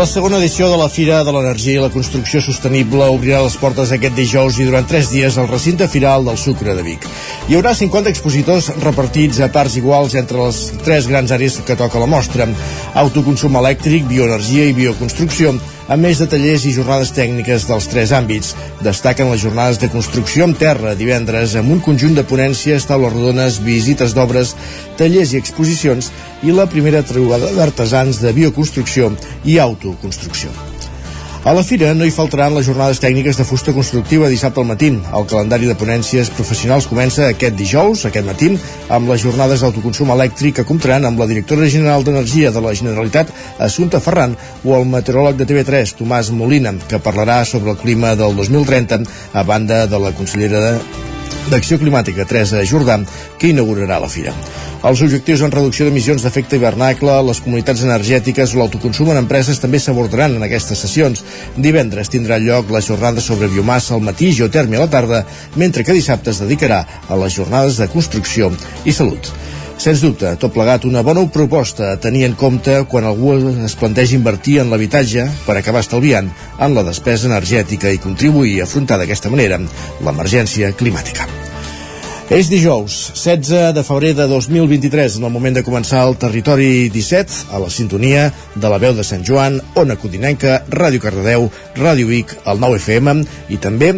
La segona edició de la Fira de l'Energia i la Construcció Sostenible obrirà les portes aquest dijous i durant tres dies al recinte firal del Sucre de Vic. Hi haurà 50 expositors repartits a parts iguals entre les tres grans àrees que toca la mostra. Autoconsum elèctric, bioenergia i bioconstrucció, a més de tallers i jornades tècniques dels tres àmbits. Destaquen les jornades de construcció en terra divendres amb un conjunt de ponències, taules rodones, visites d'obres, tallers i exposicions i la primera trobada d'artesans de bioconstrucció i autoconstrucció. A la fira no hi faltaran les jornades tècniques de fusta constructiva dissabte al matí. El calendari de ponències professionals comença aquest dijous, aquest matí, amb les jornades d'autoconsum elèctric que comptaran amb la directora general d'Energia de la Generalitat, Assunta Ferran, o el meteoròleg de TV3, Tomàs Molina, que parlarà sobre el clima del 2030, a banda de la consellera d'Acció Climàtica, Teresa Jordà, que inaugurarà la fira. Els objectius en reducció d'emissions d'efecte hivernacle, les comunitats energètiques o l'autoconsum en empreses també s'abordaran en aquestes sessions. Divendres tindrà lloc la jornada sobre biomassa al matí i geotèrmia a la tarda, mentre que dissabte es dedicarà a les jornades de construcció i salut. Sens dubte, tot plegat una bona proposta a tenir en compte quan algú es planteja invertir en l'habitatge per acabar estalviant en la despesa energètica i contribuir a afrontar d'aquesta manera l'emergència climàtica. És dijous, 16 de febrer de 2023, en el moment de començar el Territori 17, a la sintonia de la veu de Sant Joan, Ona Codinenca, Ràdio Cardedeu, Ràdio Vic, el 9 FM i també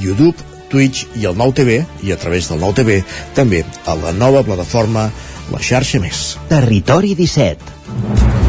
YouTube, Twitch i el 9 TV i a través del 9 TV també a la nova plataforma La Xarxa Més. Territori 17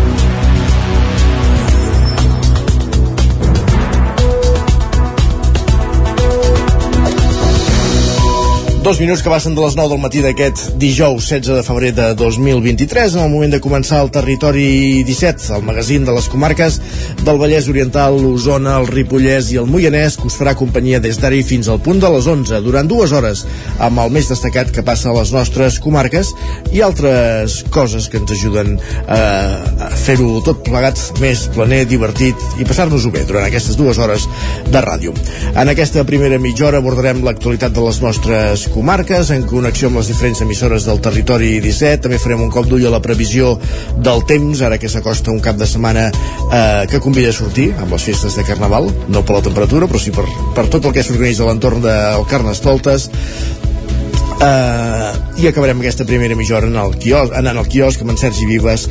Dos minuts que passen de les 9 del matí d'aquest dijous 16 de febrer de 2023 en el moment de començar el Territori 17, el magazín de les comarques del Vallès Oriental, l'Osona, el Ripollès i el Moianès que us farà companyia des d'ara fins al punt de les 11 durant dues hores amb el més destacat que passa a les nostres comarques i altres coses que ens ajuden a fer-ho tot plegat més planer, divertit i passar-nos-ho bé durant aquestes dues hores de ràdio. En aquesta primera mitja hora abordarem l'actualitat de les nostres comarques, en connexió amb les diferents emissores del territori 17. També farem un cop d'ull a la previsió del temps, ara que s'acosta un cap de setmana eh, que convida a sortir amb les festes de Carnaval, no per la temperatura, però sí per, per tot el que s'organitza a l'entorn del Carnestoltes. Uh, i acabarem aquesta primera mitja hora en el quiosc, anant al quiosc amb en Sergi Vives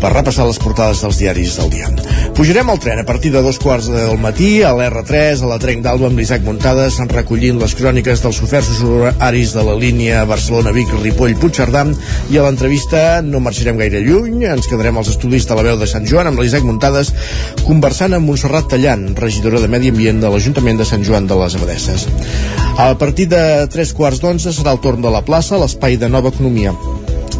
per repassar les portades dels diaris del dia. Pujarem al tren a partir de dos quarts del matí a l'R3, a la Trenc d'Alba amb l'Isaac Muntades, recollint les cròniques dels oferts horaris de la línia Barcelona-Vic, Ripoll, Puigcerdà i a l'entrevista no marxarem gaire lluny, ens quedarem als estudis de la veu de Sant Joan amb l'Isaac Muntades conversant amb Montserrat Tallant, regidora de Medi Ambient de l'Ajuntament de Sant Joan de les Abadesses. A partir de tres quarts d'onze serà el torn de la plaça, l'espai de nova economia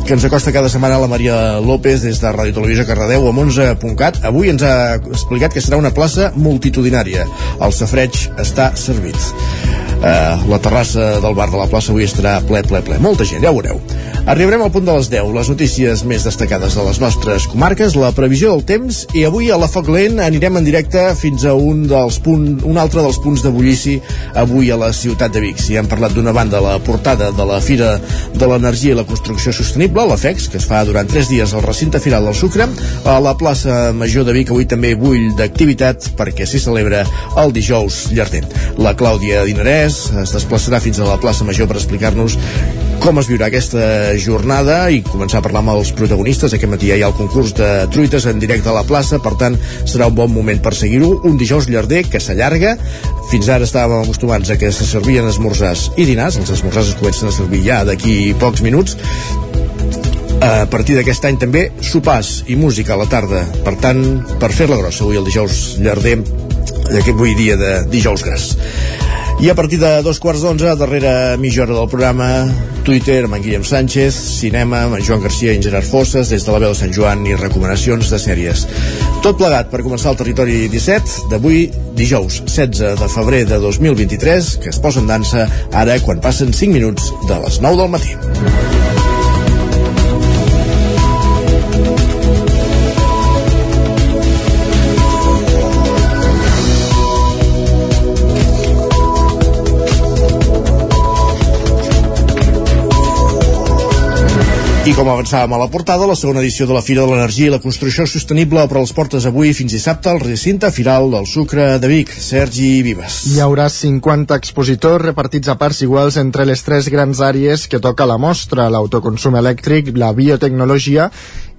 que ens acosta cada setmana la Maria López des de Ràdio Televisió Cardedeu amb 11.cat. Avui ens ha explicat que serà una plaça multitudinària. El safreig està servit. Uh, la terrassa del bar de la plaça avui estarà ple, ple, ple. Molta gent, ja ho veureu. Arribarem al punt de les 10, les notícies més destacades de les nostres comarques, la previsió del temps i avui a la Foc Lent anirem en directe fins a un, dels punt, un altre dels punts de bullici avui a la ciutat de Vic. Si hem parlat d'una banda la portada de la Fira de l'Energia i la Construcció Sostenible, la FEX, que es fa durant 3 dies al recinte firal del Sucre, a la plaça Major de Vic avui també bull d'activitat perquè s'hi celebra el dijous llarder. La Clàudia Dinarès es desplaçarà fins a la plaça Major per explicar-nos com es viurà aquesta jornada i començar a parlar amb els protagonistes. Aquest matí ja hi ha el concurs de truites en directe a la plaça, per tant, serà un bon moment per seguir-ho. Un dijous llarder que s'allarga. Fins ara estàvem acostumats a que se servien esmorzars i dinars. Els esmorzars es comencen a servir ja d'aquí pocs minuts a partir d'aquest any també sopars i música a la tarda per tant, per fer-la grossa avui el dijous llarder d'aquest avui dia de dijous gras i a partir de dos quarts d'onze, darrere mitja hora del programa, Twitter amb en Guillem Sánchez, cinema amb en Joan Garcia i en Gerard Fosses, des de la veu de Sant Joan i recomanacions de sèries. Tot plegat per començar el territori 17 d'avui, dijous 16 de febrer de 2023, que es posa en dansa ara quan passen 5 minuts de les 9 del matí. I com avançàvem a la portada, la segona edició de la Fira de l'Energia i la Construcció Sostenible obre les portes avui fins dissabte al recinte firal del Sucre de Vic. Sergi Vives. Hi haurà 50 expositors repartits a parts iguals entre les tres grans àrees que toca la mostra, l'autoconsum elèctric, la biotecnologia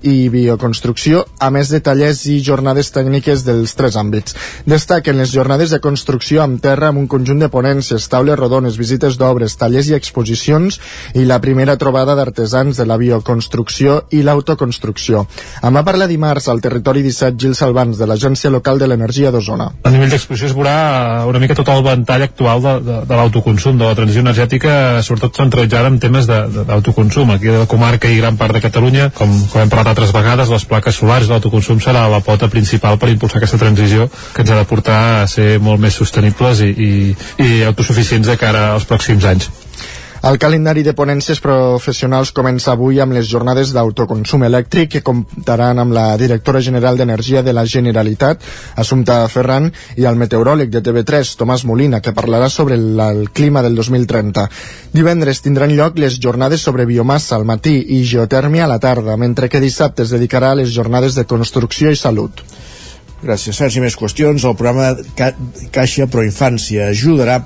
i bioconstrucció, a més de tallers i jornades tècniques dels tres àmbits. Destaquen les jornades de construcció amb terra amb un conjunt de ponències, taules rodones, visites d'obres, tallers i exposicions i la primera trobada d'artesans de la bioconstrucció i l'autoconstrucció. En va parlar dimarts al territori 17 Gil Salvans de l'Agència Local de l'Energia d'Osona. A nivell d'exposició es veurà una mica tot el ventall actual de, de, de l'autoconsum, de la transició energètica, sobretot centralitzada en temes d'autoconsum. Aquí a la comarca i gran part de Catalunya, com, com hem parlat altres vegades, les plaques solars i l'autoconsum serà la pota principal per impulsar aquesta transició que ens ha de portar a ser molt més sostenibles i, i, i autosuficients de cara als pròxims anys. El calendari de ponències professionals comença avui amb les jornades d'autoconsum elèctric que comptaran amb la directora general d'Energia de la Generalitat, Assumpta Ferran, i el meteoròleg de TV3, Tomàs Molina, que parlarà sobre el, el clima del 2030. Divendres tindran lloc les jornades sobre biomassa al matí i geotèrmia a la tarda, mentre que dissabte es dedicarà a les jornades de construcció i salut. Gràcies, Sergi. Més qüestions. El programa Ca Caixa Proinfància ajudarà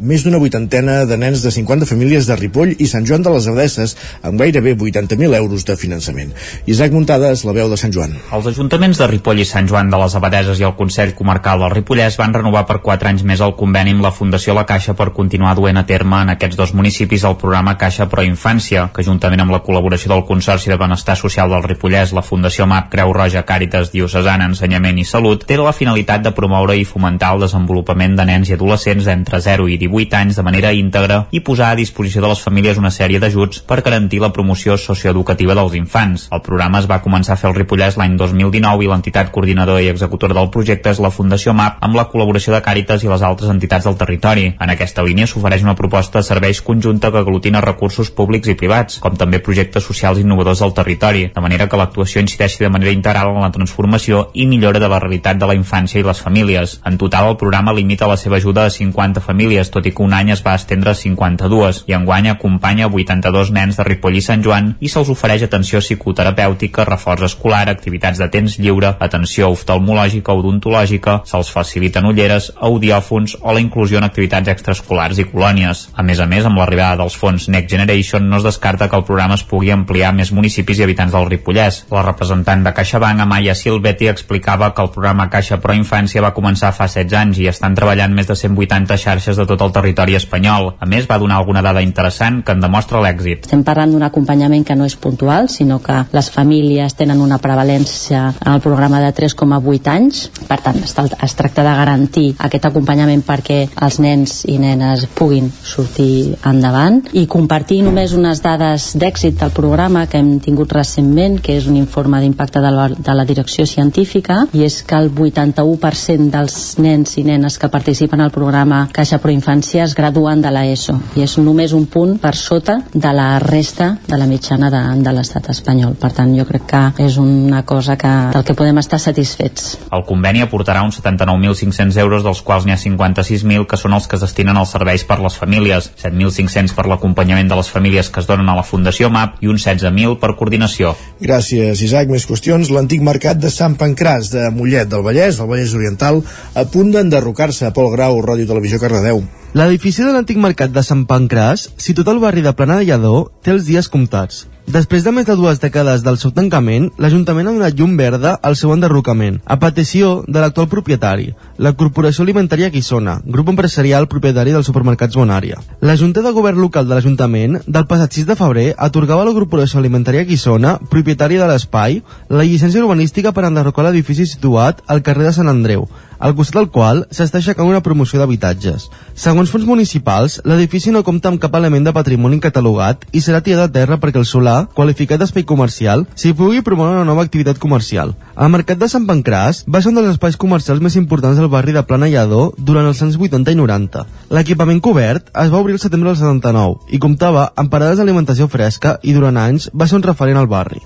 més d'una vuitantena de nens de 50 famílies de Ripoll i Sant Joan de les Abadesses amb gairebé 80.000 euros de finançament. Isaac Muntades, la veu de Sant Joan. Els ajuntaments de Ripoll i Sant Joan de les Abadeses i el Consell Comarcal del Ripollès van renovar per 4 anys més el conveni amb la Fundació La Caixa per continuar duent a terme en aquests dos municipis el programa Caixa Pro Infància, que juntament amb la col·laboració del Consorci de Benestar Social del Ripollès, la Fundació MAP, Creu Roja, Càritas, Diocesana, Ensenyament i Salut, té la finalitat de promoure i fomentar el desenvolupament de nens i adolescents entre 0 i 18 anys de manera íntegra i posar a disposició de les famílies una sèrie d'ajuts per garantir la promoció socioeducativa dels infants. El programa es va començar a fer al Ripollès l'any 2019 i l'entitat coordinadora i executora del projecte és la Fundació MAP amb la col·laboració de Càritas i les altres entitats del territori. En aquesta línia s'ofereix una proposta de serveis conjunta que aglutina recursos públics i privats, com també projectes socials innovadors del territori, de manera que l'actuació incideixi de manera integral en la transformació i millora de la realitat de la infància i les famílies. En total, el programa limita la seva ajuda a 50 famílies, tot i que un any es va estendre a 52 i enguany acompanya 82 nens de Ripoll i Sant Joan i se'ls ofereix atenció psicoterapèutica, reforç escolar, activitats de temps lliure, atenció oftalmològica, odontològica, se'ls faciliten ulleres, audiòfons o la inclusió en activitats extraescolars i colònies. A més a més, amb l'arribada dels fons Next Generation no es descarta que el programa es pugui ampliar a més municipis i habitants del Ripollès. La representant de CaixaBank, Amaya Silvetti, explicava que el programa Caixa Pro Infància va començar fa 16 anys i estan treballant més de 180 xarxes de tot el territori espanyol. A més, va donar alguna dada interessant que en demostra l'èxit. Estem parlant d'un acompanyament que no és puntual, sinó que les famílies tenen una prevalència en el programa de 3,8 anys. Per tant, es tracta de garantir aquest acompanyament perquè els nens i nenes puguin sortir endavant i compartir només unes dades d'èxit del programa que hem tingut recentment, que és un informe d'impacte de, la, de la direcció científica, i és que el 81% dels nens i nenes que participen al programa Caixa Pro Infància es graduen de l'ESO i és només un punt per sota de la resta de la mitjana de, de l'estat espanyol. Per tant, jo crec que és una cosa que, del que podem estar satisfets. El conveni aportarà uns 79.500 euros, dels quals n'hi ha 56.000 que són els que es destinen als serveis per les famílies, 7.500 per l'acompanyament de les famílies que es donen a la Fundació MAP i uns 16.000 per coordinació. Gràcies, Isaac. Més qüestions. L'antic mercat de Sant Pancràs de Mollet del Vallès, al Vallès Oriental, a punt d'enderrocar-se a Pol Grau, Ràdio Televisió Cardedeu. L'edifici de l'antic mercat de Sant Pancràs, situat al barri de Plana de Lledó, té els dies comptats. Després de més de dues dècades del seu tancament, l'Ajuntament ha donat llum verda al seu enderrocament, a petició de l'actual propietari, la Corporació Alimentària Guissona, grup empresarial propietari dels supermercats Bonària. La Junta de Govern Local de l'Ajuntament, del passat 6 de febrer, atorgava a la Corporació Alimentària Guissona, propietària de l'espai, la llicència urbanística per enderrocar l'edifici situat al carrer de Sant Andreu, al costat del qual s'està aixecant una promoció d'habitatges. Segons fons municipals, l'edifici no compta amb cap element de patrimoni catalogat i serà tirat a terra perquè el solar, qualificat d'espai comercial, s'hi pugui promoure una nova activitat comercial. El mercat de Sant Pancràs va ser un dels espais comercials més importants del barri de Plana Lledó durant els anys 80 i 90. L'equipament cobert es va obrir el setembre del 79 i comptava amb parades d'alimentació fresca i durant anys va ser un referent al barri.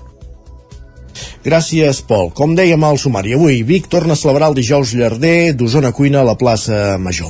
Gràcies, Pol. Com dèiem al sumari, avui Vic torna a celebrar el dijous llarder d'Osona Cuina a la plaça Major.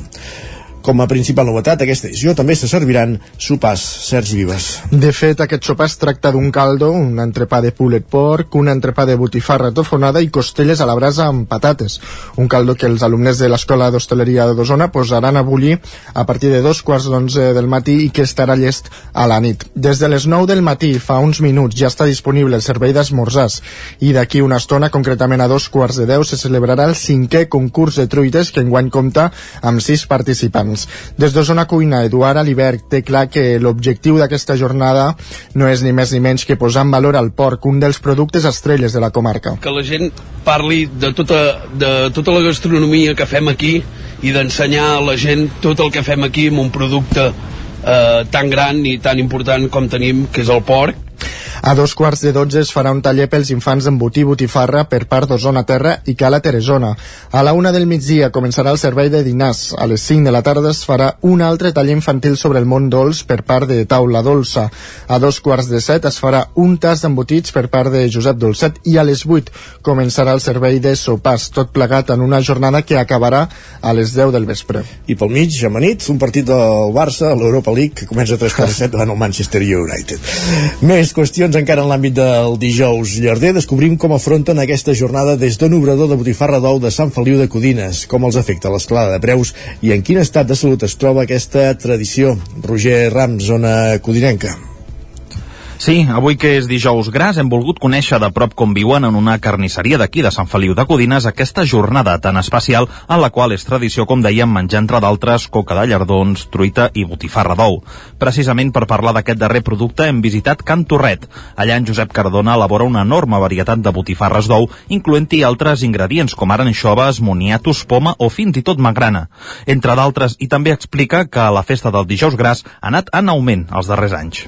Com a principal novetat, aquesta edició també se serviran sopars. Sergi Vives. De fet, aquest sopar es tracta d'un caldo, un entrepà de pulet porc, un entrepà de botifarra tofonada i costelles a la brasa amb patates. Un caldo que els alumnes de l'Escola d'Hostaleria d'Osona posaran a bullir a partir de dos quarts d'onze del matí i que estarà llest a la nit. Des de les 9 del matí, fa uns minuts, ja està disponible el servei d'esmorzars i d'aquí una estona, concretament a dos quarts de deu, se celebrarà el cinquè concurs de truites que enguany compta amb sis participants. Des d'Osona Cuina, Eduard Aliberg té clar que l'objectiu d'aquesta jornada no és ni més ni menys que posar en valor al porc, un dels productes estrelles de la comarca. Que la gent parli de tota, de tota la gastronomia que fem aquí i d'ensenyar a la gent tot el que fem aquí amb un producte eh, tan gran i tan important com tenim, que és el porc, a dos quarts de dotze es farà un taller pels infants d'embotí botifarra per part d'Osona Terra i Cala Teresona. A la una del migdia començarà el servei de dinars. A les 5 de la tarda es farà un altre taller infantil sobre el món dolç per part de Taula Dolça. A dos quarts de set es farà un tas d'embotits per part de Josep Dolcet i a les 8 començarà el servei de sopars, tot plegat en una jornada que acabarà a les 10 del vespre. I pel mig, amanit, un partit del Barça a l'Europa League que comença a 3 quarts de 7 davant el Manchester United. Més qüestions encara en l'àmbit del dijous llarder. Descobrim com afronten aquesta jornada des d'un obrador de botifarra d'ou de Sant Feliu de Codines, com els afecta l'escalada de preus i en quin estat de salut es troba aquesta tradició. Roger Rams, zona codinenca. Sí, avui que és dijous gras hem volgut conèixer de prop com viuen en una carnisseria d'aquí de Sant Feliu de Codines aquesta jornada tan especial en la qual és tradició, com dèiem, menjar entre d'altres coca de llardons, truita i botifarra d'ou. Precisament per parlar d'aquest darrer producte hem visitat Can Torret. Allà en Josep Cardona elabora una enorme varietat de botifarres d'ou, incloent-hi altres ingredients com ara anxoves, moniatos, poma o fins i tot magrana. Entre d'altres, i també explica que la festa del dijous gras ha anat en augment els darrers anys.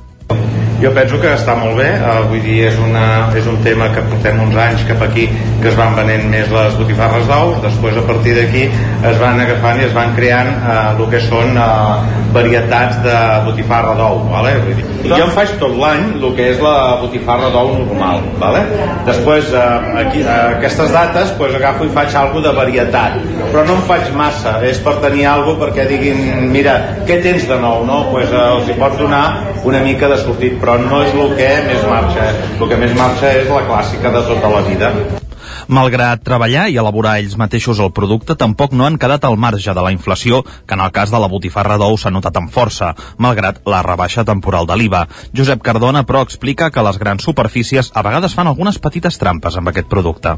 Jo penso que està molt bé, uh, vull dir, és, una, és un tema que portem uns anys cap aquí que es van venent més les botifarres d'ous, després a partir d'aquí es van agafant i es van creant uh, el que són uh, varietats de botifarra d'ou, vale? vull dir, jo em faig tot l'any el que és la botifarra d'ou normal, vale? després uh, aquí, uh, aquestes dates pues, agafo i faig alguna de varietat, però no em faig massa, és per tenir alguna perquè diguin, mira, què tens de nou, no? Pues, uh, els hi pots donar una mica de sortit, però no és el que més marxa. El que més marxa és la clàssica de tota la vida. Malgrat treballar i elaborar ells mateixos el producte, tampoc no han quedat al marge de la inflació, que en el cas de la botifarra d'ou s'ha notat amb força, malgrat la rebaixa temporal de l'IVA. Josep Cardona, però, explica que les grans superfícies a vegades fan algunes petites trampes amb aquest producte.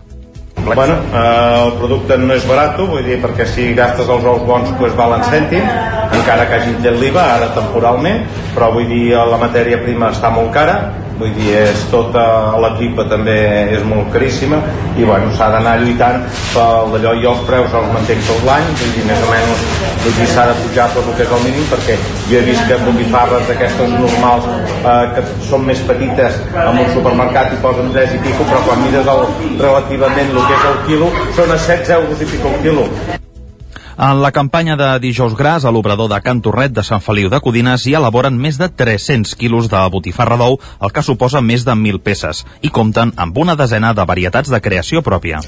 Bueno, eh, el producte no és barat, vull dir, perquè si gastes els ous bons pues, valen cèntim, encara que hagin tret l'IVA ara temporalment, però vull dir, la matèria prima està molt cara, vull dir, és tota la tripa també és molt caríssima i bueno, s'ha d'anar lluitant per d'allò i els preus els mantenc tot l'any. Vull dir, més o menys s'ha de pujar tot el que és el mínim perquè jo he vist que botifarres d'aquestes normals eh, que són més petites en un supermercat i posen 3 i pico però quan mires el, relativament el que és el quilo són a 16 euros i pico el quilo en la campanya de dijous gras a l'obrador de Can Torret de Sant Feliu de Codines hi elaboren més de 300 quilos de botifarra d'ou, el que suposa més de 1.000 peces, i compten amb una desena de varietats de creació pròpia.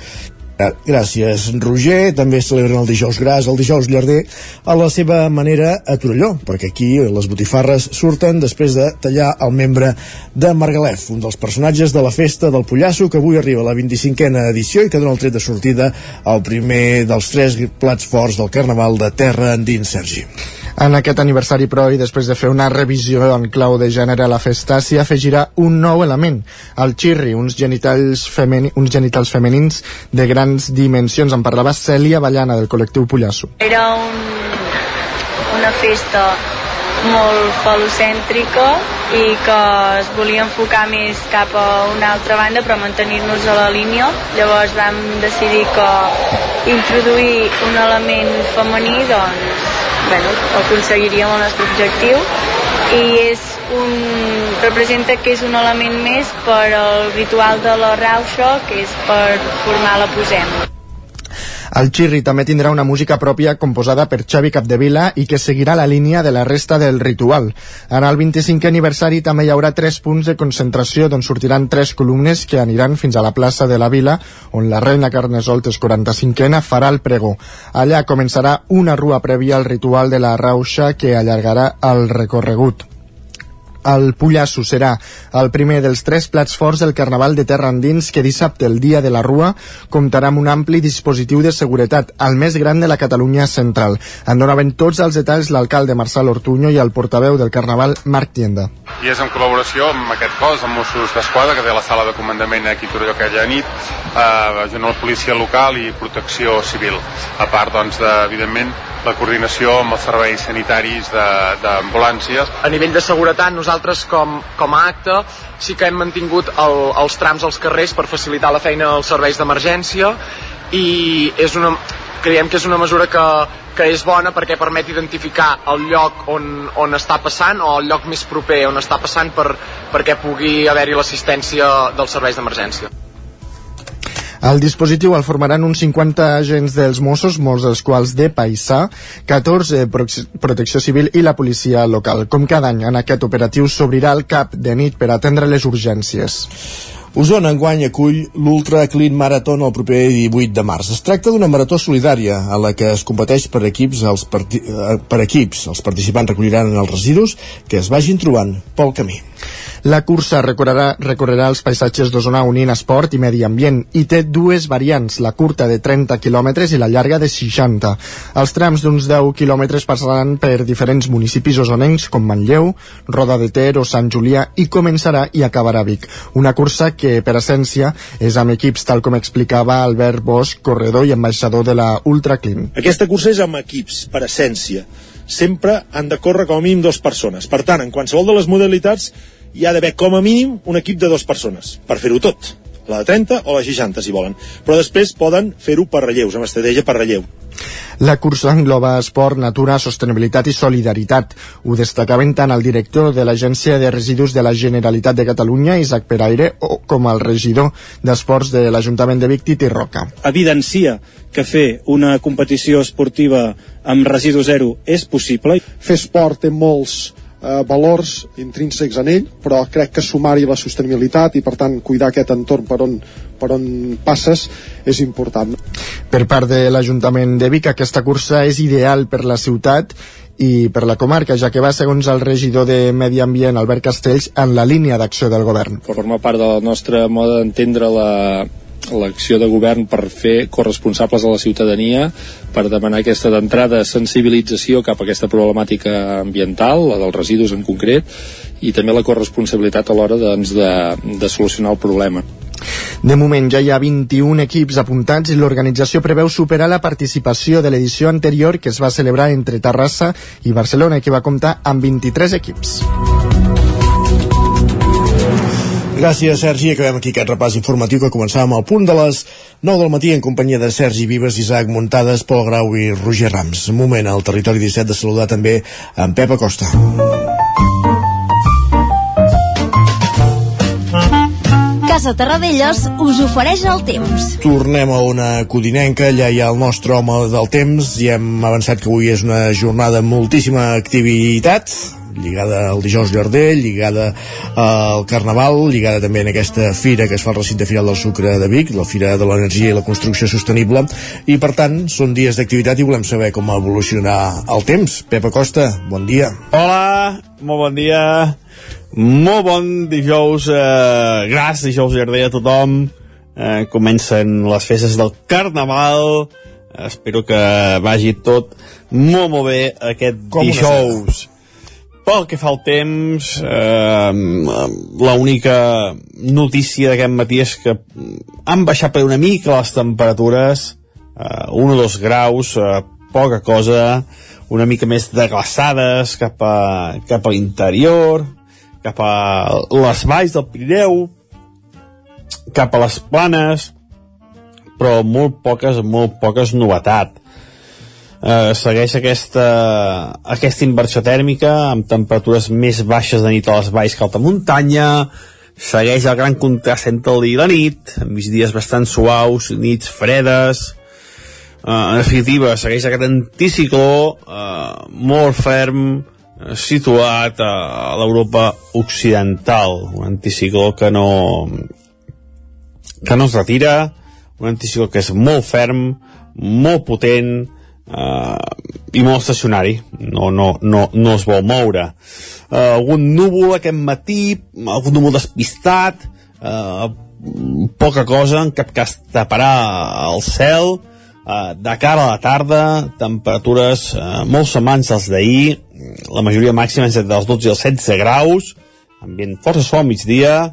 Gràcies, Roger. També celebren el dijous gras, el dijous llarder, a la seva manera a Torelló, perquè aquí les botifarres surten després de tallar el membre de Margalef, un dels personatges de la festa del Pollasso, que avui arriba a la 25a edició i que dona el tret de sortida al primer dels tres plats forts del Carnaval de Terra endins, Sergi. En aquest aniversari, però, i després de fer una revisió en clau de gènere a la festa, s'hi afegirà un nou element, el xirri, uns genitals, femeni, uns genitals femenins de grans dimensions. En parlava Cèlia Ballana, del col·lectiu Pollasso. Era un, una festa molt falocèntrica i que es volia enfocar més cap a una altra banda però mantenir-nos a la línia llavors vam decidir que introduir un element femení doncs bueno, aconseguiríem el nostre objectiu i és un, representa que és un element més per al ritual de la rauxa que és per formar la posem. El Xirri també tindrà una música pròpia composada per Xavi Capdevila i que seguirà la línia de la resta del ritual. En el 25è aniversari també hi haurà tres punts de concentració d'on sortiran tres columnes que aniran fins a la plaça de la Vila, on la reina Carnesoltes 45ena farà el pregó. Allà començarà una rua prèvia al ritual de la rauxa que allargarà el recorregut. El Pullasso serà el primer dels tres plats forts del Carnaval de Terra Endins que dissabte, el dia de la Rua, comptarà amb un ampli dispositiu de seguretat, el més gran de la Catalunya central. En donaven tots els detalls l'alcalde Marçal Ortuño i el portaveu del Carnaval, Marc Tienda. I és en col·laboració amb aquest cos, amb Mossos d'Esquadra, que té la sala de comandament aquí a Torelló aquella nit, eh, junt amb la policia local i protecció civil. A part, doncs, de, evidentment, la coordinació amb els serveis sanitaris d'ambulàncies. A nivell de seguretat, nosaltres com, com a acte sí que hem mantingut el, els trams als carrers per facilitar la feina als serveis d'emergència i és una, creiem que és una mesura que, que és bona perquè permet identificar el lloc on, on està passant o el lloc més proper on està passant per, perquè pugui haver-hi l'assistència dels serveis d'emergència. El dispositiu el formaran uns 50 agents dels Mossos, molts dels quals de paisà, 14 Pro Protecció Civil i la policia local. Com cada any en aquest operatiu s'obrirà el cap de nit per atendre les urgències. Osona enguany acull l'Ultra Clean Marathon el proper 18 de març. Es tracta d'una marató solidària a la que es competeix per equips, els eh, per equips. Els participants recolliran els residus que es vagin trobant pel camí. La cursa recorrerà, recorrerà els paisatges d'Osona unint esport i medi ambient i té dues variants, la curta de 30 km i la llarga de 60. Els trams d'uns 10 km passaran per diferents municipis osonencs com Manlleu, Roda de Ter o Sant Julià i començarà i acabarà Vic. Una cursa que, per essència, és amb equips tal com explicava Albert Bosch, corredor i ambaixador de la Ultraclim. Aquesta cursa és amb equips, per essència. Sempre han de córrer com a mínim dues persones. Per tant, en qualsevol de les modalitats hi ha d'haver com a mínim un equip de dues persones per fer-ho tot la de 30 o la 60 si volen però després poden fer-ho per relleus amb estratègia per relleu la cursa engloba esport, natura, sostenibilitat i solidaritat. Ho destacaven tant el director de l'Agència de Residus de la Generalitat de Catalunya, Isaac Peraire, o com el regidor d'Esports de l'Ajuntament de Vic, Titi Roca. Evidencia que fer una competició esportiva amb residu zero és possible. Fer esport té molts eh, valors intrínsecs en ell, però crec que sumar-hi la sostenibilitat i per tant cuidar aquest entorn per on, per on passes és important. Per part de l'Ajuntament de Vic, aquesta cursa és ideal per la ciutat i per la comarca, ja que va, segons el regidor de Medi Ambient, Albert Castells, en la línia d'acció del govern. Forma part del nostre mode d'entendre la, l'acció de govern per fer corresponsables a la ciutadania per demanar aquesta d'entrada sensibilització cap a aquesta problemàtica ambiental, la dels residus en concret, i també la corresponsabilitat a l'hora doncs, de, de solucionar el problema. De moment ja hi ha 21 equips apuntats i l'organització preveu superar la participació de l'edició anterior que es va celebrar entre Terrassa i Barcelona, que va comptar amb 23 equips. Gràcies, Sergi. Acabem aquí aquest repàs informatiu que començàvem al punt de les 9 del matí en companyia de Sergi Vives, Isaac Muntades, Pol Grau i Roger Rams. Un moment al territori 17 de saludar també en Pep Acosta. Casa Terradellos us ofereix el temps. Tornem a una codinenca, allà hi ha el nostre home del temps i hem avançat que avui és una jornada amb moltíssima activitat lligada al dijous llarder, lligada al Carnaval, lligada també en aquesta fira que es fa al recinte final del sucre de Vic, la Fira de l'Energia i la Construcció Sostenible, i per tant són dies d'activitat i volem saber com evolucionar el temps. Pepa Costa, bon dia. Hola, molt bon dia. Molt bon dijous eh, gras, dijous llarder a tothom. Eh, comencen les festes del Carnaval. Espero que vagi tot molt, molt bé aquest Com dijous pel que fa al temps, eh, l'única notícia d'aquest matí és que han baixat per una mica les temperatures, eh, un o dos graus, eh, poca cosa, una mica més de glaçades cap a, cap a l'interior, cap a les valls del Pirineu, cap a les planes, però molt poques, molt poques novetats eh, segueix aquesta, aquesta inversió tèrmica amb temperatures més baixes de nit a les valls que alta muntanya. Segueix el gran contrast entre el dia i la nit amb migdies bastant suaus, nits fredes. En definitiva, segueix aquest anticicló eh, molt ferm, eh, situat a, a l'Europa occidental, un anticicló que no que no es retira, un anticicló que és molt ferm, molt potent eh, i molt estacionari, no, no, no, no es vol moure. Eh, algun núvol aquest matí, algun núvol despistat, eh, poca cosa, en cap cas taparà el cel, eh, de cara a la tarda, temperatures eh, molt semblants als d'ahir, la majoria màxima entre els 12 i els 16 graus, ambient força sol al migdia,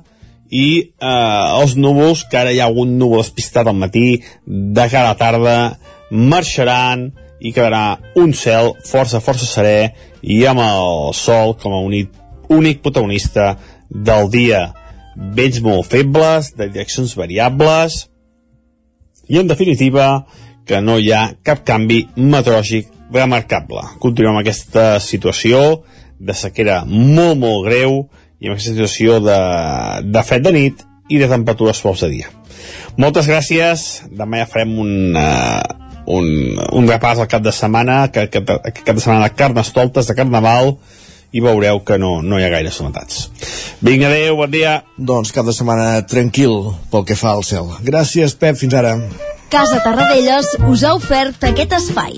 i eh, els núvols, que ara hi ha algun núvol despistat al matí, de cara a la tarda, marxaran i quedarà un cel força, força serè i amb el sol com a únic, únic protagonista del dia. Vents molt febles, de direccions variables i, en definitiva, que no hi ha cap canvi meteorològic remarcable. Continuem amb aquesta situació de sequera molt, molt greu i amb aquesta situació de, de fred de nit i de temperatures suaus de dia. Moltes gràcies. Demà ja farem un, uh, un, un repàs al cap de setmana, que, que, que cap de setmana de carnestoltes, de carnaval, i veureu que no, no hi ha gaires novetats. Vinga, adeu, bon dia. Doncs cap de setmana tranquil pel que fa al cel. Gràcies, Pep, fins ara. Casa Tarradellas us ha ofert aquest espai.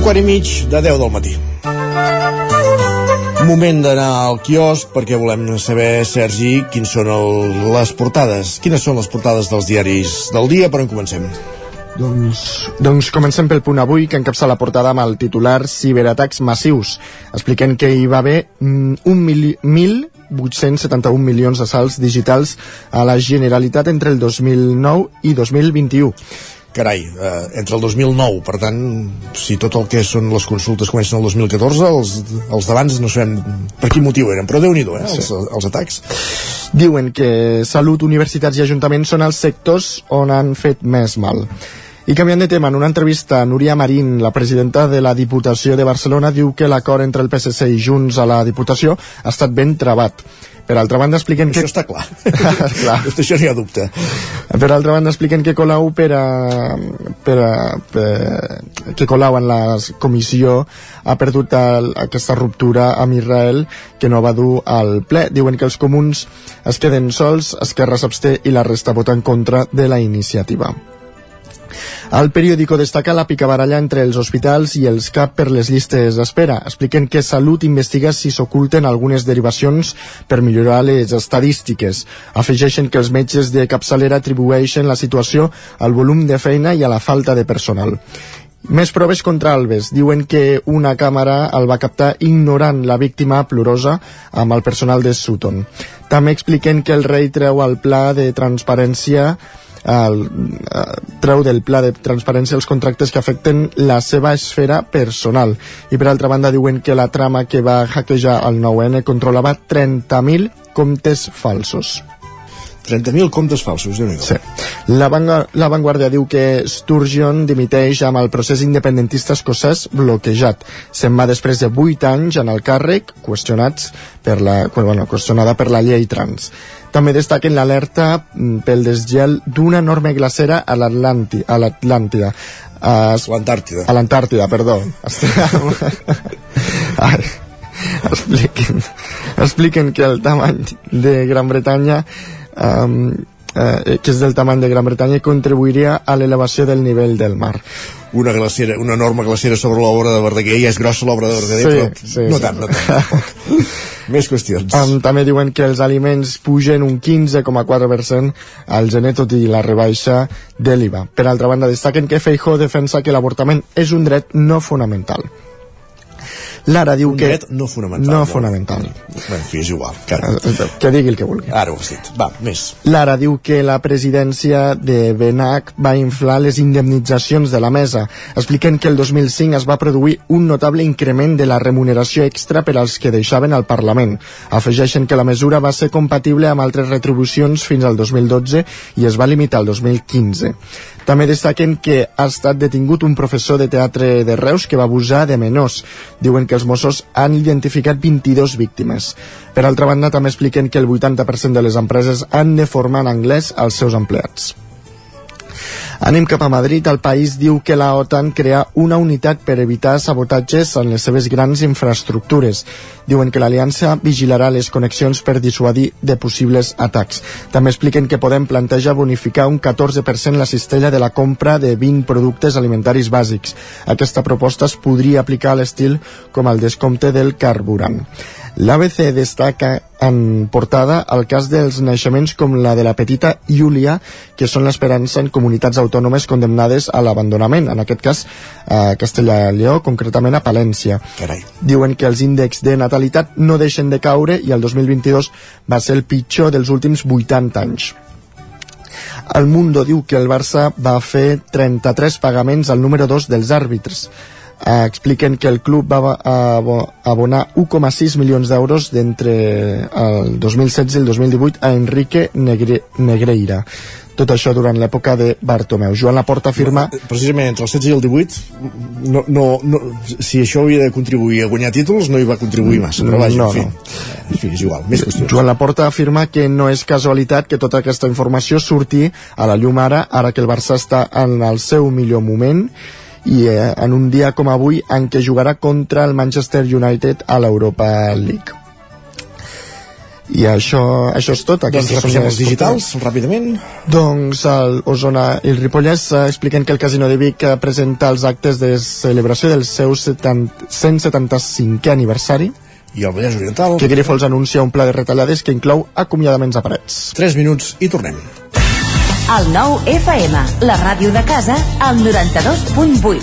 Quart i mig de 10 del matí. Moment d'anar al quiosc perquè volem saber, Sergi, quins són el, les portades. Quines són les portades dels diaris del dia? Per on comencem? Doncs, doncs comencem pel punt avui, que encapça la portada amb el titular Ciberatacs massius, explicant que hi va haver mm, un mil, 1.871 milions de salts digitals a la Generalitat entre el 2009 i 2021 carai, eh, entre el 2009, per tant, si tot el que són les consultes comencen el 2014, els, els d'abans no sabem per quin motiu eren, però déu nhi eh, els, els atacs. Diuen que salut, universitats i ajuntaments són els sectors on han fet més mal. I canviant de tema, en una entrevista, Núria Marín, la presidenta de la Diputació de Barcelona, diu que l'acord entre el PSC i Junts a la Diputació ha estat ben trebat. Per altra banda, expliquen Això que... està clar. clar. Això n'hi ha dubte. Per altra banda, expliquen que Colau per a, per a, per, que Colau en la comissió ha perdut el, aquesta ruptura amb Israel que no va dur al ple. Diuen que els comuns es queden sols, Esquerra s'absté i la resta vota en contra de la iniciativa. El periòdico destaca la picabaralla entre els hospitals i els CAP per les llistes d'espera. Expliquen que Salut investiga si s'oculten algunes derivacions per millorar les estadístiques. Afegeixen que els metges de capçalera atribueixen la situació al volum de feina i a la falta de personal. Més proves contra Alves. Diuen que una càmera el va captar ignorant la víctima plorosa amb el personal de Sutton. També expliquen que el rei treu el pla de transparència el, eh, treu del pla de transparència els contractes que afecten la seva esfera personal. I per altra banda diuen que la trama que va hackejar el 9N controlava 30.000 comptes falsos. 30.000 comptes falsos, déu nhi Sí. La, Vangu la Vanguardia diu que Sturgeon dimiteix amb el procés independentista escocès bloquejat. Se'n va després de 8 anys en el càrrec, qüestionats per la, bueno, qüestionada per la llei trans. També destaquen l'alerta mm, pel desgel d'una enorme glacera a l'Atlàntida. A l'Atlàntida. A l'Antàrtida. A l'Antàrtida, perdó. Expliquen, expliquen que el tamany de Gran Bretanya um, eh, que és del tamany de Gran Bretanya contribuiria a l'elevació del nivell del mar una glacera, una enorme glacera sobre l'obra de Verdaguer, ja és grossa l'obra de Verdaguer, Sí, però sí, no sí. tant, no tant. Més qüestions. Um, també diuen que els aliments pugen un 15,4% al gener tot i la rebaixa de l'IVA. Per altra banda, destaquen que Feijó defensa que l'avortament és un dret no fonamental. Lara diu un que... dret no fonamental. No bé. fonamental. Bé, en fi, és igual. Que, que digui el que vulgui. Ara ho has dit. Va, més. Lara diu que la presidència de Benac va inflar les indemnitzacions de la mesa, expliquen que el 2005 es va produir un notable increment de la remuneració extra per als que deixaven el Parlament. Afegeixen que la mesura va ser compatible amb altres retribucions fins al 2012 i es va limitar al 2015. També destaquen que ha estat detingut un professor de teatre de Reus que va abusar de menors. Diuen que els Mossos han identificat 22 víctimes. Per altra banda, també expliquen que el 80% de les empreses han de formar en anglès als seus empleats. Anem cap a Madrid. El país diu que la OTAN crea una unitat per evitar sabotatges en les seves grans infraestructures. Diuen que l'aliança vigilarà les connexions per dissuadir de possibles atacs. També expliquen que Podem planteja bonificar un 14% la cistella de la compra de 20 productes alimentaris bàsics. Aquesta proposta es podria aplicar a l'estil com el descompte del carburant. L'ABC destaca en portada el cas dels naixements com la de la petita Júlia, que són l'esperança en comunitats autònomes condemnades a l'abandonament, en aquest cas a Castellà-Lleó, concretament a Palència. Carai. Diuen que els índexs de natalitat no deixen de caure i el 2022 va ser el pitjor dels últims 80 anys. El Mundo diu que el Barça va fer 33 pagaments al número 2 dels àrbitres. Eh, expliquen que el club va abo- abonar 1,6 milions d'euros d'entre el 2016 i el 2018 a Enrique Negre Negreira. Tot això durant l'època de Bartomeu. Joan Laporta afirma... Precisament entre el 16 i el 18, no, no, no, si això havia de contribuir a guanyar títols, no hi va contribuir massa, però vaja, No, en fi. no. En fi, és igual, més qüestions. Joan Laporta afirma que no és casualitat que tota aquesta informació surti a la llum ara, ara que el Barça està en el seu millor moment i eh, en un dia com avui en què jugarà contra el Manchester United a l'Europa League. I això, això és tot. Doncs Aquestes són repassem els digitals, ràpidament. Doncs el Osona i el Ripollès eh, expliquen que el Casino de Vic eh, presenta els actes de celebració del seu 70, 175è aniversari I el Vallès Oriental... que Grifols anuncia un pla de retallades que inclou acomiadaments a parets. 3 minuts i tornem. El nou FM, la ràdio de casa, al 92.8.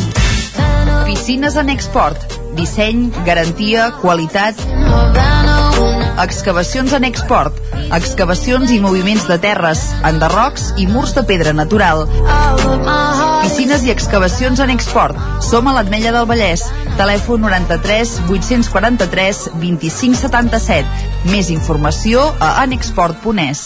Piscines en export. Disseny, garantia, qualitat... Excavacions en export. Excavacions i moviments de terres, enderrocs i murs de pedra natural. Piscines i excavacions en export. Som a l'Atmella del Vallès. Telèfon 93 843 2577. Més informació a anexport.es.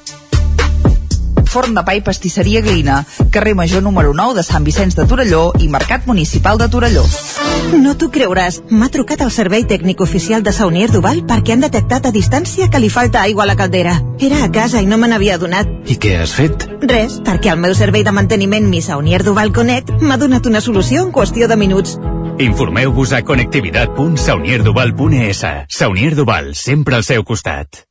Forn de pa i pastisseria Glina, carrer Major número 9 de Sant Vicenç de Torelló i Mercat Municipal de Torelló. No t'ho creuràs. M'ha trucat el servei tècnic oficial de Saunier Duval perquè han detectat a distància que li falta aigua a la caldera. Era a casa i no me n'havia adonat. I què has fet? Res, perquè el meu servei de manteniment Mi Saunier Duval Connect m'ha donat una solució en qüestió de minuts. Informeu-vos a connectivitat.saunierduval.es. Saunier Duval, sempre al seu costat.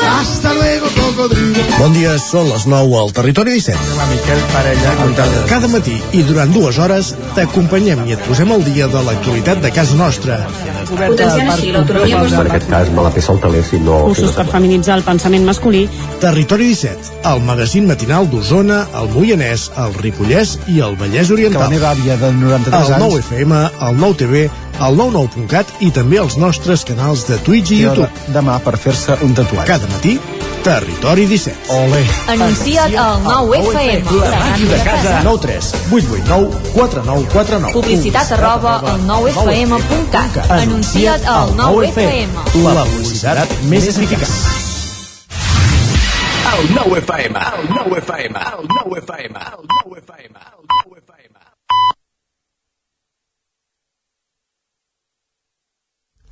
Hasta luego, cocodrilo. Bon dia, són les 9 al Territori 17. La Miquel Parella. Cada matí i durant dues hores t'acompanyem i et posem al dia de l'actualitat de casa nostra. Potenciant així l'autonomia En aquest cas me la peça el teler si no... Cursos per feminitzar el pensament masculí. Territori 17, el magazín matinal d'Osona, el Moianès, el Ripollès i el Vallès Oriental. Que la meva àvia de 93 el 9 anys- FM, el 9 TV, el 99.cat i també els nostres canals de Twitch i I YouTube. demà per fer-se un tatuatge. Cada matí Territori 17. Ole. Anuncia't al 9FM. La màquina de casa. 9 3 8 8 9 4 9 4 9. Publicitat arroba al 9FM.cat. Anuncia't al 9FM. La publicitat més eficaç. El 9 FM, el 9 FM, el 9 FM, el 9 FM, el 9 FM.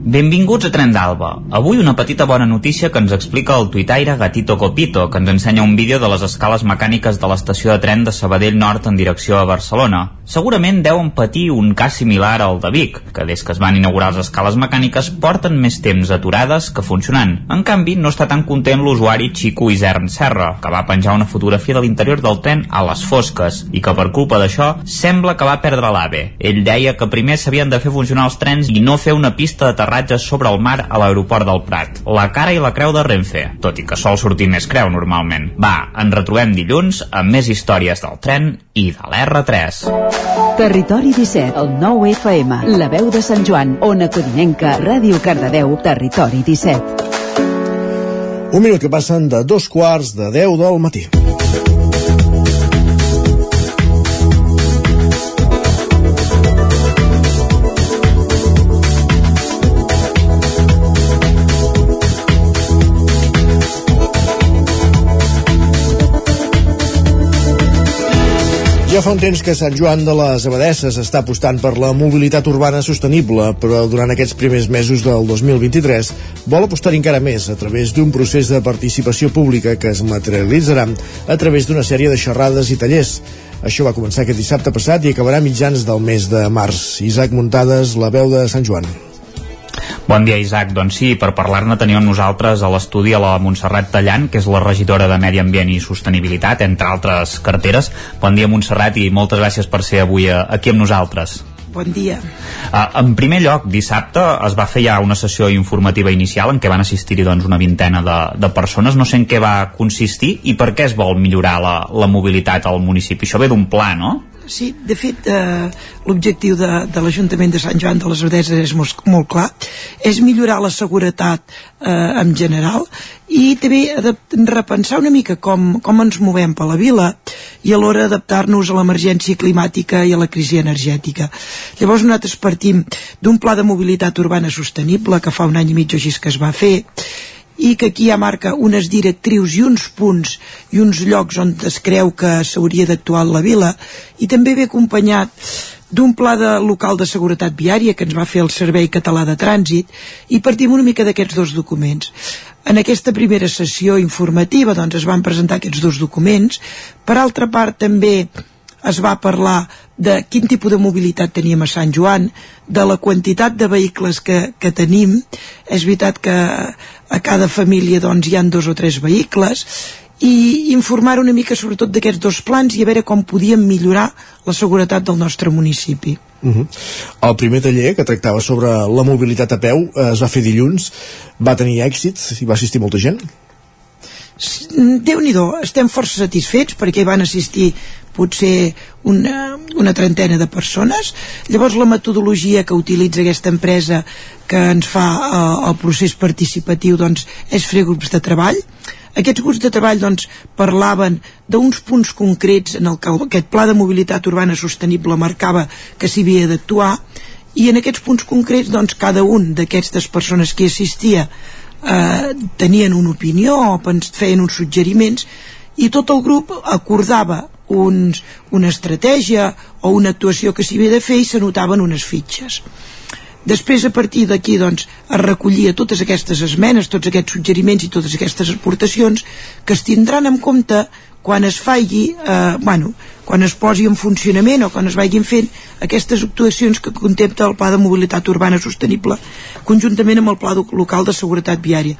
Benvinguts a Tren d'Alba. Avui una petita bona notícia que ens explica el tuitaire Gatito Copito, que ens ensenya un vídeo de les escales mecàniques de l'estació de tren de Sabadell Nord en direcció a Barcelona. Segurament deuen patir un cas similar al de Vic, que des que es van inaugurar les escales mecàniques porten més temps aturades que funcionant. En canvi, no està tan content l'usuari Chico Isern Serra, que va penjar una fotografia de l'interior del tren a les fosques i que per culpa d'això sembla que va perdre l'AVE. Ell deia que primer s'havien de fer funcionar els trens i no fer una pista d'aterratge sobre el mar a l'aeroport del Prat. La cara i la creu de Renfe, tot i que sol sortir més creu normalment. Va, ens retrobem dilluns amb més històries del tren i de l'R3. Territori 17, el 9 FM, la veu de Sant Joan, Ona Codinenca, Ràdio Cardedeu, Territori 17. Un minut que passen de dos quarts de 10 del matí. Ja fa un temps que Sant Joan de les Abadesses està apostant per la mobilitat urbana sostenible, però durant aquests primers mesos del 2023 vol apostar encara més a través d'un procés de participació pública que es materialitzarà a través d'una sèrie de xerrades i tallers. Això va començar aquest dissabte passat i acabarà mitjans del mes de març. Isaac Muntades, la veu de Sant Joan. Bon dia, Isaac. Doncs sí, per parlar-ne tenim amb nosaltres a l'estudi a la Montserrat Tallant, que és la regidora de Medi Ambient i Sostenibilitat, entre altres carteres. Bon dia, Montserrat, i moltes gràcies per ser avui eh, aquí amb nosaltres. Bon dia. Uh, en primer lloc, dissabte es va fer ja una sessió informativa inicial en què van assistir-hi doncs, una vintena de, de persones. No sé en què va consistir i per què es vol millorar la, la mobilitat al municipi. Això ve d'un pla, no? Sí, de fet, eh, l'objectiu de, de l'Ajuntament de Sant Joan de les Abadeses és molt, molt clar, és millorar la seguretat eh, en general i també repensar una mica com, com ens movem per la vila i alhora adaptar-nos a l'emergència climàtica i a la crisi energètica. Llavors nosaltres partim d'un pla de mobilitat urbana sostenible que fa un any i mig o així que es va fer i que aquí ja marca unes directrius i uns punts i uns llocs on es creu que s'hauria d'actuar la vila i també ve acompanyat d'un pla de local de seguretat viària que ens va fer el Servei Català de Trànsit i partim una mica d'aquests dos documents. En aquesta primera sessió informativa doncs, es van presentar aquests dos documents. Per altra part, també es va parlar de quin tipus de mobilitat teníem a Sant Joan, de la quantitat de vehicles que, que tenim. És veritat que a cada família doncs, hi han dos o tres vehicles i informar una mica sobretot d'aquests dos plans i a veure com podíem millorar la seguretat del nostre municipi. Uh -huh. El primer taller que tractava sobre la mobilitat a peu eh, es va fer dilluns, va tenir èxit i va assistir molta gent? Déu nhi estem força satisfets perquè van assistir potser una, una trentena de persones. Llavors la metodologia que utilitza aquesta empresa que ens fa eh, el procés participatiu doncs, és fer grups de treball. Aquests grups de treball doncs, parlaven d'uns punts concrets en el que aquest pla de mobilitat urbana sostenible marcava que s'hi havia d'actuar i en aquests punts concrets doncs, cada un d'aquestes persones que assistia eh, tenien una opinió o feien uns suggeriments i tot el grup acordava uns, una estratègia o una actuació que s'hi havia de fer i s'anotaven unes fitxes. Després, a partir d'aquí, doncs, es recollia totes aquestes esmenes, tots aquests suggeriments i totes aquestes aportacions que es tindran en compte quan es faci, eh, bueno, quan es posi en funcionament o quan es vagin fent aquestes actuacions que contempla el Pla de Mobilitat Urbana Sostenible conjuntament amb el Pla local de Seguretat Viària.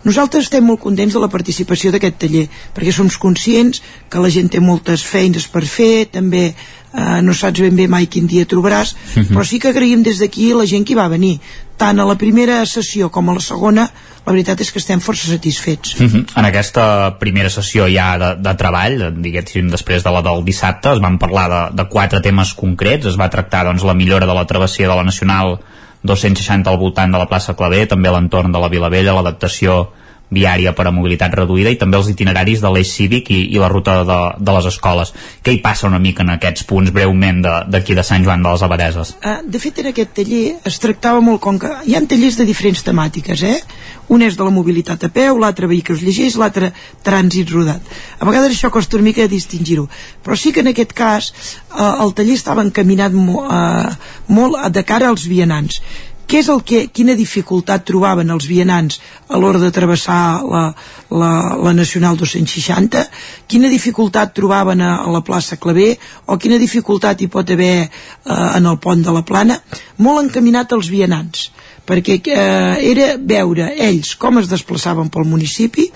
Nosaltres estem molt contents de la participació d'aquest taller, perquè som conscients que la gent té moltes feines per fer, també eh, no saps ben bé mai quin dia trobaràs, uh Mhm. -huh. però sí que agraïm des d'aquí la gent que va venir. Tant a la primera sessió com a la segona, la veritat és que estem força satisfets. Mhm. En aquesta primera sessió ja de, de treball, diguéssim després de la del dissabte, es van parlar de, de quatre temes concrets, es va tractar doncs, la millora de la travessia de la Nacional 260 al voltant de la plaça Clavé, també l'entorn de la Vila Vella, l'adaptació viària per a mobilitat reduïda i també els itineraris de l'eix cívic i, i la ruta de, de les escoles. Què hi passa una mica en aquests punts breument d'aquí de, de Sant Joan de les Abadeses? Uh, de fet, en aquest taller es tractava molt com que hi ha tallers de diferents temàtiques, eh? Un és de la mobilitat a peu, l'altre vehicles llegers, l'altre trànsit rodat. A vegades això costa una mica distingir-ho, però sí que en aquest cas uh, el taller estava encaminat mo, uh, molt de cara als vianants. Què és el que, quina dificultat trobaven els vianants a l'hora de travessar la, la, la Nacional 260? Quina dificultat trobaven a, a la plaça Clavé? O quina dificultat hi pot haver eh, en el pont de la Plana? Molt encaminat als vianants, perquè eh, era veure ells com es desplaçaven pel municipi,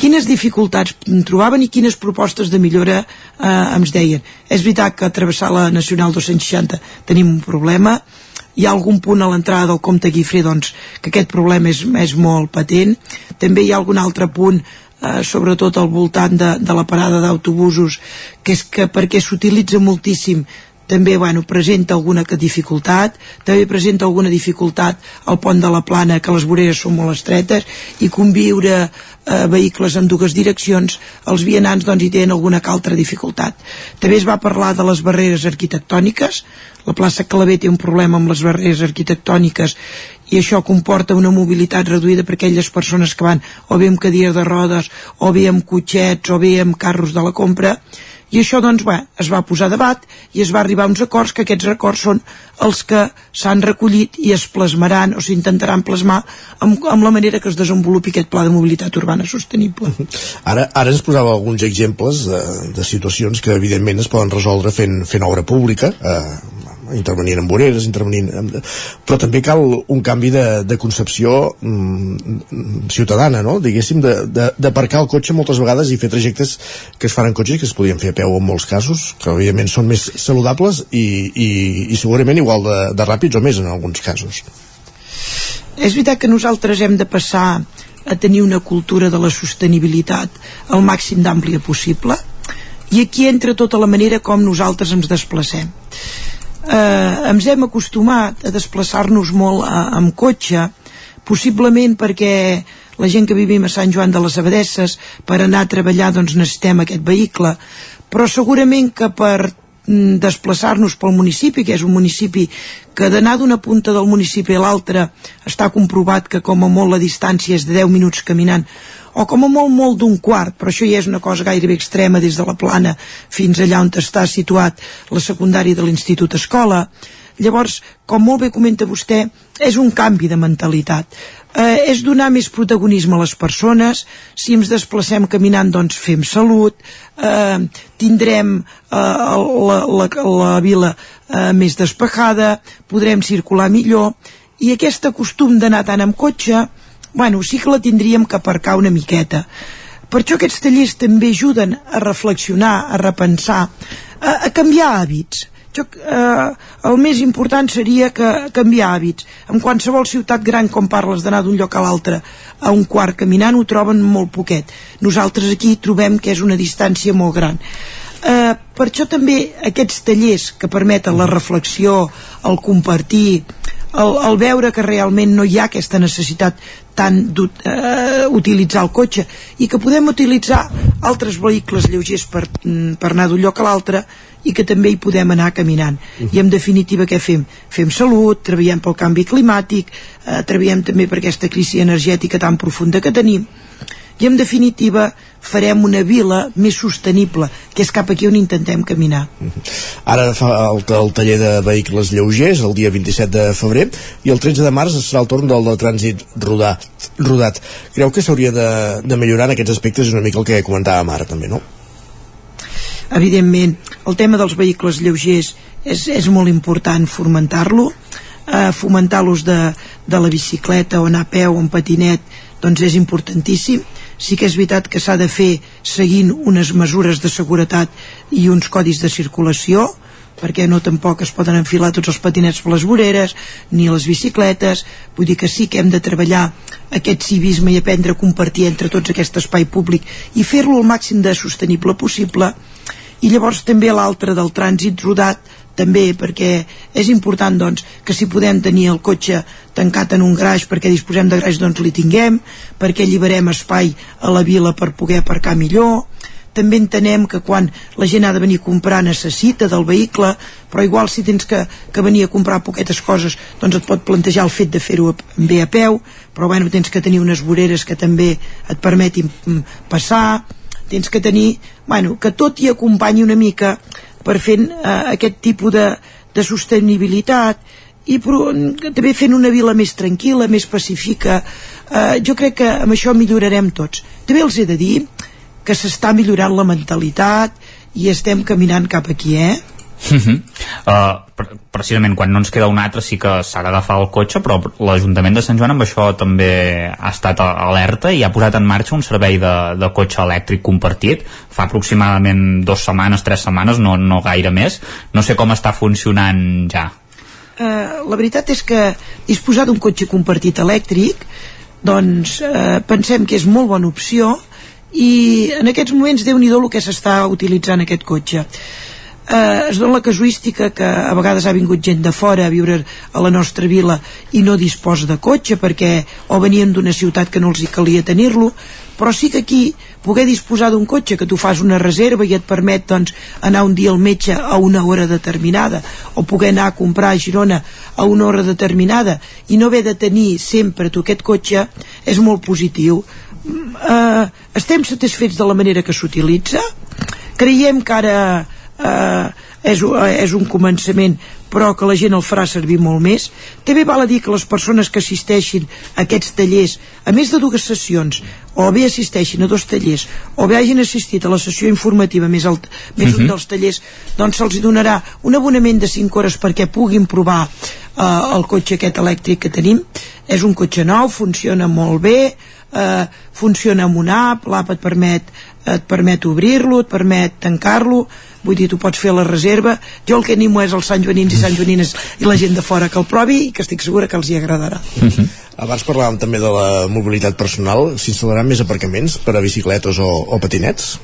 quines dificultats trobaven i quines propostes de millora eh, ens deien. És veritat que travessar la Nacional 260 tenim un problema, hi ha algun punt a l'entrada del Comte Guifré doncs, que aquest problema és, és molt patent. També hi ha algun altre punt eh, sobretot al voltant de, de la parada d'autobusos que és que perquè s'utilitza moltíssim també bueno, presenta alguna dificultat. També presenta alguna dificultat al pont de la Plana que les voreres són molt estretes i conviure eh, vehicles en dues direccions els vianants doncs hi tenen alguna altra dificultat. També es va parlar de les barreres arquitectòniques la plaça Clavé té un problema amb les barreres arquitectòniques i això comporta una mobilitat reduïda per aquelles persones que van o bé amb cadires de rodes o bé amb cotxets o bé amb carros de la compra i això doncs bé, es va posar debat i es va arribar a uns acords que aquests acords són els que s'han recollit i es plasmaran o s'intentaran plasmar amb, amb la manera que es desenvolupi aquest pla de mobilitat urbana sostenible. Ara, ara ens posava alguns exemples de, de situacions que evidentment es poden resoldre fent, fent obra pública, eh, intervenint en voreres, intervenint en... però també cal un canvi de, de concepció mm, ciutadana, no? diguéssim, d'aparcar el cotxe moltes vegades i fer trajectes que es fan en cotxe i que es podien fer a peu en molts casos, que evidentment són més saludables i, i, i segurament igual de, de ràpids o més en alguns casos. És veritat que nosaltres hem de passar a tenir una cultura de la sostenibilitat al màxim d'àmplia possible i aquí entra tota la manera com nosaltres ens desplacem. Eh, ens hem acostumat a desplaçar-nos molt a, amb cotxe, possiblement perquè la gent que vivim a Sant Joan de les Abadesses per anar a treballar doncs necessitem aquest vehicle. Però segurament que per mm, desplaçar-nos pel municipi, que és un municipi que d'anar d'una punta del municipi a l'altra està comprovat que com a molt la distància és de 10 minuts caminant o com a molt molt d'un quart, però això ja és una cosa gairebé extrema des de la plana fins allà on està situat la secundària de l'Institut Escola. Llavors, com molt bé comenta vostè, és un canvi de mentalitat. Eh, és donar més protagonisme a les persones, si ens desplacem caminant doncs fem salut, eh, tindrem eh, la, la, la vila eh, més despejada, podrem circular millor, i aquest costum d'anar tant amb cotxe, bueno, sí que la tindríem que aparcar una miqueta. Per això aquests tallers també ajuden a reflexionar, a repensar, a, a canviar hàbits. Jo, eh, el més important seria que canviar hàbits. En qualsevol ciutat gran, com parles d'anar d'un lloc a l'altre a un quart caminant, ho troben molt poquet. Nosaltres aquí trobem que és una distància molt gran. Eh, per això també aquests tallers que permeten la reflexió, el compartir, el, el veure que realment no hi ha aquesta necessitat tant d'utilitzar uh, el cotxe i que podem utilitzar altres vehicles lleugers per, mm, per anar d'un lloc a l'altre i que també hi podem anar caminant. I en definitiva què fem? Fem salut, treballem pel canvi climàtic eh, treballem també per aquesta crisi energètica tan profunda que tenim. I en definitiva farem una vila més sostenible que és cap aquí on intentem caminar Ara fa el, el taller de vehicles lleugers el dia 27 de febrer i el 13 de març serà el torn del de trànsit rodat. rodat. Creu que s'hauria de, de millorar en aquests aspectes una mica el que comentàvem ara també, no? evidentment el tema dels vehicles lleugers és, és molt important fomentar-lo eh, fomentar l'ús de, de la bicicleta o anar a peu o en patinet doncs és importantíssim sí que és veritat que s'ha de fer seguint unes mesures de seguretat i uns codis de circulació perquè no tampoc es poden enfilar tots els patinets per les voreres ni les bicicletes. Vull dir que sí que hem de treballar aquest civisme i aprendre a compartir entre tots aquest espai públic i fer-lo el màxim de sostenible possible. I llavors també l'altre del trànsit rodat també perquè és important doncs, que si podem tenir el cotxe tancat en un graix perquè disposem de graix doncs li tinguem perquè alliberem espai a la vila per poder aparcar millor. També entenem que quan la gent ha de venir a comprar necessita del vehicle però igual si tens que, que venir a comprar poquetes coses doncs et pot plantejar el fet de fer-ho bé a peu però bueno, tens que tenir unes voreres que també et permetin mm, passar tens que tenir, bueno, que tot hi acompanyi una mica per fer eh, aquest tipus de, de sostenibilitat i però, també fent una vila més tranquil·la, més pacífica eh, jo crec que amb això millorarem tots també els he de dir que s'està millorant la mentalitat i estem caminant cap aquí, eh? Uh -huh. uh, precisament quan no ens queda un altre sí que s'ha d'agafar el cotxe però l'Ajuntament de Sant Joan amb això també ha estat alerta i ha posat en marxa un servei de, de cotxe elèctric compartit. Fa aproximadament dues setmanes, tres setmanes no, no gaire més, no sé com està funcionant ja. Uh, la veritat és que disposar d'un cotxe compartit elèctric doncs uh, pensem que és molt bona opció i en aquests moments déu nhi el que s'està utilitzant aquest cotxe eh, es dona la casuística que a vegades ha vingut gent de fora a viure a la nostra vila i no disposa de cotxe perquè o venien d'una ciutat que no els hi calia tenir-lo però sí que aquí poder disposar d'un cotxe que tu fas una reserva i et permet doncs, anar un dia al metge a una hora determinada o poder anar a comprar a Girona a una hora determinada i no haver de tenir sempre tu aquest cotxe és molt positiu. Eh, estem satisfets de la manera que s'utilitza? Creiem que ara eh, és, és un començament però que la gent el farà servir molt més també val a dir que les persones que assisteixin a aquests tallers a més de dues sessions o bé assisteixin a dos tallers o bé hagin assistit a la sessió informativa més, el, més uh -huh. un mhm. dels tallers doncs se'ls donarà un abonament de 5 hores perquè puguin provar eh, el cotxe aquest elèctric que tenim és un cotxe nou, funciona molt bé eh, funciona amb una app l'app et permet, et permet obrir-lo et permet tancar-lo vull dir, tu pots fer la reserva jo el que animo és els Sant Joanins i Sant Joanines i la gent de fora que el provi i que estic segura que els hi agradarà uh -huh. Abans parlàvem també de la mobilitat personal s'instal·laran més aparcaments per a bicicletes o, o patinets?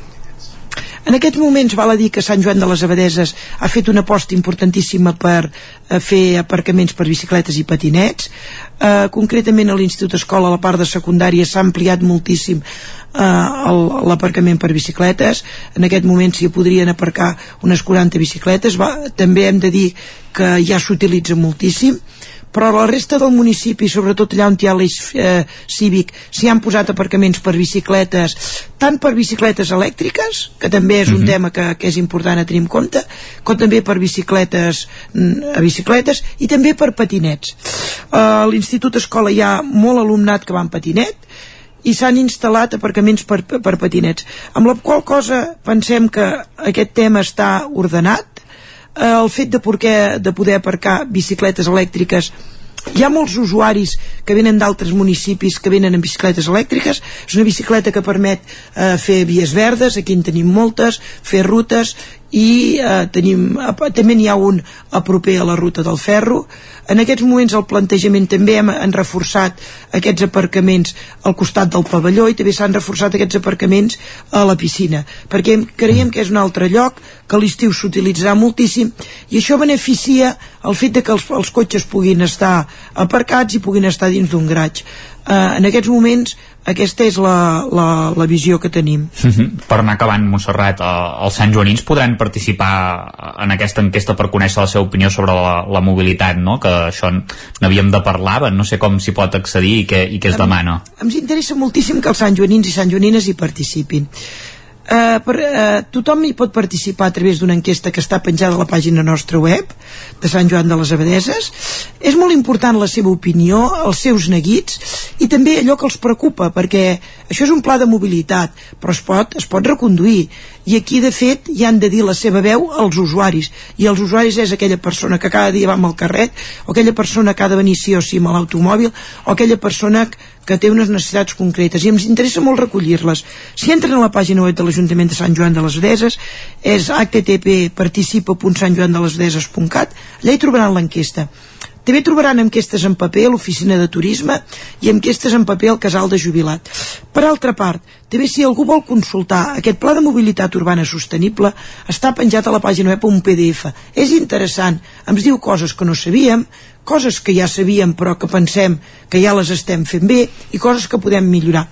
En aquests moments val a dir que Sant Joan de les Abadeses ha fet una aposta importantíssima per eh, fer aparcaments per bicicletes i patinets. Eh, concretament a l'Institut Escola, a la part de secundària, s'ha ampliat moltíssim eh, l'aparcament per bicicletes. En aquest moment s'hi podrien aparcar unes 40 bicicletes. Va, també hem de dir que ja s'utilitza moltíssim però la resta del municipi, sobretot allà on hi ha l'eix eh, cívic, s'hi han posat aparcaments per bicicletes, tant per bicicletes elèctriques, que també és un uh mhm. -huh. tema que, que és important a tenir en compte, com també per bicicletes mm, a bicicletes i també per patinets. A l'Institut Escola hi ha molt alumnat que va en patinet, i s'han instal·lat aparcaments per, per patinets amb la qual cosa pensem que aquest tema està ordenat el fet de poder, de poder aparcar bicicletes elèctriques. Hi ha molts usuaris que venen d'altres municipis que venen en bicicletes elèctriques. És una bicicleta que permet eh, fer vies verdes, aquí en tenim moltes. Fer rutes i eh, tenim, també n'hi ha un a proper a la ruta del ferro. En aquests moments el plantejament també hem, han reforçat aquests aparcaments al costat del pavelló i també s'han reforçat aquests aparcaments a la piscina perquè creiem que és un altre lloc que l'estiu s'utilitzarà moltíssim i això beneficia el fet de que els, els cotxes puguin estar aparcats i puguin estar dins d'un graig eh, en aquests moments aquesta és la, la, la visió que tenim. Uh mhm. -huh. Per anar acabant, Montserrat, eh, els Sant Joanins podran participar en aquesta enquesta per conèixer la seva opinió sobre la, la mobilitat, no? que això n'havíem de parlar, no sé com s'hi pot accedir i què, i què es demana. Ens interessa moltíssim que els Sant Joanins i Sant Joanines hi participin. Uh, per, uh, tothom hi pot participar a través d'una enquesta que està penjada a la pàgina nostra web de Sant Joan de les Abadeses és molt important la seva opinió els seus neguits i també allò que els preocupa perquè això és un pla de mobilitat però es pot, es pot reconduir i aquí de fet hi han de dir la seva veu als usuaris. I els usuaris és aquella persona que cada dia va amb el carret o aquella persona que ha de venir sí o sí amb l'automòbil o aquella persona que té unes necessitats concretes. I ens interessa molt recollir-les. Si entren a la pàgina web de l'Ajuntament de Sant Joan de les Deses és http participa.santjoandelesdeses.cat allà hi trobaran l'enquesta també trobaran enquestes en paper a l'oficina de turisme i enquestes en paper al casal de jubilat. Per altra part, també si algú vol consultar aquest pla de mobilitat urbana sostenible, està penjat a la pàgina web un PDF. És interessant, ens diu coses que no sabíem, coses que ja sabíem però que pensem que ja les estem fent bé i coses que podem millorar.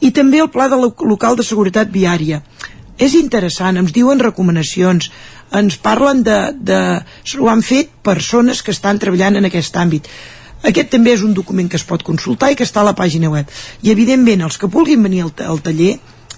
I també el pla de local de seguretat viària. És interessant, ens diuen recomanacions, ens parlen de, de... ho han fet persones que estan treballant en aquest àmbit aquest també és un document que es pot consultar i que està a la pàgina web i evidentment els que vulguin venir al, al taller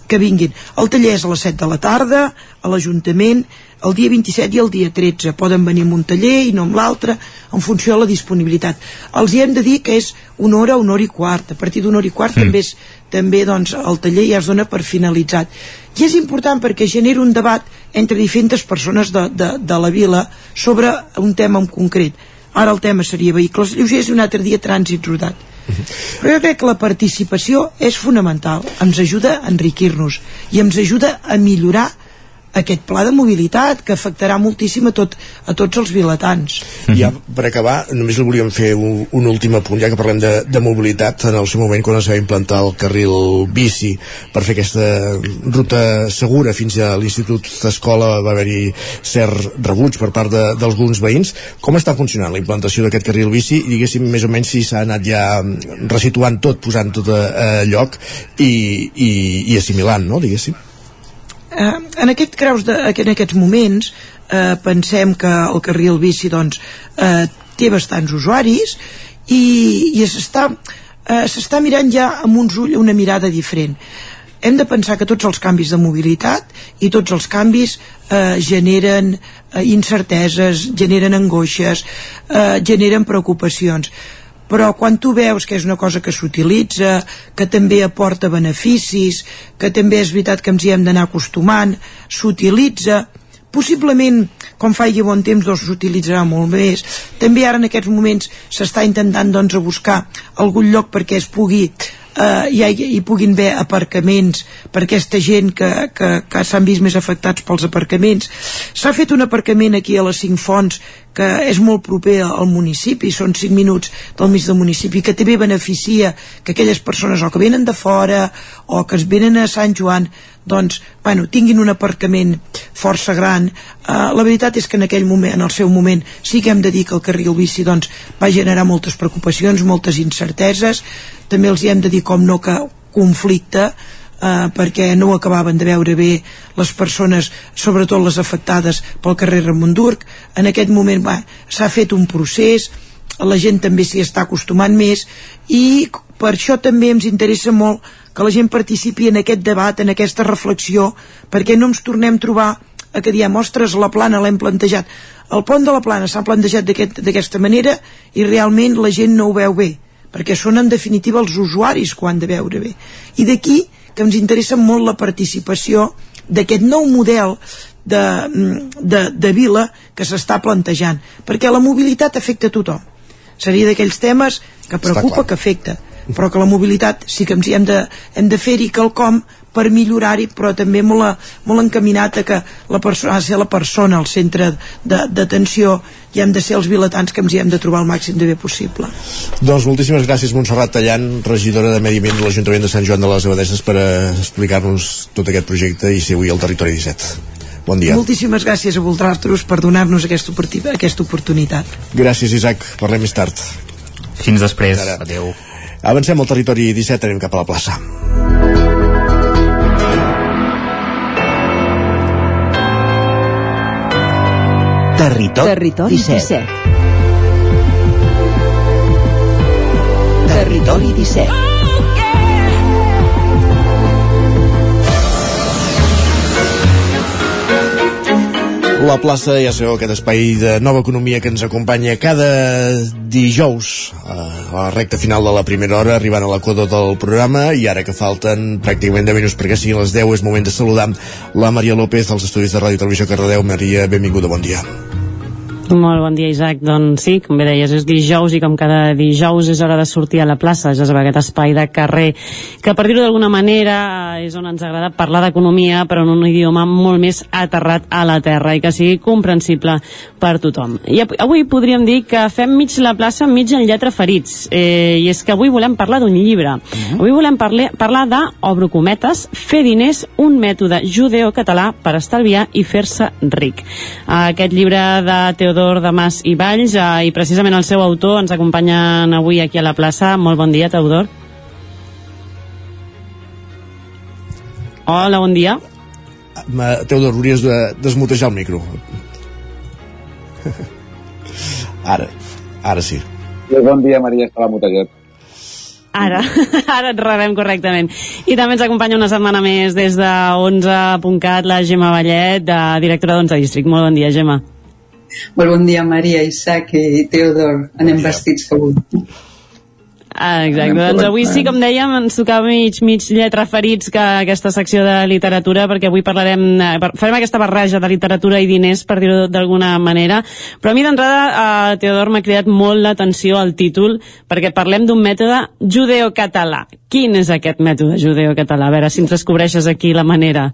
que vinguin. El taller és a les 7 de la tarda, a l'Ajuntament, el dia 27 i el dia 13. Poden venir amb un taller i no amb l'altre, en funció de la disponibilitat. Els hi hem de dir que és una hora, una hora i quart. A partir d'una hora i quart mm. també, és, també doncs, el taller ja es dona per finalitzat. I és important perquè genera un debat entre diferents persones de, de, de la vila sobre un tema en concret. Ara el tema seria vehicles lleugers i un altre dia trànsit rodat. Però jo crec que la participació és fonamental, ens ajuda a enriquir-nos i ens ajuda a millorar aquest pla de mobilitat que afectarà moltíssim a, tot, a tots els vilatans. I ja per acabar, només li volíem fer un, un últim apunt, ja que parlem de, de mobilitat, en el seu moment quan es va implantar el carril bici per fer aquesta ruta segura fins a l'Institut d'Escola va haver-hi cert rebuig per part d'alguns veïns. Com està funcionant la implantació d'aquest carril bici i diguéssim més o menys si s'ha anat ja resituant tot, posant tot a, a lloc i, i, i assimilant, no, diguéssim? Eh, en aquest creus de, en aquests moments eh, pensem que el carril bici doncs, eh, té bastants usuaris i, i s'està eh, s'està mirant ja amb uns ulls una mirada diferent. Hem de pensar que tots els canvis de mobilitat i tots els canvis eh, generen eh, incerteses, generen angoixes, eh, generen preocupacions però quan tu veus que és una cosa que s'utilitza, que també aporta beneficis, que també és veritat que ens hi hem d'anar acostumant, s'utilitza, possiblement com faci bon temps doncs s'utilitzarà molt més. També ara en aquests moments s'està intentant doncs a buscar algun lloc perquè es pugui eh, hi, hi, puguin haver aparcaments per aquesta gent que, que, que s'han vist més afectats pels aparcaments. S'ha fet un aparcament aquí a les Cinc Fonts que és molt proper al municipi, són 5 minuts del mig del municipi, que també beneficia que aquelles persones o que venen de fora o que es venen a Sant Joan doncs, bueno, tinguin un aparcament força gran. Uh, la veritat és que en aquell moment, en el seu moment, sí que hem de dir que el carril bici doncs, va generar moltes preocupacions, moltes incerteses, també els hi hem de dir com no que conflicte, eh, perquè no acabaven de veure bé les persones, sobretot les afectades pel carrer Ramon Durc. En aquest moment s'ha fet un procés, la gent també s'hi està acostumant més i per això també ens interessa molt que la gent participi en aquest debat, en aquesta reflexió, perquè no ens tornem a trobar a que diem, ostres, la plana l'hem plantejat. El pont de la plana s'ha plantejat d'aquesta aquest, manera i realment la gent no ho veu bé, perquè són en definitiva els usuaris que ho han de veure bé. I d'aquí que ens interessa molt la participació d'aquest nou model de, de, de vila que s'està plantejant, perquè la mobilitat afecta a tothom. Seria d'aquells temes que preocupa, que afecta, però que la mobilitat sí que ens hi hem de, hem de fer-hi quelcom per millorar-hi, però també molt, molt encaminat a que la persona ha de ser la persona al centre d'atenció i hem de ser els vilatans que ens hi hem de trobar el màxim de bé possible. Doncs moltíssimes gràcies Montserrat Tallant, regidora de Medi Ambient de l'Ajuntament de Sant Joan de les Abadeses per explicar-nos tot aquest projecte i ser avui al Territori 17. Bon dia. Moltíssimes gràcies a vosaltres per donar-nos aquesta, aquesta oportunitat. Gràcies, Isaac. Parlem més tard. Fins després. Adéu. Avancem al territori 17, anem cap a la plaça. Territori, Territori 17. 17. Territori 17. La plaça, ja sabeu, aquest espai de nova economia que ens acompanya cada dijous a la recta final de la primera hora, arribant a l'equador del programa, i ara que falten pràcticament 10 minuts perquè siguin les 10, és moment de saludar la Maria López dels Estudis de Ràdio Televisió Cardedeu. Maria, benvinguda, bon dia. Molt bon dia, Isaac. Doncs sí, com bé deies, és dijous i com cada dijous és hora de sortir a la plaça, ja sabeu, aquest espai de carrer, que per dir-ho d'alguna manera és on ens agrada parlar d'economia, però en un idioma molt més aterrat a la terra i que sigui comprensible per tothom. I avui podríem dir que fem mig la plaça, mig en lletra ferits, eh, i és que avui volem parlar d'un llibre. -huh. Avui volem parlar, parlar de, obro cometes, fer diners, un mètode judeo-català per estalviar i fer-se ric. Aquest llibre de Teodor Teodor de Mas i Valls eh, i precisament el seu autor ens acompanyen avui aquí a la plaça. Molt bon dia, Teodor. Hola, bon dia. Ma, Teodor, hauries de desmutejar el micro. ara, ara sí. Bon dia, Maria, estava mutejat. Ara, ara et rebem correctament. I també ens acompanya una setmana més des de 11.cat la Gemma Vallet, de directora d'11 District. Molt bon dia, Gemma. Molt bon dia, Maria, Isaac i Teodor. Anem bon vestits avui. Ah, exacte, doncs avui sí, com dèiem, ens tocava mig, mig lletra ferits que aquesta secció de literatura, perquè avui parlarem, eh, farem aquesta barreja de literatura i diners, per dir-ho d'alguna manera, però a mi d'entrada, eh, Teodor, m'ha cridat molt l'atenció al títol, perquè parlem d'un mètode judeo-català. Quin és aquest mètode judeo-català? A veure si ens descobreixes aquí la manera.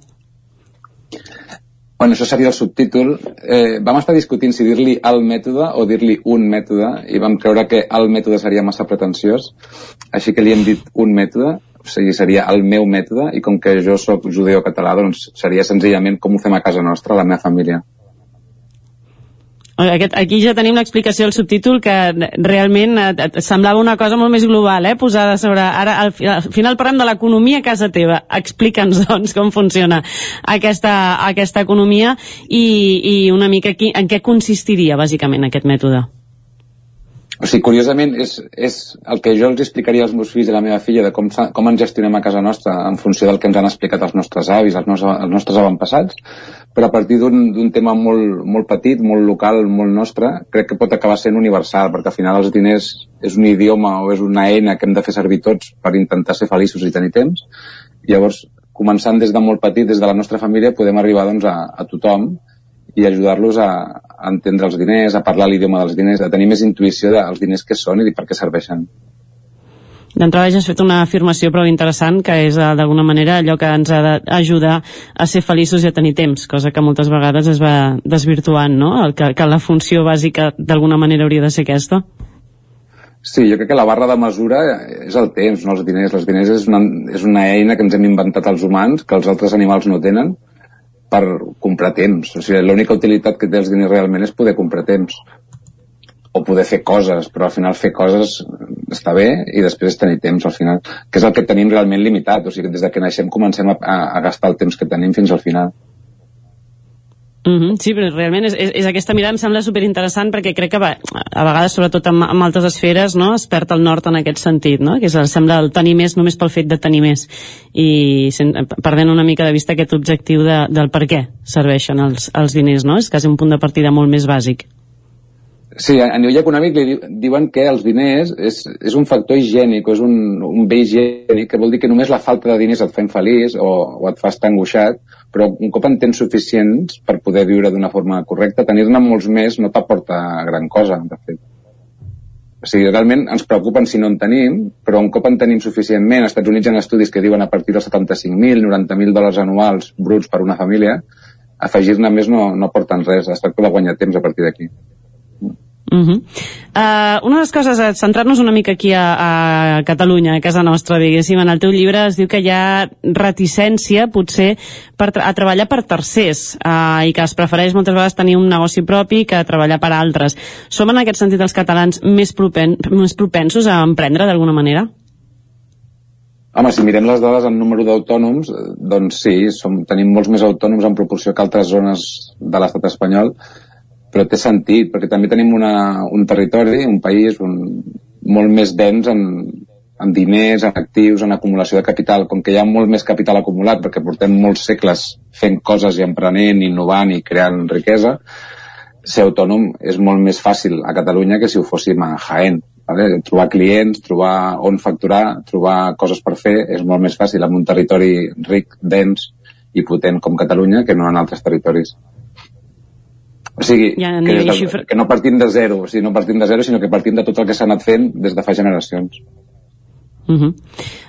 Bueno, això seria el subtítol. Eh, vam estar discutint si dir-li el mètode o dir-li un mètode i vam creure que el mètode seria massa pretensiós, així que li hem dit un mètode, o sigui, seria el meu mètode, i com que jo sóc judeo-català, doncs seria senzillament com ho fem a casa nostra, la meva família. Aquest, aquí ja tenim l'explicació del subtítol que realment et semblava una cosa molt més global, eh, posada sobre... Ara, al, al final parlem de l'economia a casa teva. Explica'ns, doncs, com funciona aquesta, aquesta economia i, i una mica aquí, en què consistiria, bàsicament, aquest mètode. O sigui, curiosament, és, és el que jo els explicaria als meus fills i a la meva filla de com, com ens gestionem a casa nostra en funció del que ens han explicat els nostres avis, els, nos, els nostres avantpassats, però a partir d'un tema molt, molt petit, molt local, molt nostre, crec que pot acabar sent universal, perquè al final els diners és un idioma o és una eina que hem de fer servir tots per intentar ser feliços i tenir temps. Llavors, començant des de molt petit, des de la nostra família, podem arribar doncs, a, a tothom i ajudar-los a, a entendre els diners, a parlar l'idioma dels diners, a tenir més intuïció dels diners que són i per què serveixen. D'entrada ja has fet una afirmació prou interessant, que és eh, d'alguna manera allò que ens ha d'ajudar a ser feliços i a tenir temps, cosa que moltes vegades es va desvirtuant, no? El que, que la funció bàsica d'alguna manera hauria de ser aquesta. Sí, jo crec que la barra de mesura és el temps, no els diners. Els diners és una, és una eina que ens hem inventat els humans, que els altres animals no tenen, per comprar temps. O sigui, l'única utilitat que té els diners realment és poder comprar temps o poder fer coses, però al final fer coses està bé i després tenir temps al final, que és el que tenim realment limitat, o sigui, des de que naixem comencem a, a gastar el temps que tenim fins al final. Mm -hmm, sí, però realment és, és, és aquesta mirada em sembla superinteressant perquè crec que va, a vegades, sobretot en, en altres esferes, no, es perd el nord en aquest sentit, no? que és, sembla el tenir més només pel fet de tenir més i sen, perdent una mica de vista aquest objectiu de, del per què serveixen els, els diners, no? és quasi un punt de partida molt més bàsic. Sí, a nivell econòmic li diuen que els diners és, és un factor higiènic, és un, un bé higiènic, que vol dir que només la falta de diners et fa infeliç o, o et fa estar angoixat, però un cop en tens suficients per poder viure d'una forma correcta, tenir-ne molts més no t'aporta gran cosa, de fet. O sigui, realment ens preocupen si no en tenim, però un cop en tenim suficientment, als Estats Units hi ha estudis que diuen a partir dels 75.000, 90.000 dòlars anuals bruts per una família, afegir-ne més no, no aporten res, es tracta de guanyar temps a partir d'aquí. Uh -huh. uh, una de les coses, eh, centrar-nos una mica aquí a, a Catalunya, a casa nostra, diguéssim, en el teu llibre es diu que hi ha reticència, potser, per a treballar per tercers, uh, i que es prefereix moltes vegades tenir un negoci propi que treballar per altres. Som en aquest sentit els catalans més, propen més propensos a emprendre d'alguna manera? Home, si mirem les dades en número d'autònoms, doncs sí, som, tenim molts més autònoms en proporció que altres zones de l'estat espanyol, però té sentit, perquè també tenim una, un territori, un país un, molt més dens en, en diners, en actius, en acumulació de capital, com que hi ha molt més capital acumulat perquè portem molts segles fent coses i emprenent, innovant i creant riquesa, ser autònom és molt més fàcil a Catalunya que si ho fóssim a Jaén. Vale? Trobar clients, trobar on facturar, trobar coses per fer, és molt més fàcil en un territori ric, dens i potent com Catalunya que no en altres territoris. O sigui, Ja, que, de, xifra- que no partim de zero, o sigui, no partim de zero, sinó que partim de tot el que s'ha anat fent des de fa generacions. Uh -huh.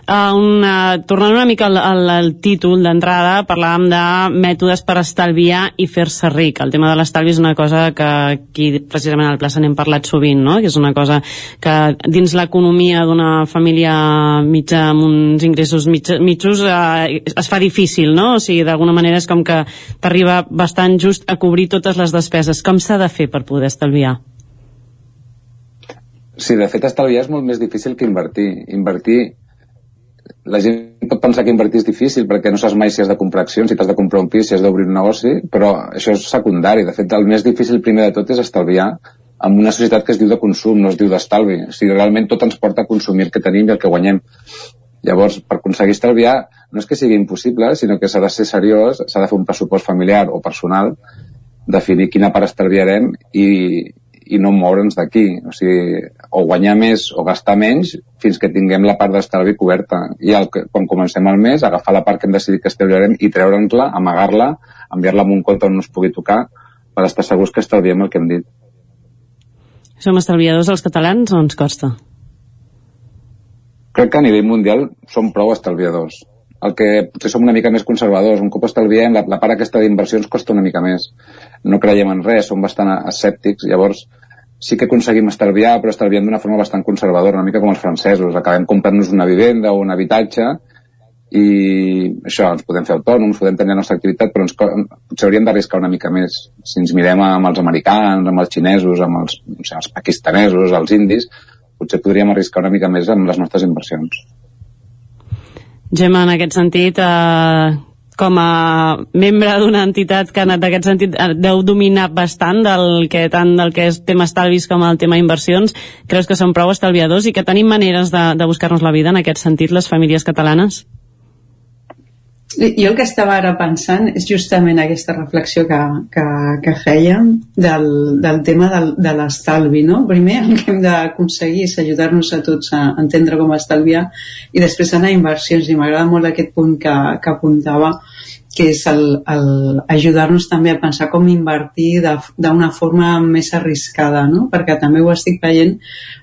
uh, una, tornant una mica al, al, al títol d'entrada, parlàvem de mètodes per estalviar i fer-se ric. El tema de l'estalvi és una cosa que aquí, precisament al plaça, n'hem parlat sovint, no? que és una cosa que dins l'economia d'una família mitja amb uns ingressos mitja, mitjos eh, es fa difícil, no? O sigui, d'alguna manera és com que t'arriba bastant just a cobrir totes les despeses. Com s'ha de fer per poder estalviar? Sí, de fet, estalviar és molt més difícil que invertir. Invertir... La gent pot pensar que invertir és difícil perquè no saps mai si has de comprar accions, si t'has de comprar un pis, si has d'obrir un negoci, però això és secundari. De fet, el més difícil primer de tot és estalviar en una societat que es diu de consum, no es diu d'estalvi. O sigui, realment tot ens porta a consumir el que tenim i el que guanyem. Llavors, per aconseguir estalviar, no és que sigui impossible, sinó que s'ha de ser seriós, s'ha de fer un pressupost familiar o personal, definir quina part estalviarem i, i no moure'ns d'aquí. O sigui, o guanyar més o gastar menys fins que tinguem la part d'estalvi coberta. I el quan comencem el mes, agafar la part que hem decidit que estalviarem i treure'ns-la, amagar-la, enviar-la a un compte on no es pugui tocar per estar segurs que estalviem el que hem dit. Som estalviadors els catalans o ens costa? crec que a nivell mundial som prou estalviadors. El que potser som una mica més conservadors. Un cop estalviem, la, la part aquesta d'inversions costa una mica més. No creiem en res, som bastant escèptics. Llavors, sí que aconseguim estalviar, però estalviem d'una forma bastant conservadora, una mica com els francesos. Acabem comprant-nos una vivenda o un habitatge i això, ens podem fer autònoms, podem tenir la nostra activitat, però ens, potser hauríem d'arriscar una mica més. Si ens mirem amb els americans, amb els xinesos, amb els, no sé, els pakistanesos, els indis, potser podríem arriscar una mica més amb les nostres inversions. Gemma, en aquest sentit, eh, com a membre d'una entitat que en aquest sentit eh, deu dominar bastant del que, tant del que és tema estalvis com el tema inversions, creus que són prou estalviadors i que tenim maneres de, de buscar-nos la vida en aquest sentit, les famílies catalanes? Jo el que estava ara pensant és justament aquesta reflexió que, que, que fèiem del, del tema del, de l'estalvi, no? Primer el que hem d'aconseguir és ajudar-nos a tots a entendre com estalviar i després anar a inversions i m'agrada molt aquest punt que, que apuntava que és ajudar-nos també a pensar com invertir d'una forma més arriscada, no? perquè també ho estic veient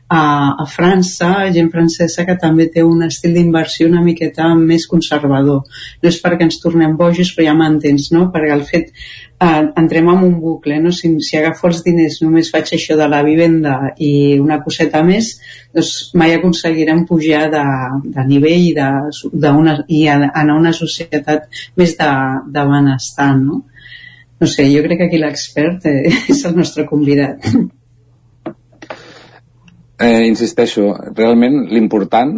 a, a França, gent francesa que també té un estil d'inversió una miqueta més conservador. No és perquè ens tornem bojos, però ja m'entens, no? perquè el fet entrem en un bucle, no? si, si agafo els diners només faig això de la vivenda i una coseta més, doncs mai aconseguirem pujar de, de nivell i, de, de una, i anar a una societat més de, de benestar, no? No sé, jo crec que aquí l'expert eh, és el nostre convidat. Eh, insisteixo, realment l'important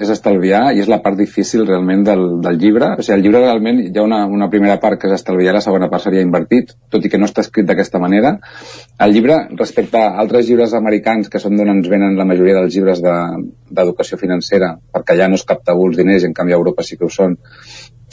és estalviar i és la part difícil realment del, del llibre. O sigui, el llibre realment hi ha una, una primera part que és estalviar, la segona part seria invertit, tot i que no està escrit d'aquesta manera. El llibre, respecte a altres llibres americans, que són d'on ens venen la majoria dels llibres de- d'educació de, financera, perquè allà no és cap tabú els diners, i en canvi a Europa sí que ho són,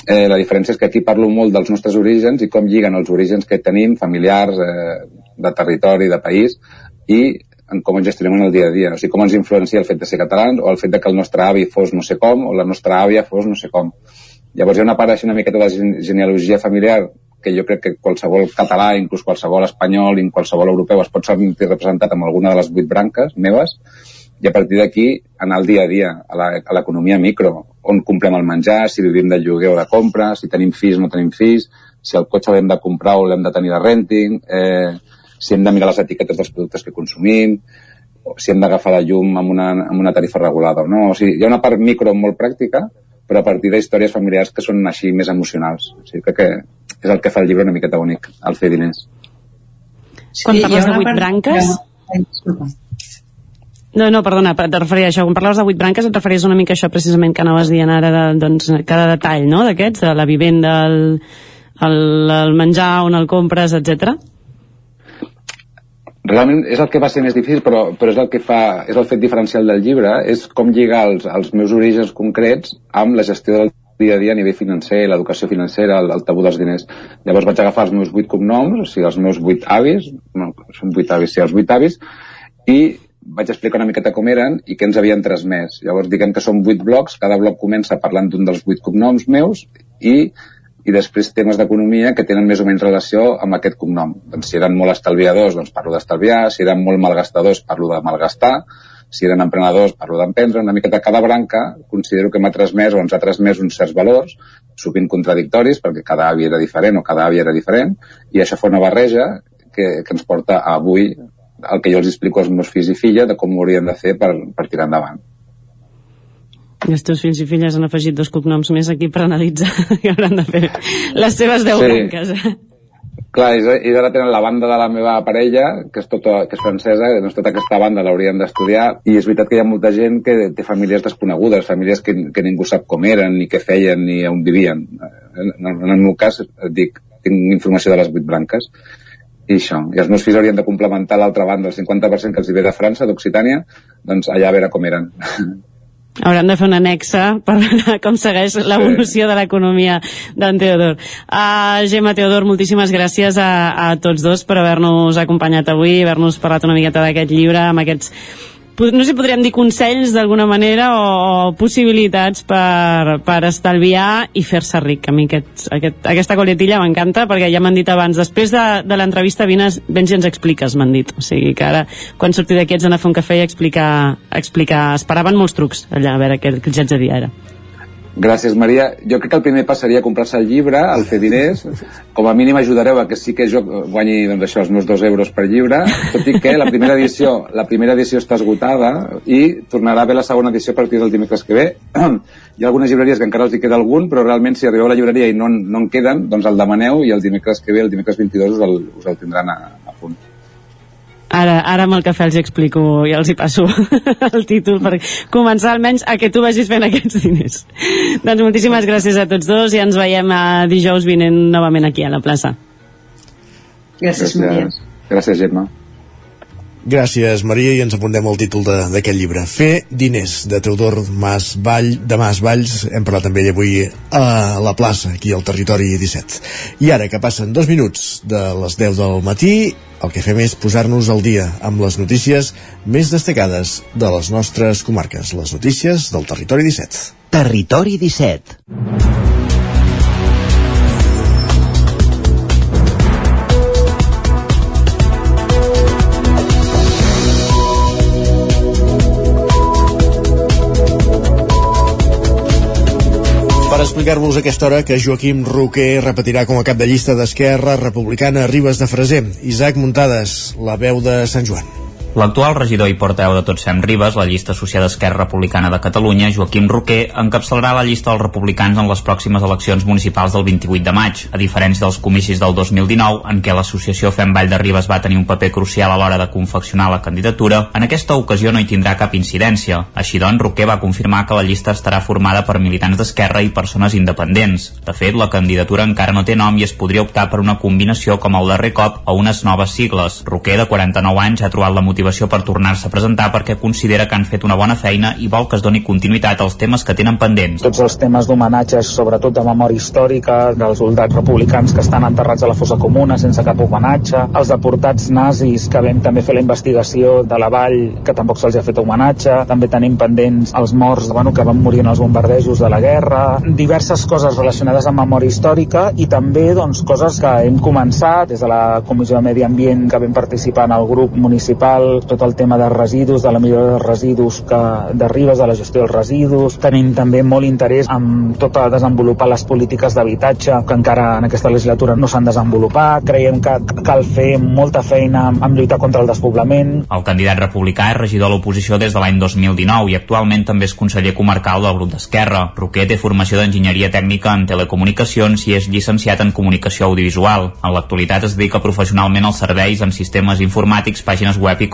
eh, la diferència és que aquí parlo molt dels nostres orígens i com lliguen els orígens que tenim, familiars, eh, de territori, de país, i en com ens gestionem en el dia a dia. O sigui, com ens influencia el fet de ser catalans o el fet de que el nostre avi fos no sé com o la nostra àvia fos no sé com. Llavors hi ha una part així una miqueta de gene- genealogia familiar que jo crec que qualsevol català, inclús qualsevol espanyol, i qualsevol europeu es pot sentir representat amb alguna de les vuit branques meves i a partir d'aquí anar al dia a dia, a l'economia micro, on comprem el menjar, si vivim de lloguer o de compra, si tenim fills o no tenim fills, si el cotxe l'hem de comprar o l'hem de tenir de renting, eh, si hem de mirar les etiquetes dels productes que consumim, o si hem d'agafar la llum amb una, amb una tarifa regulada o no. O sigui, hi ha una part micro molt pràctica, però a partir d'històries familiars que són així més emocionals. O sigui, crec que és el que fa el llibre una miqueta únic, el fer diners. Quan hi ha parles de vuit part branques... No, no, perdona, per- te referia a això. Quan parlaves de vuit branques et referies una mica a això precisament que anaves dient ara, de, doncs, cada detall, no?, d'aquests, de la vivenda, el, el, el menjar, on el compres, etc. realment és el que va ser més difícil, però, però és el que fa, és el fet diferencial del llibre, és com lligar els, els meus orígens concrets amb la gestió del dia a dia a nivell financer, l'educació financera, el, el tabú dels diners. Llavors vaig agafar els meus vuit cognoms, o sigui, els meus vuit avis, no, són vuit avis, sí, els vuit avis, i vaig explicar una miqueta com eren i què ens havien transmès. Llavors diguem que són vuit blocs, cada bloc comença parlant d'un dels vuit cognoms meus i i després temes d'economia que tenen més o menys relació amb aquest cognom. Doncs si eren molt estalviadors, doncs parlo d'estalviar, si eren molt malgastadors, parlo de malgastar, si eren emprenedors, parlo d'emprendre, una miqueta cada branca considero que m'ha transmès o ens ha transmès uns certs valors, sovint contradictoris, perquè cada avi era diferent o cada àvia era diferent, i això fa una barreja que, que ens porta a avui el que jo els explico als meus fills i filles de com ho haurien de fer per, per tirar endavant. I els teus fills i filles han afegit dos cognoms més aquí per analitzar i hauran de fer les seves deu Sí. branques. Clar, ells, ells ara tenen la banda de la meva parella, que és, tota, que és francesa, doncs tota aquesta banda l'haurien d'estudiar, i és veritat que hi ha molta gent que té famílies desconegudes, famílies que, que ningú sap com eren, ni què feien, ni on vivien. En, en el meu cas, dic, tinc informació de les vuit branques, i això. I els meus fills haurien de complementar l'altra banda, el 50% que els hi ve de França, d'Occitània, doncs allà a veure com eren. Hauran de fer una anexa per veure com segueix l'evolució de l'economia d'en Teodor. Uh, Gemma Teodor, moltíssimes gràcies a, a tots dos per haver-nos acompanyat avui, haver-nos parlat una miqueta d'aquest llibre, amb aquests no sé si podríem dir consells d'alguna manera o, o possibilitats per, per estalviar i fer-se ric. A mi aquest, aquest, aquesta coletilla m'encanta perquè ja m'han dit abans, després de, de l'entrevista vines, vens i ens expliques, m'han dit. O sigui que ara, quan surti d'aquí, ets anar a fer un cafè i explicar, explicar... Esperaven molts trucs allà, a veure què, què els haig de dir ara. Gràcies, Maria. Jo crec que el primer pas seria comprar-se el llibre, el fer diners. Com a mínim ajudareu a que sí que jo guanyi doncs, això, els meus dos euros per llibre, tot i que la primera edició la primera edició està esgotada i tornarà a haver la segona edició a partir del dimecres que ve. Hi ha algunes llibreries que encara els hi queda algun, però realment si arribeu a la llibreria i no, no en queden, doncs el demaneu i el dimecres que ve, el dimecres 22, us el, us el tindran a. Ara, ara amb el cafè els hi explico i els hi passo el títol per començar almenys a que tu vagis fent aquests diners. doncs moltíssimes gràcies a tots dos i ens veiem a dijous vinent novament aquí a la plaça. Gràcies, Maria. Gràcies, Gemma. Gràcies, Maria, i ens apuntem el títol d'aquest llibre. Fer diners, de Teodor Mas Vall, de Mas Valls. Hem parlat amb ell avui a la plaça, aquí al Territori 17. I ara, que passen dos minuts de les 10 del matí, el que fem és posar-nos al dia amb les notícies més destacades de les nostres comarques, les notícies del Territori 17. Territori 17. Explicar-vos aquesta hora que Joaquim Roquer repetirà com a cap de llista d'Esquerra Republicana Ribes de Freser. Isaac Muntades, la veu de Sant Joan. L'actual regidor i portaveu de Tots Fem Ribes, la llista associada a Esquerra Republicana de Catalunya, Joaquim Roquer, encapçalarà la llista dels republicans en les pròximes eleccions municipals del 28 de maig, a diferència dels comicis del 2019, en què l'associació Fem Vall de Ribes va tenir un paper crucial a l'hora de confeccionar la candidatura, en aquesta ocasió no hi tindrà cap incidència. Així doncs, Roquer va confirmar que la llista estarà formada per militants d'Esquerra i persones independents. De fet, la candidatura encara no té nom i es podria optar per una combinació com el darrer cop o unes noves sigles. Roquer, de 49 anys, ha trobat la motivació per tornar-se a presentar perquè considera que han fet una bona feina i vol que es doni continuïtat als temes que tenen pendents. tots els temes d'homenatges, sobretot de memòria històrica, dels soldats republicans que estan enterrats a la fossa comuna sense cap homenatge, els deportats nazis que vam també fer la investigació de la vall que tampoc se'ls ha fet homenatge, també tenim pendents els morts bueno, que van morir en els bombardejos de la guerra, diverses coses relacionades amb memòria històrica i també doncs, coses que hem començat des de la Comissió de Medi Ambient que vam participar en el grup municipal, tot el tema de residus, de la millora de residus que, de Ribes, de la gestió dels residus. Tenim també molt interès en tot a desenvolupar les polítiques d'habitatge que encara en aquesta legislatura no s'han desenvolupat. Creiem que cal fer molta feina amb lluitar contra el despoblament. El candidat republicà és regidor a l'oposició des de l'any 2019 i actualment també és conseller comarcal del grup d'Esquerra. Roquer té formació d'enginyeria tècnica en telecomunicacions i és llicenciat en comunicació audiovisual. En l'actualitat es dedica professionalment als serveis en sistemes informàtics, pàgines web i.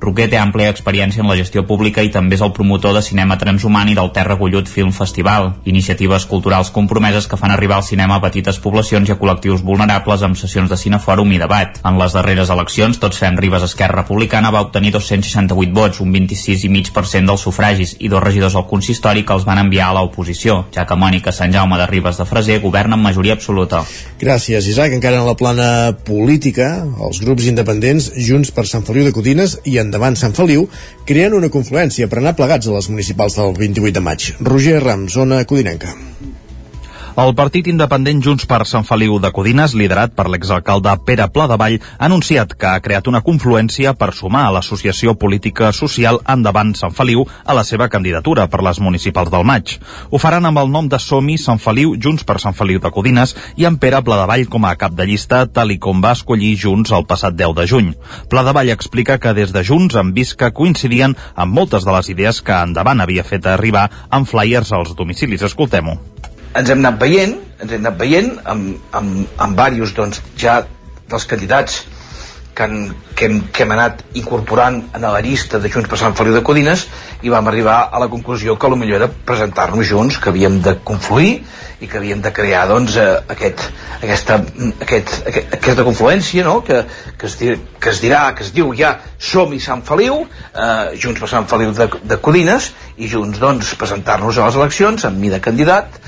Roquer té àmplia experiència en la gestió pública i també és el promotor de cinema transhumant i del Terra Gullut Film Festival, iniciatives culturals compromeses que fan arribar al cinema a petites poblacions i a col·lectius vulnerables amb sessions de cinefòrum i debat. En les darreres eleccions, Tots Fem Ribes Esquerra Republicana va obtenir 268 vots, un 26,5% dels sufragis, i dos regidors al consistori que els van enviar a l'oposició, ja que Mònica Sant Jaume de Ribes de Freser governa amb majoria absoluta. Gràcies, Isaac. Encara en la plana política, els grups independents Junts per Sant Feliu de Codines i Endavant Sant Feliu creen una confluència per anar plegats a les municipals del 28 de maig. Roger Ram, zona codinenca. El partit independent Junts per Sant Feliu de Codines, liderat per l'exalcalde Pere Pladevall, ha anunciat que ha creat una confluència per sumar a l'associació política social Endavant Sant Feliu a la seva candidatura per les municipals del maig. Ho faran amb el nom de Somi Sant Feliu Junts per Sant Feliu de Codines i amb Pere Pladevall com a cap de llista, tal i com va escollir Junts el passat 10 de juny. Pladevall explica que des de Junts han vist que coincidien amb moltes de les idees que Endavant havia fet arribar amb flyers als domicilis. Escoltem-ho ens hem anat veient, ens hem anat veient amb, amb, amb diversos doncs, ja dels candidats que, han, que, hem, que hem anat incorporant en la llista de Junts per Sant Feliu de Codines i vam arribar a la conclusió que millor era presentar-nos junts, que havíem de confluir i que havíem de crear doncs, eh, aquest, aquesta, aquest, aquest, aquesta confluència no? que, que, es dir, que es dirà, que es diu ja Som i Sant Feliu, eh, Junts per Sant Feliu de, de Codines i junts doncs, presentar-nos a les eleccions amb mi de candidat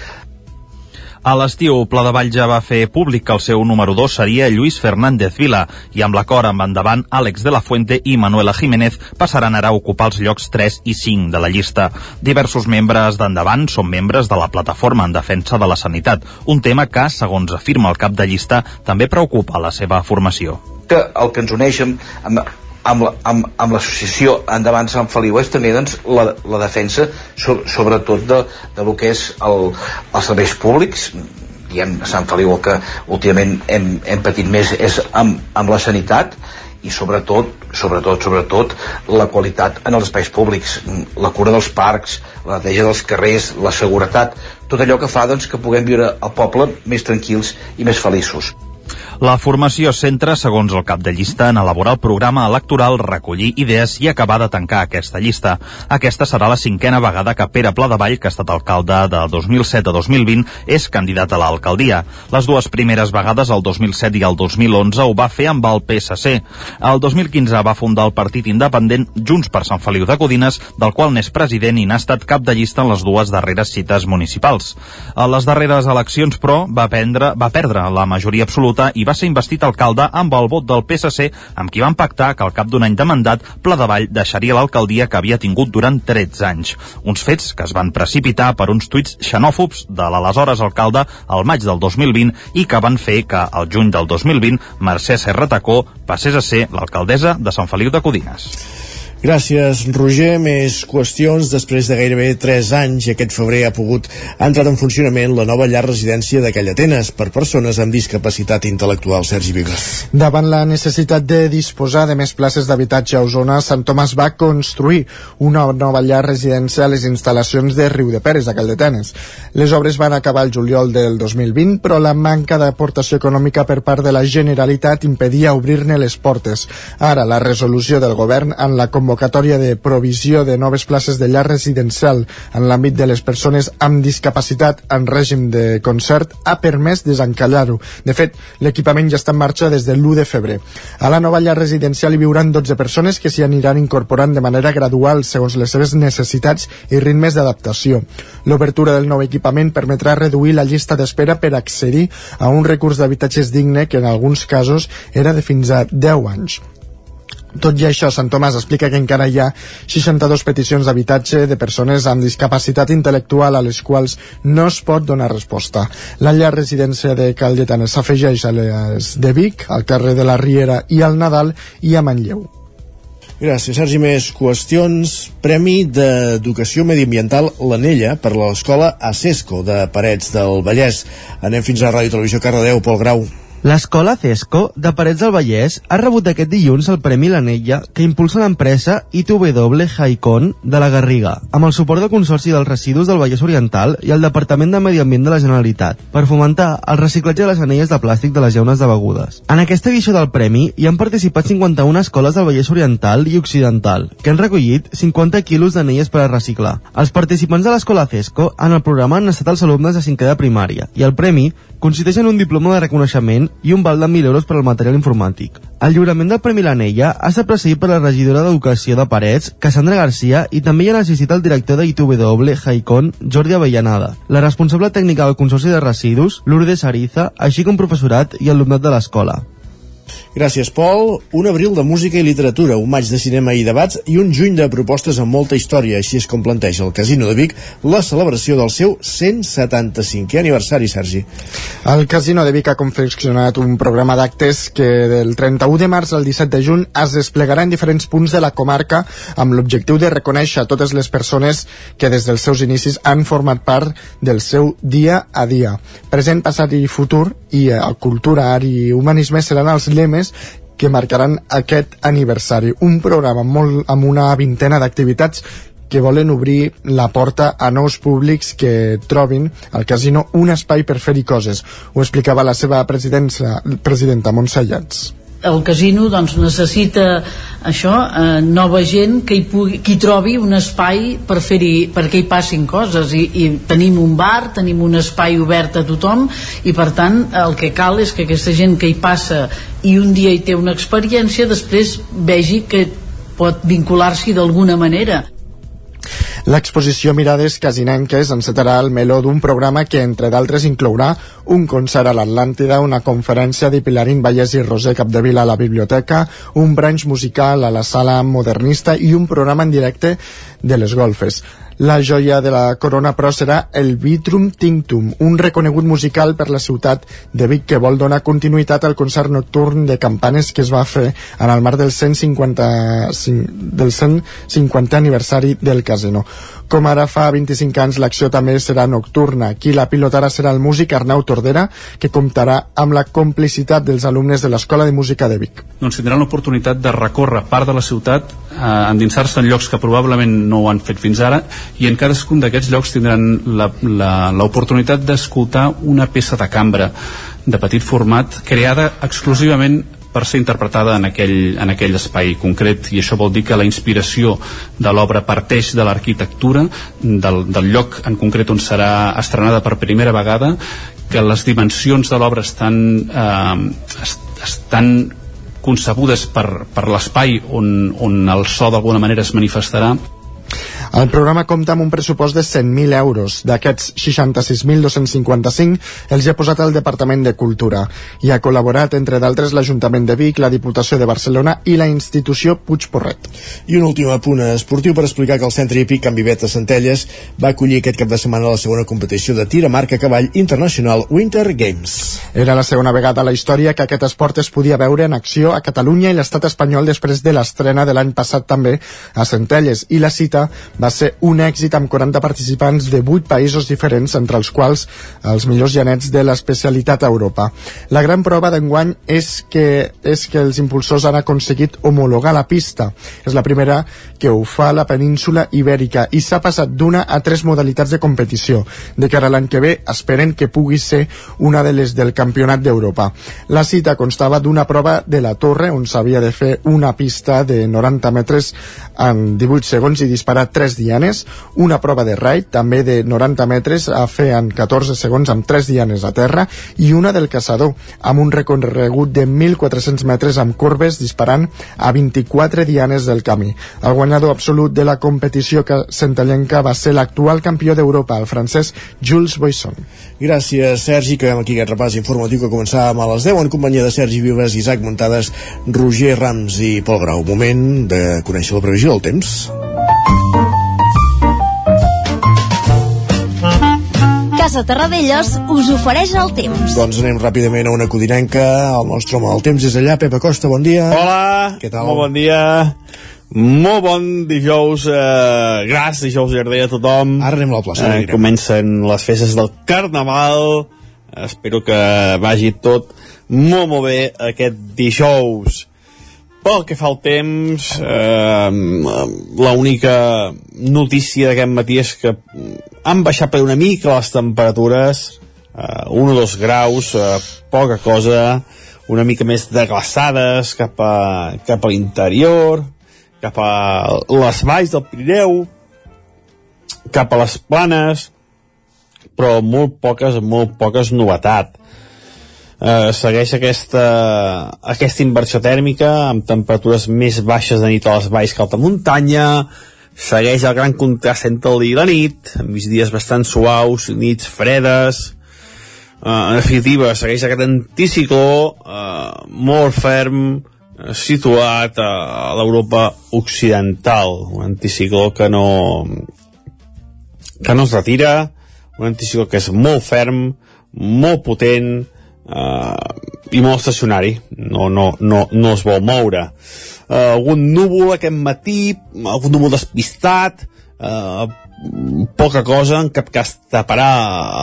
a l'estiu, Pla de Vall ja va fer públic que el seu número 2 seria Lluís Fernández Vila i amb l'acord amb endavant Àlex de la Fuente i Manuela Jiménez passaran ara a ocupar els llocs 3 i 5 de la llista. Diversos membres d'endavant són membres de la plataforma en defensa de la sanitat, un tema que, segons afirma el cap de llista, també preocupa la seva formació. Que el que ens uneix amb, amb, amb, amb l'associació Endavant Sant Feliu és també doncs, la, la defensa so, sobretot de, de lo que és el, els serveis públics. Diem Sant Feliu el que últimament hem, hem patit més és amb, amb la sanitat i sobretot, sobretot, sobretot la qualitat en els espais públics. La cura dels parcs, la neteja dels carrers la seguretat, tot allò que fa doncs, que puguem viure al poble més tranquils i més feliços la formació centra, segons el cap de llista, en elaborar el programa electoral, recollir idees i acabar de tancar aquesta llista. Aquesta serà la cinquena vegada que Pere Pladevall, que ha estat alcalde de 2007 a 2020, és candidat a l'alcaldia. Les dues primeres vegades, el 2007 i el 2011, ho va fer amb el PSC. El 2015 va fundar el partit independent Junts per Sant Feliu de Codines, del qual n'és president i n'ha estat cap de llista en les dues darreres cites municipals. A les darreres eleccions, però, va, prendre, va perdre la majoria absoluta i va ser investit alcalde amb el vot del PSC, amb qui van pactar que al cap d'un any de mandat Pla de Vall deixaria l'alcaldia que havia tingut durant 13 anys. Uns fets que es van precipitar per uns tuits xenòfobs de l'aleshores alcalde al maig del 2020 i que van fer que al juny del 2020 Mercè Serratacó passés a ser l'alcaldessa de Sant Feliu de Codines. Gràcies, Roger. Més qüestions. Després de gairebé 3 anys aquest febrer ha pogut ha entrat en funcionament la nova llar residència de Callatenes per persones amb discapacitat intel·lectual. Sergi Vigas. Davant la necessitat de disposar de més places d'habitatge a Osona, Sant Tomàs va construir una nova llar residència a les instal·lacions de Riu de Peres, a Callatenes. Les obres van acabar el juliol del 2020, però la manca d'aportació econòmica per part de la Generalitat impedia obrir-ne les portes. Ara, la resolució del govern en la convocatòria convocatòria de provisió de noves places de llar residencial en l'àmbit de les persones amb discapacitat en règim de concert ha permès desencallar-ho. De fet, l'equipament ja està en marxa des del l'1 de febrer. A la nova llar residencial hi viuran 12 persones que s'hi aniran incorporant de manera gradual segons les seves necessitats i ritmes d'adaptació. L'obertura del nou equipament permetrà reduir la llista d'espera per accedir a un recurs d'habitatges digne que en alguns casos era de fins a 10 anys. Tot i això, Sant Tomàs explica que encara hi ha 62 peticions d'habitatge de persones amb discapacitat intel·lectual a les quals no es pot donar resposta. La llar residència de Caldetanes s'afegeix a les de Vic, al carrer de la Riera i al Nadal i a Manlleu. Gràcies, Sergi. Més qüestions. Premi d'Educació Mediambiental l'Anella per l'escola ACESCO de Parets del Vallès. Anem fins a Ràdio Televisió Cardedeu, Pol Grau. L'escola CESCO de Parets del Vallès ha rebut aquest dilluns el Premi L'Anella que impulsa l'empresa ITW Haicon de la Garriga amb el suport del Consorci dels Residus del Vallès Oriental i el Departament de Medi Ambient de la Generalitat per fomentar el reciclatge de les anelles de plàstic de les llaunes de begudes. En aquesta edició del Premi hi han participat 51 escoles del Vallès Oriental i Occidental que han recollit 50 quilos d'anelles per a reciclar. Els participants de l'escola CESCO en el programa han estat els alumnes de cinquè de primària i el premi consisteix en un diploma de reconeixement i un val de 1.000 euros per al material informàtic. El lliurament del Premi L'Anella ha estat precedit per la regidora d'Educació de Parets, Cassandra Garcia, i també hi ha assistit el director de ITW Haicon, Jordi Avellanada, la responsable tècnica del Consorci de Residus, Lourdes Ariza, així com professorat i alumnat de l'escola. Gràcies, Pol. Un abril de música i literatura, un maig de cinema i debats i un juny de propostes amb molta història. Així és com planteja el Casino de Vic la celebració del seu 175è aniversari, Sergi. El Casino de Vic ha confeccionat un programa d'actes que del 31 de març al 17 de juny es desplegarà en diferents punts de la comarca amb l'objectiu de reconèixer totes les persones que des dels seus inicis han format part del seu dia a dia. Present, passat i futur i eh, cultura, art i humanisme seran els lemes que marcaran aquest aniversari. Un programa molt, amb una vintena d'activitats que volen obrir la porta a nous públics que trobin al casino un espai per fer-hi coses. Ho explicava la seva presidenta Montse Llats el casino doncs, necessita això, eh, nova gent que hi, pugui, que hi trobi un espai per fer-hi perquè hi passin coses. I, i tenim un bar, tenim un espai obert a tothom i per tant el que cal és que aquesta gent que hi passa i un dia hi té una experiència després vegi que pot vincular-s'hi d'alguna manera L'exposició Mirades Casinenques encetarà el meló d'un programa que, entre d'altres, inclourà un concert a l'Atlàntida, una conferència de Pilarín Vallès i Roser Capdevila a la biblioteca, un branch musical a la sala modernista i un programa en directe de les golfes. La joia de la corona, però, serà el Vitrum Tinctum, un reconegut musical per la ciutat de Vic que vol donar continuïtat al concert nocturn de campanes que es va fer en el marc del 150, del 150 aniversari del casino. Com ara fa 25 anys, l'acció també serà nocturna. Qui la pilotarà serà el músic Arnau Tordera, que comptarà amb la complicitat dels alumnes de l'Escola de Música de Vic. Doncs tindran l'oportunitat de recórrer part de la ciutat, eh, endinsar-se en llocs que probablement no ho han fet fins ara, i en cadascun d'aquests llocs tindran l'oportunitat d'escoltar una peça de cambra de petit format creada exclusivament per ser interpretada en aquell, en aquell espai concret. I això vol dir que la inspiració de l'obra parteix de l'arquitectura del, del lloc en concret on serà estrenada per primera vegada que les dimensions de l'obra estan, eh, est, estan concebudes per, per l'espai on, on el so d'alguna manera es manifestarà el programa compta amb un pressupost de 100.000 euros. D'aquests 66.255 els ha posat el Departament de Cultura i ha col·laborat, entre d'altres, l'Ajuntament de Vic, la Diputació de Barcelona i la institució Puigporret. I un últim apunt esportiu per explicar que el Centre Hípic Can Vivet a Centelles va acollir aquest cap de setmana la segona competició de tir a marca cavall internacional Winter Games. Era la segona vegada a la història que aquest esport es podia veure en acció a Catalunya i l'estat espanyol després de l'estrena de l'any passat també a Centelles i la cita va ser un èxit amb 40 participants de 8 països diferents, entre els quals els millors genets de l'especialitat a Europa. La gran prova d'enguany és que, és que els impulsors han aconseguit homologar la pista. És la primera que ho fa la península ibèrica i s'ha passat d'una a tres modalitats de competició. De cara a l'any que ve esperen que pugui ser una de les del Campionat d'Europa. La cita constava d'una prova de la torre on s'havia de fer una pista de 90 metres en 18 segons i disparar 3 dianes, una prova de raid també de 90 metres a fer en 14 segons amb 3 dianes a terra i una del caçador amb un recorregut de 1.400 metres amb corbes disparant a 24 dianes del camí. El guanyador absolut de la competició que centellenca va ser l'actual campió d'Europa, el francès Jules Boisson. Gràcies, Sergi, que aquí aquest repàs informatiu que començàvem a les 10 en companyia de Sergi Vives, Isaac Muntades, Roger Rams i Pol Grau. Moment de conèixer la previsió del temps. Casa Terradellos us ofereix el temps. Doncs anem ràpidament a una codinenca. El nostre home del temps és allà. Pepa Costa, bon dia. Hola, Què tal? molt bon dia. Molt bon dijous, eh, gras dijous llarder a tothom. Ara anem a la plaça. Eh, comencen les festes del Carnaval, espero que vagi tot molt molt bé aquest dijous pel que fa al temps eh, l'única notícia d'aquest matí és que han baixat per una mica les temperatures eh, 1 o 2 graus eh, poca cosa una mica més de glaçades cap a, cap a l'interior cap a les valls del Pirineu cap a les planes però molt poques, molt poques novetat eh, segueix aquesta, aquesta inversió tèrmica amb temperatures més baixes de nit a les valls que alta muntanya segueix el gran contrast entre el dia i la nit amb migdies bastant suaus nits fredes. Eh, en definitiva segueix aquest anticicló eh, molt ferm eh, situat a, a l'Europa occidental. Un anticicló que no que no es retira un anticicló que és molt ferm molt potent eh, i molt estacionari. No, no, no, no es vol moure eh, algun núvol aquest matí algun núvol despistat eh, poca cosa en cap cas taparà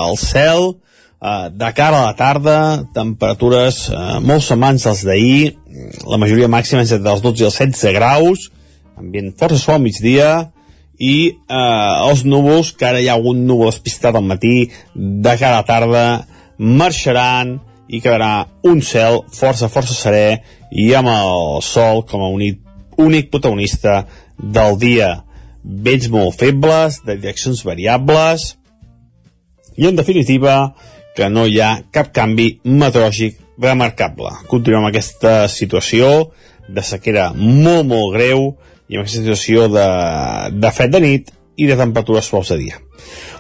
el cel. Eh, de cara a la tarda temperatures eh, molt semblants als d'ahir la majoria màxima entre els 12 i els 16 graus ambient força suau al migdia i eh, els núvols, que ara hi ha algun núvol despistat al matí, de cara a la tarda marxaran i quedarà un cel força, força serè i amb el sol com a únic, únic protagonista del dia. Vents molt febles, de direccions variables i, en definitiva, que no hi ha cap canvi meteorològic remarcable. Continuem amb aquesta situació de sequera molt, molt greu i amb aquesta situació de, de fred de nit i de temperatures suaus de dia.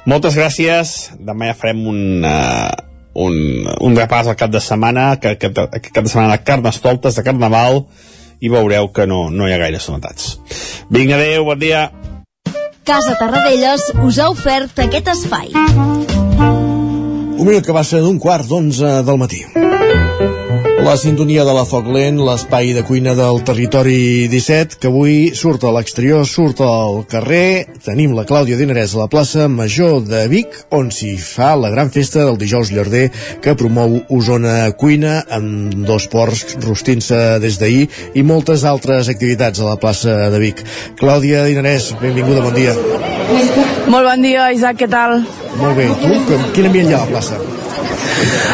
Moltes gràcies. Demà ja farem un, uh, un, un repàs al cap de setmana, que, que, que cap de setmana de carnestoltes, de carnaval, i veureu que no, no hi ha gaires novetats. Vinga, adeu, bon dia. Casa Tarradellas us ha ofert aquest espai. Un minut que va ser d'un quart d'onze del matí. La sintonia de la Foc Lent, l'espai de cuina del territori 17, que avui surt a l'exterior, surt al carrer. Tenim la Clàudia Dinarès a la plaça Major de Vic, on s'hi fa la gran festa del dijous llarder que promou Osona Cuina, amb dos porcs rostint-se des d'ahir i moltes altres activitats a la plaça de Vic. Clàudia Dinarès, benvinguda, bon dia. Molt bon dia, Isaac, què tal? Molt bé, tu, quin ambient hi ha a la plaça?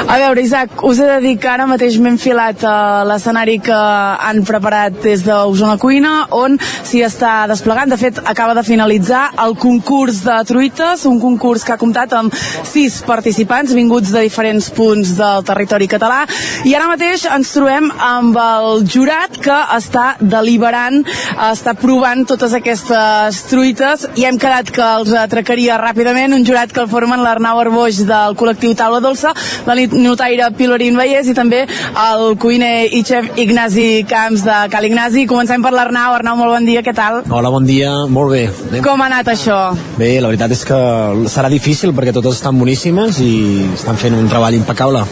A veure, Isaac, us he de dir que ara mateix m'he enfilat a l'escenari que han preparat des d'Osona Cuina, on s'hi està desplegant. De fet, acaba de finalitzar el concurs de truites, un concurs que ha comptat amb sis participants vinguts de diferents punts del territori català. I ara mateix ens trobem amb el jurat que està deliberant, està provant totes aquestes truites i hem quedat que els atracaria ràpidament un jurat que el formen l'Arnau Arboix del col·lectiu Taula Dolça, la notaire Pilorín Vallès i també el cuiner i xef Ignasi Camps de Cal Ignasi. Comencem per l'Arnau. Arnau, molt bon dia, què tal? Hola, bon dia, molt bé. Anem. Com ha anat això? Bé, la veritat és que serà difícil perquè totes estan boníssimes i estan fent un treball impecable.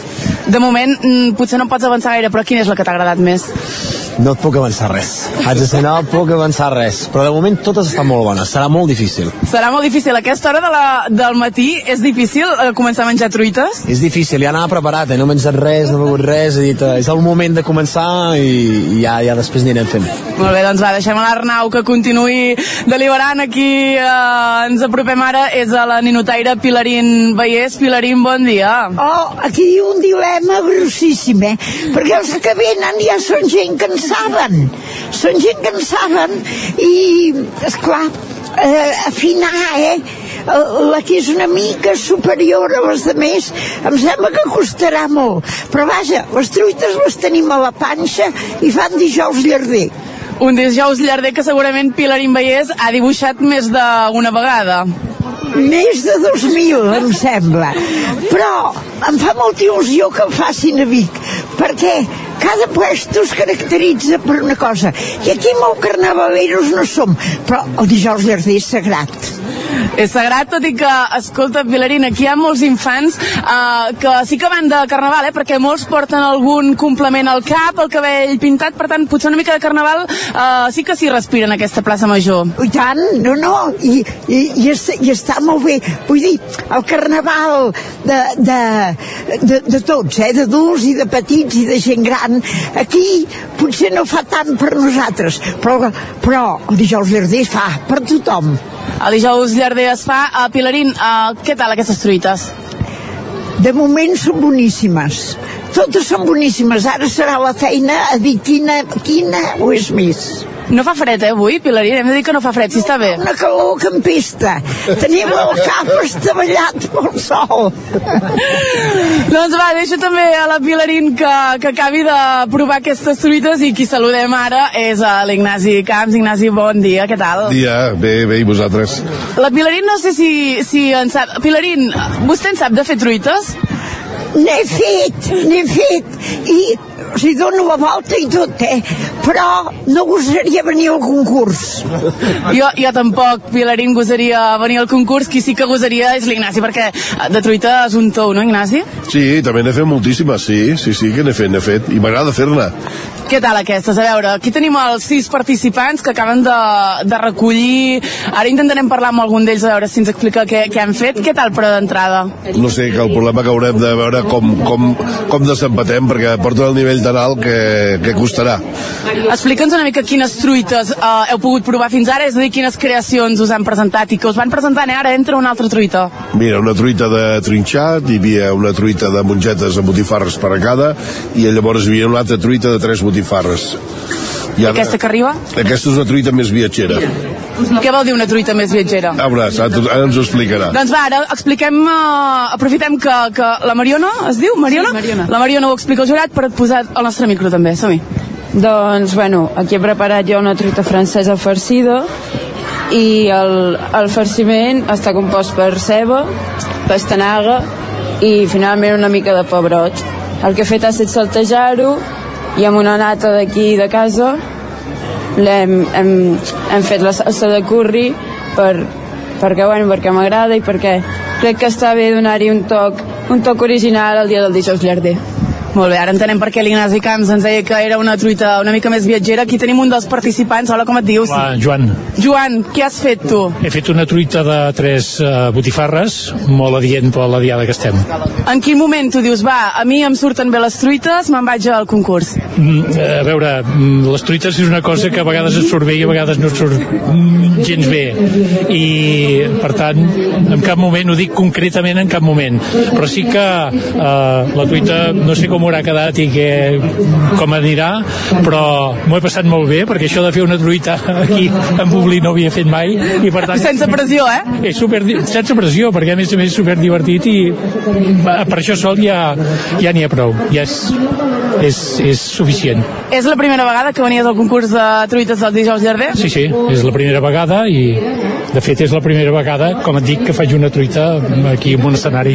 De moment, mm, potser no pots avançar gaire, però quina és la que t'ha agradat més? No et puc avançar res. Haig de ser, no et puc avançar res. Però de moment totes estan molt bones. Serà molt difícil. Serà molt difícil. A aquesta hora de la, del matí és difícil eh, començar a menjar truites? És difícil, ja anava preparat, eh? no he menjat res, no he begut res, he dit, eh, és el moment de començar i, i ja, ja després anirem fent. Molt bé, doncs va, deixem a l'Arnau que continuï deliberant aquí. Eh, ens apropem ara, és a la ninotaire Pilarín Vallès. Pilarín, bon dia. Oh, aquí hi ha un dilema grossíssim, eh? Perquè els que venen ja són gent que en saben. Són gent que en saben i, esclar, eh, afinar, eh? la que és una mica superior a les de més em sembla que costarà molt però vaja, les truites les tenim a la panxa i fan dijous llarder un dijous llarder que segurament Pilarín Vallès ha dibuixat més d'una vegada més de 2.000 em sembla. Però em fa molta il·lusió que el facin a Vic perquè cada puesto es caracteritza per una cosa i aquí molt carnavaleros no som però el dijous llarder és sagrat És sagrat, tot i que, escolta, Pilarina, aquí hi ha molts infants uh, que sí que van de carnaval, eh, perquè molts porten algun complement al cap, el cabell pintat, per tant, potser una mica de carnaval uh, sí que s'hi respira en aquesta plaça Major. I tant, no, no, i, i, i, es, i està molt bé. Vull dir, el carnaval de, de, de, de tots, eh, d'adults i de petits i de gent gran, aquí potser no fa tant per nosaltres, però, però el dijous verder fa per tothom. El dijous llarder es fa. Uh, Pilarín, uh, què tal aquestes truites? De moment són boníssimes. Totes són boníssimes. Ara serà la feina a dir quina, quina o és més. No fa fred, eh, avui, Pilarín? Hem de dir que no fa fred, si està bé. Una calor que empesta. Tenim el cap estavellat pel sol. doncs va, deixo també a la Pilarín que, que acabi de provar aquestes truites i qui saludem ara és a l'Ignasi Camps. Ignasi, bon dia, què tal? Dia, bé, bé, i vosaltres? La Pilarín no sé si, si en sap... Pilarín, vostè en sap de fer truites? N'he fet, n'he fet, i sigui, dono la volta i tot, eh? Però no gosaria venir al concurs. Jo, jo tampoc, Pilarín, gosaria venir al concurs. Qui sí que gosaria és l'Ignasi, perquè de truita és un tou, no, Ignasi? Sí, també n'he fet moltíssimes, sí, sí, sí, que n'he fet, n'he fet, i m'agrada fer-ne. Què tal aquestes? A veure, aquí tenim els sis participants que acaben de, de recollir... Ara intentarem parlar amb algun d'ells a veure si ens explica què, què han fet. Què tal, però, d'entrada? No sé, que el problema que haurem de veure com, com, com desempatem, perquè porten el nivell tan alt que, que costarà. Explica'ns una mica quines truites uh, heu pogut provar fins ara, és a dir, quines creacions us han presentat i que us van presentant, eh? Ara entra una altra truita. Mira, una truita de trinxat, hi havia una truita de mongetes amb botifarres per a cada, i llavors hi havia una altra truita de tres botifarres. I ara, aquesta que arriba? Aquesta és una truita més viatgera. Què vol dir una truita més viatgera? A veure, ara, ara ens ho explicarà. Doncs va, ara expliquem, uh, aprofitem que, que la Mariona, es diu Mariona? Sí, Mariona. La Mariona ho explica al jurat per posar el nostre micro també, som -hi. Doncs, bueno, aquí he preparat jo una truita francesa farcida i el, el farciment està compost per ceba, pastanaga i finalment una mica de pebrot. El que he fet ha estat saltejar-ho i amb una nata d'aquí de casa hem, hem, hem fet la salsa de curri per, perquè, bueno, perquè m'agrada i perquè crec que està bé donar-hi un toc, un toc original al dia del dijous llarder. Molt bé, ara entenem per què l'Ignasi Camps ens deia que era una truita una mica més viatgera. Aquí tenim un dels participants. Hola, com et dius? Hola, Joan. Joan, què has fet tu? He fet una truita de tres uh, botifarres, molt adient per la diada que estem. En quin moment tu dius, va, a mi em surten bé les truites, me'n vaig al concurs? Mm, a veure, mm, les truites és una cosa que a vegades et surt bé i a vegades no et surt mm, gens bé. I, per tant, en cap moment, ho dic concretament en cap moment, però sí que uh, la truita, no sé com haurà quedat i que, com anirà, però m'ho he passat molt bé, perquè això de fer una truita aquí en Publi no havia fet mai, i per tant... Sense pressió, eh? És super, sense pressió, perquè a més a més és super divertit i per això sol ja ja n'hi ha prou, ja és, és, és suficient. És la primera vegada que venies al concurs de truites del dijous llarder? Sí, sí, és la primera vegada i de fet és la primera vegada, com et dic, que faig una truita aquí en un escenari.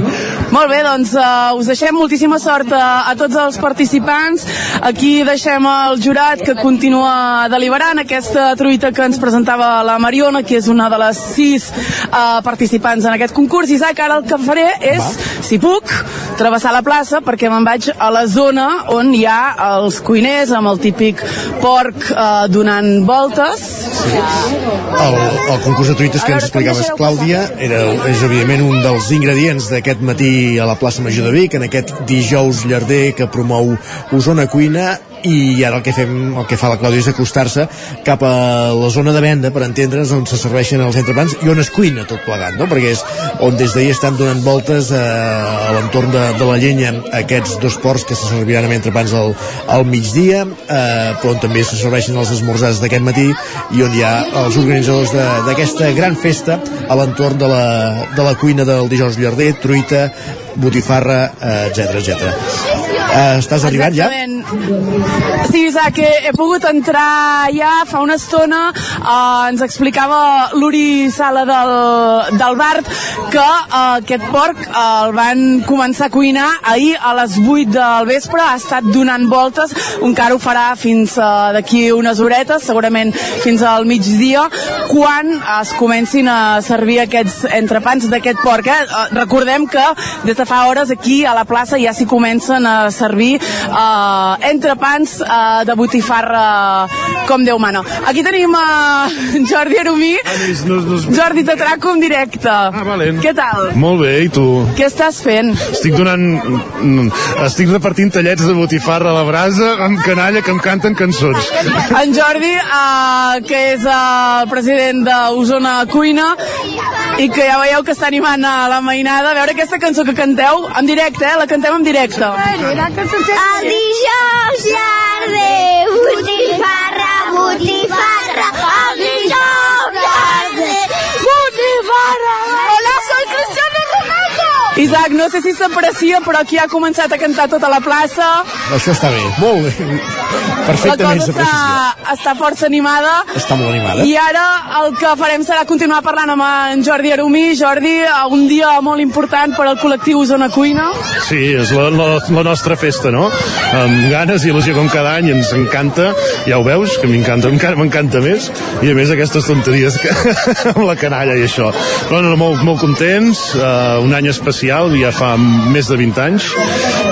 Molt bé, doncs uh, us deixem moltíssima sort a, a tots els participants. Aquí deixem el jurat que continua deliberant aquesta truita que ens presentava la Mariona, que és una de les sis uh, participants en aquest concurs. Isaac, ara el que faré és, Va. si puc, travessar la plaça perquè me'n vaig a la zona on hi ha els cuiners amb el típic porc uh, donant voltes. El, el concurs de truites que ens explicaves, Clàudia, era, és evidentment un dels ingredients d'aquest matí a la plaça Major de Vic, en aquest dijous llarder que promou Osona Cuina i ara el que fem, el que fa la Clàudia és acostar-se cap a la zona de venda per entendre's on se serveixen els entrepans i on es cuina tot plegat, no? perquè és on des d'ahir estan donant voltes eh, a l'entorn de, de la llenya aquests dos ports que se serviran amb entrepans al, al migdia eh, però on també se serveixen els esmorzars d'aquest matí i on hi ha els organitzadors d'aquesta gran festa a l'entorn de, la, de la cuina del dijous llarder, truita, botifarra, etc eh, etc. Uh, estàs arribant ja? Sí, Isaac, he, he pogut entrar ja fa una estona. Uh, ens explicava l'Uri Sala del, del Bart que uh, aquest porc uh, el van començar a cuinar ahir a les 8 del vespre. Ha estat donant voltes. Encara ho farà fins uh, d'aquí unes horetes, segurament fins al migdia, quan es comencin a servir aquests entrepans d'aquest porc. Eh? Uh, recordem que des de fa hores aquí a la plaça ja s'hi comencen a servir uh, entrepans uh, de botifarra com Déu mana. Aquí tenim uh, Jordi Arumí. No, no, Jordi t'atraco en directe. Ah, valent. Què tal? Molt bé, i tu? Què estàs fent? Estic donant... Estic repartint tallets de botifarra a la brasa amb canalla que em canten cançons. En Jordi, uh, que és el president d'Osona Cuina, i que ja veieu que està animant a la mainada. A veure aquesta cançó que canteu en directe, eh? La cantem en directe. El dijous llarder, botifarra, botifarra, el dijous llarder, botifarra. Hola, soy Cristiano Ronaldo. Isaac, no sé si s'aprecia, però aquí ha començat a cantar tota la plaça. Això està bé, molt bé. La Perfectament cosa s'aprecia. està, està força animada. Està molt animada. I ara el que farem serà continuar parlant amb en Jordi Arumí. Jordi, un dia molt important per al col·lectiu Zona Cuina. Sí, és la, la, la nostra festa, no? Amb ganes i il·lusió com cada any, ens encanta, ja ho veus, que m'encanta, encara m'encanta més, i a més aquestes tonteries que, amb la canalla i això. Però no, molt, molt contents, uh, un any especial, ja fa més de 20 anys,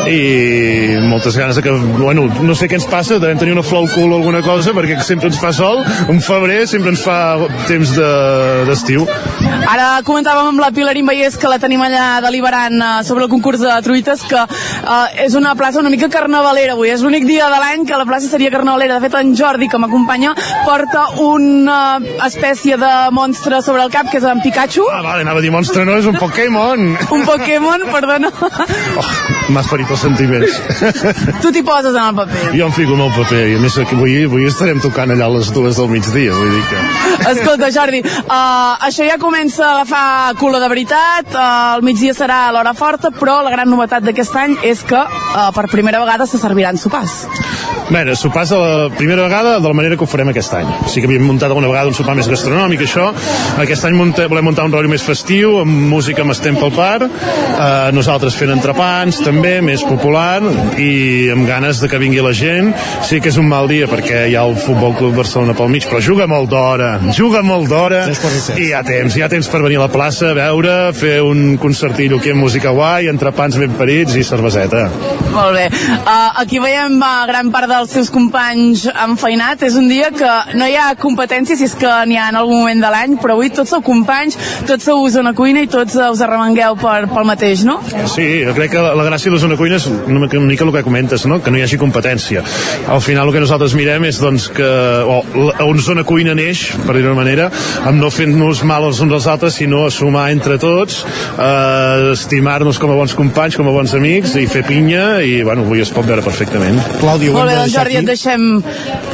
i moltes ganes de que, bueno, no sé què ens passa, devem tenir una flor al cul o alguna cosa, perquè sempre ens fa sol, un febrer sempre ens fa temps de- d'estiu. De, Ara comentàvem amb la Pilarín Vallès que la tenim allà deliberant eh, sobre el concurs de truites que eh, és una plaça una mica carnavalera avui, és l'únic dia de l'any que la plaça seria carnavalera. De fet, en Jordi, que m'acompanya, porta una espècie de monstre sobre el cap, que és en Pikachu. Ah, vale, anava a dir monstre, no, és un Pokémon. Un Pokémon, perdona. M'has ferit els sentiments. tu t'hi poses en el paper. Jo em fico en el paper i a més que avui, avui estarem tocant allà a les dues del migdia, vull dir que... Escolta, Jordi, uh, això ja comença a agafar color de veritat, uh, el migdia serà l'hora forta, però la gran novetat d'aquest any és que uh, per primera vegada se serviran sopars. Bé, sopars a la primera vegada de la manera que ho farem aquest any. Sí que havíem muntat alguna vegada un sopar més gastronòmic, això. Aquest any munta, volem muntar un horari més festiu, amb música amb estem pel par, eh, nosaltres fent entrepans, també, més popular, i amb ganes de que vingui la gent. Sí que és un mal dia perquè hi ha el Futbol Club Barcelona pel mig, però juga molt d'hora, juga molt d'hora, i hi ha temps, hi ha temps per venir a la plaça, a veure, fer un concertillo aquí amb música guai, entrepans ben parits i cerveseta. Molt bé. Uh, aquí veiem uh, gran part dels seus companys enfeinat. És un dia que no hi ha competència, si és que n'hi ha en algun moment de l'any, però avui tots sou companys, tots sou zona cuina i tots us arremangueu per, pel mateix, no? Sí, jo crec que la, la gràcia de la zona cuina és una, mica- una mica el que comentes, no? que no hi hagi competència. Al final el que nosaltres mirem és doncs, que o, la- on zona cuina neix, per dir-ho d'una manera, amb no fent-nos mal els uns als altres, sinó a sumar entre tots, eh, estimar-nos com a bons companys, com a bons amics, i fer pinya, i bueno, avui es pot veure perfectament. Clàudia, Molt bé, doncs Jordi, et deixem,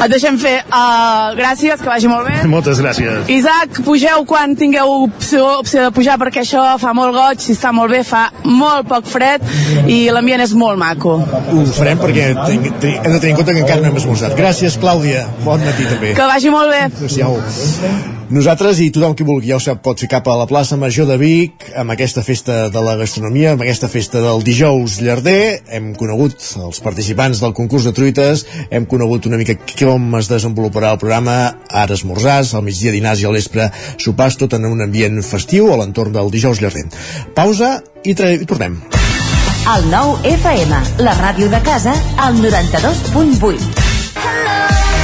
et deixem fer. Uh, gràcies, que vagi molt bé. Moltes gràcies. Isaac, pugeu quan tingueu opció, opció de pujar perquè això fa molt goig, si està molt bé, fa molt poc fred i l'ambient és molt maco. Ho farem perquè ten, ten, hem de tenir en compte que encara no hem esmorzat. Gràcies, Clàudia. Bon matí, també. Que vagi molt bé. Adéu-siau. Nosaltres i tothom qui vulgui ja ho sap pot fer cap a la plaça Major de Vic amb aquesta festa de la gastronomia, amb aquesta festa del dijous llarder. Hem conegut els participants del concurs de truites, hem conegut una mica com es desenvoluparà el programa, ara esmorzars, al migdia dinars i al vespre sopars, tot en un ambient festiu a l'entorn del dijous llarder. Pausa i, i tornem. El nou FM, la ràdio de casa, al 92.8.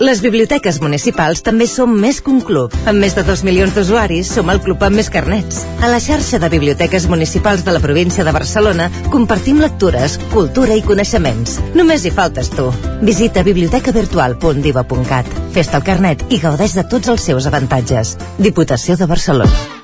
Les biblioteques municipals també som més que un club. Amb més de 2 milions d'usuaris, som el club amb més carnets. A la xarxa de biblioteques municipals de la província de Barcelona compartim lectures, cultura i coneixements. Només hi faltes tu. Visita bibliotecavirtual.diva.cat. Fes-te el carnet i gaudeix de tots els seus avantatges. Diputació de Barcelona.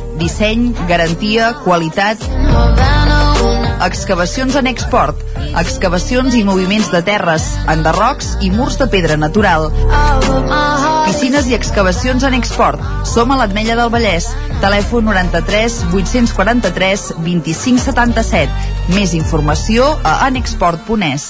disseny, garantia, qualitat, excavacions en export, excavacions i moviments de terres, enderrocs i murs de pedra natural. Piscines i excavacions en export. Som a l'Atmella del Vallès. Telèfon 93 843 2577. Més informació a anexport.es.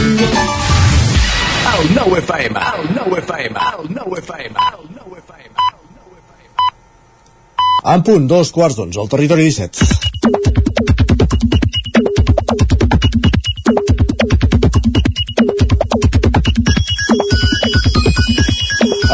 El 9 FM, el 9 FM, el 9 FM, el 9 FM. En punt, dos quarts d'onze, al territori 17.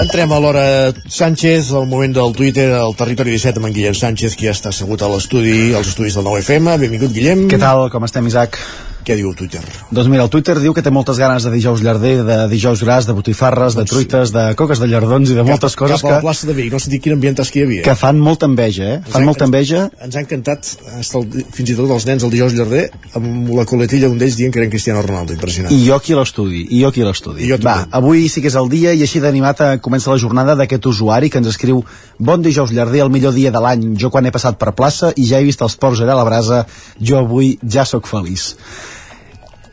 Entrem a l'hora Sánchez, al moment del Twitter, al territori 17 amb en Guillem Sánchez, que ja està assegut a l'estudi, als estudis del 9FM. Benvingut, Guillem. Què tal, com estem, Isaac? Què diu Twitter? Doncs mira, el Twitter diu que té moltes ganes de dijous llarder, de dijous gras, de botifarres, de truites, de coques de llardons i de moltes cap, coses cap a la que, plaça de Vic, no sé dir quin ambient que hi havia. que fan molta enveja, eh? Fan molta enveja. Ens ha encantat, el, fins i tot els nens el dijous llarder, amb la coletilla d'un d'ells dient que eren Cristiano Ronaldo, impressionant. I jo aquí l'estudi, i jo aquí l'estudi. Va, avui sí que és el dia i així d'animat eh, comença la jornada d'aquest usuari que ens escriu Bon dijous llarder, el millor dia de l'any. Jo quan he passat per plaça i ja he vist els porcs allà a la brasa, jo avui ja sóc feliç.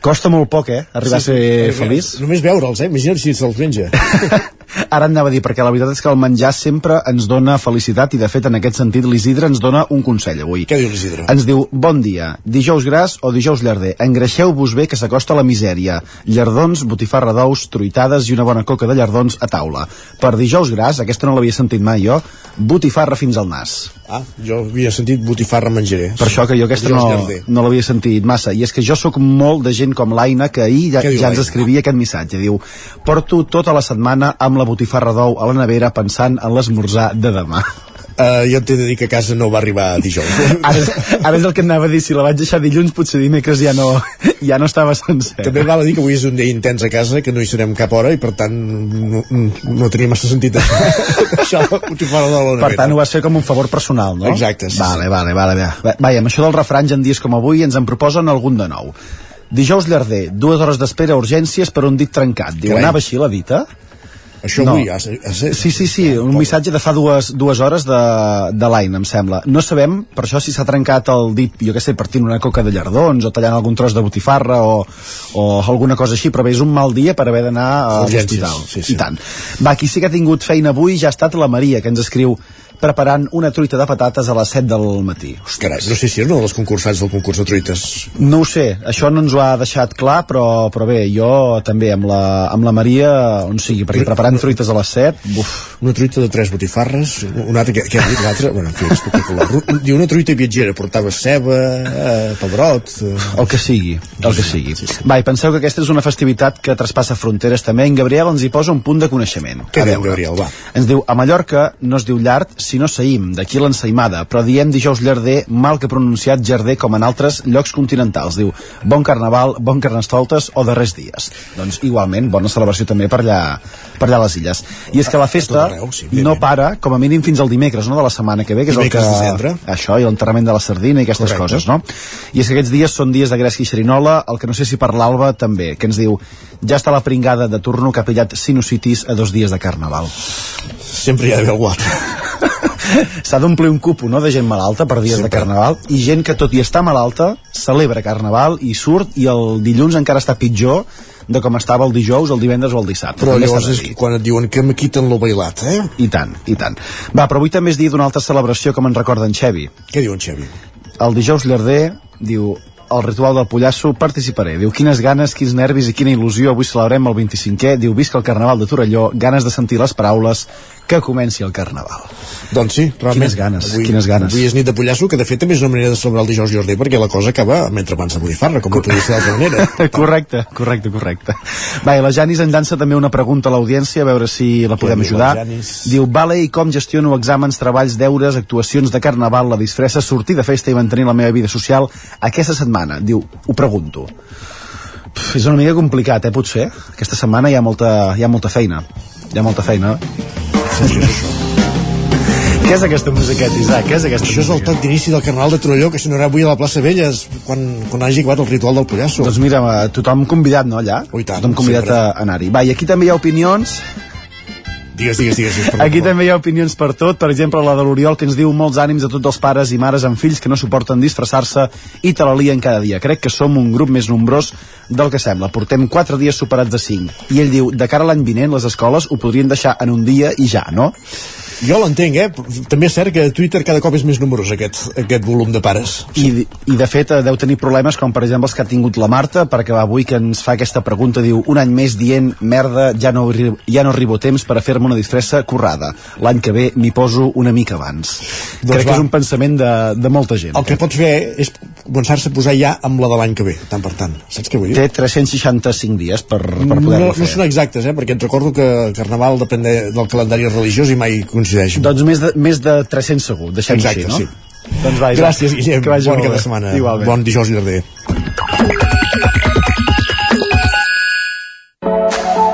Costa molt poc, eh, arribar Sí, a ser perquè feliç. Només veure'ls, eh? Imagina't si se'ls menja. Ara anava a dir, perquè la veritat és que el menjar sempre ens dona felicitat i de fet en aquest sentit l'Isidre ens dona un consell avui. Què diu l'Isidre? Ens diu, bon dia, dijous gras o dijous llarder, engreixeu-vos bé que s'acosta la misèria. Llardons, botifarra d'ous, truitades i una bona coca de llardons a taula. Per dijous gras, aquesta no l'havia sentit mai jo, botifarra fins al nas. Ah, jo havia sentit botifarra menjaré. Per això que jo aquesta no, llarder. no l'havia sentit massa. I és que jo sóc molt de gent com l'Aina, que ahir ja, ja ens escrivia aquest missatge. Diu, porto tota la setmana amb la botifarra d'ou a la nevera pensant en l'esmorzar de demà. Uh, jo t'he de dir que a casa no va arribar dijous. Ara, és- ara és el que anava a dir, si la vaig deixar dilluns potser dimecres ja no, ja no estava sencer. També val a dir que avui és un dia intens a casa, que no hi serem cap hora i per tant no, no tenia massa sentit això. això botifarra de la Per tant, ho vas fer com un favor personal, no? Exacte, sí, Vale, vale, vale. vale. Vaja, amb això dels refranys en dies com avui ens en proposen algun de nou. Dijous llarder, dues hores d'espera a urgències per un dit trencat. Diu, Carai. anava així la dita? Això avui, a, a, Sí, sí, sí, un missatge de fa dues, dues hores de, de l'any, em sembla. No sabem, per això, si s'ha trencat el dit, jo què sé, partint una coca de llardons o tallant algun tros de botifarra o, o alguna cosa així, però bé, és un mal dia per haver d'anar a l'hospital. sí, sí. I tant. Va, qui sí que ha tingut feina avui ja ha estat la Maria, que ens escriu preparant una truita de patates a les 7 del matí. Carai, no sé si és una de les concursants del concurs de truites. No ho sé, això no ens ho ha deixat clar, però, però bé, jo també amb la, amb la Maria, on sigui, perquè preparant truites a les 7, buf. Una truita de tres botifarres, una altra, què, què ha dit l'altra? Bueno, en fi, espectacular. Diu una truita viatgera, portava ceba, eh, pebrot... Eh. El que sigui, el que sigui. Va, i penseu que aquesta és una festivitat que traspassa fronteres també. En Gabriel ens hi posa un punt de coneixement. Què diu. Gabriel, va? Ens diu, a Mallorca no es diu llard, sinó saïm, d'aquí l'ensaïmada, però diem dijous llarder, mal que pronunciat jarder com en altres llocs continentals. Diu, bon carnaval, bon carnestoltes o darrers dies. Doncs igualment, bona celebració també per allà, per allà a les illes. I és que la festa arreu, sí, no para, com a mínim fins al dimecres, no?, de la setmana que ve, que és el que... Dimecres de cendra. Això, i l'enterrament de la sardina i aquestes Correcte. coses, no? I és que aquests dies són dies de gresca i xerinola, el que no sé si per l'Alba també, que ens diu ja està la pringada de turno que ha pillat sinusitis a dos dies de carnaval. Sempre hi ha d'haver algú altre. S'ha d'omplir un cupo, no?, de gent malalta per dies de carnaval, i gent que tot i estar malalta celebra carnaval i surt i el dilluns encara està pitjor de com estava el dijous, el divendres o el dissabte. Però llavors és quan et diuen que me quiten lo bailat, eh? I tant, i tant. Va, però avui també és dia d'una altra celebració com en recorda en Xevi. Què diu en Xevi? El dijous llarder diu el ritual del pollasso participaré. Diu, quines ganes, quins nervis i quina il·lusió. Avui celebrem el 25è. Diu, visca el Carnaval de Torelló. Ganes de sentir les paraules que comenci el Carnaval. Doncs sí, realment. Quines ganes, quines ganes. Avui és nit de pollasso, que de fet també és una manera de celebrar el dijous llarder, perquè la cosa acaba mentre abans de botifarra, com podria ser d'altra manera. correcte, correcte, correcte. Va, i la Janis en llança també una pregunta a l'audiència, a veure si la podem ajudar. Diu, vale, i com gestiono exàmens, treballs, deures, actuacions de carnaval, la disfressa, sortir de festa i mantenir la meva vida social aquesta setmana? Diu, ho pregunto. Pff, és una mica complicat, eh, potser? Aquesta setmana hi ha molta, hi ha molta feina. Hi ha molta feina. Què és aquesta musiqueta, Isaac? Què és aquesta Això és el toc d'inici del Carnaval de Torelló, que sonarà avui a la plaça Vella quan, quan hagi acabat el ritual del pollasso. Doncs mira, tothom convidat, no, allà? Oh, tant, tothom convidat sempre. a anar-hi. Va, i aquí també hi ha opinions Digues, digues, digues. digues Aquí també hi ha opinions per tot, per exemple la de l'Oriol que ens diu molts ànims a tots els pares i mares amb fills que no suporten disfressar-se i te la lien cada dia. Crec que som un grup més nombrós del que sembla. Portem 4 dies superats de 5. I ell diu, de cara a l'any vinent les escoles ho podrien deixar en un dia i ja, no? Jo l'entenc, eh? També és cert que Twitter cada cop és més numerós aquest, aquest volum de pares. I, I de fet eh, deu tenir problemes com per exemple els que ha tingut la Marta perquè avui que ens fa aquesta pregunta diu un any més dient merda ja no, ja no arribo temps per a fer-me una disfressa currada l'any que ve m'hi poso una mica abans Doncs crec va. que és un pensament de, de molta gent El que pots fer és començar-se a posar ja amb la de l'any que ve, tant per tant. Saps què vull dir? té 365 dies per, per no, poder-ho no fer són exactes, eh? perquè et recordo que Carnaval depèn de, del calendari religiós i mai coincideix. doncs més de, més de 300 segur deixem Exacte, així, no? sí. doncs va, Isaac, Gràcies, Guillem. que vagi molt bé. setmana. Igualment. Bon dijous llarder.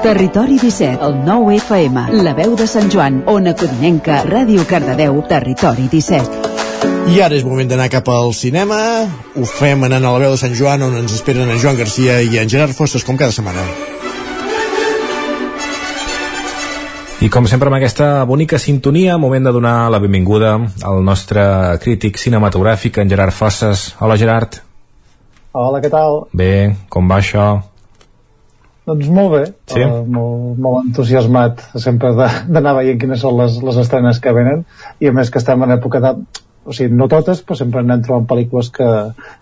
Territori 17, el 9 FM, la veu de Sant Joan, Ona Codinenca, Ràdio Cardedeu, Territori 17. I ara és moment d'anar cap al cinema. Ho fem anant a la veu de Sant Joan, on ens esperen en Joan Garcia i en Gerard Fosses, com cada setmana. I com sempre amb aquesta bonica sintonia, moment de donar la benvinguda al nostre crític cinematogràfic, en Gerard Fosses. Hola, Gerard. Hola, què tal? Bé, com va això? Doncs molt bé, Sí? uh, molt, molt entusiasmat sempre d'anar veient quines són les, les estrenes que venen i a més que estem en època de... O sigui, no totes, però sempre anem trobant pel·lícules que,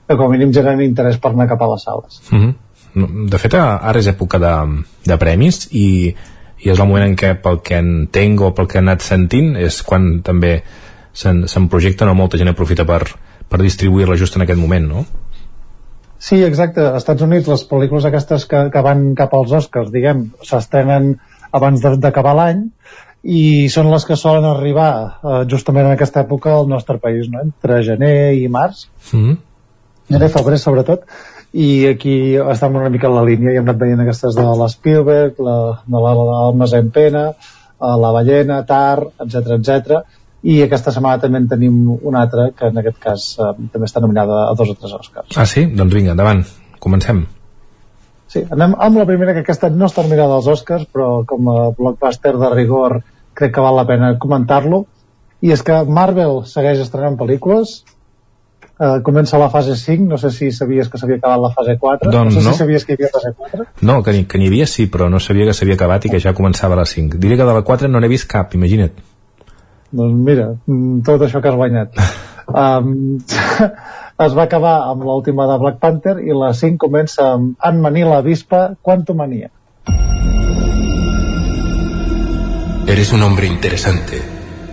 que com a mínim generen interès per anar cap a les sales. Mm -hmm. De fet, ara és època de, de premis i, i és el moment en què, pel que entenc o pel que he anat sentint, és quan també se'n se projecten o molta gent aprofita per, per distribuir-la just en aquest moment, no? Sí, exacte. Als Estats Units les pel·lícules aquestes que, que van cap als Oscars, diguem, s'estrenen abans d'acabar l'any i són les que solen arribar eh, justament en aquesta època al nostre país, no? entre gener i març. Mm -hmm. gener, febrer sobretot i aquí estem una mica en la línia i hem anat veient aquestes de l'Spielberg la, de la- l'Almes en Pena eh, la Ballena, Tar, etc etc. i aquesta setmana també en tenim una altra que en aquest cas eh, també està nominada a dos o tres Oscars Ah, sí? Doncs vinga, endavant. Comencem. Sí, anem amb la primera que aquesta no està nominada als Oscars però com a blockbuster de rigor crec que val la pena comentar-lo i és que Marvel segueix estrenant pel·lícules eh, comença la fase 5 no sé si sabies que s'havia acabat la fase 4 Doncs no sé no. si sabies que hi havia fase 4 No, que n'hi que havia sí, però no sabia que s'havia acabat i que ja començava a les 5. Diré que de la 4 no n'he vist cap, imagina't. doncs mira, mm, tot això que has guanyat. Um, es va acabar amb l'última de Black Panther i la 5 comença amb Ant-Man i la Vispa, Quantumania. Eres un hombre interesante,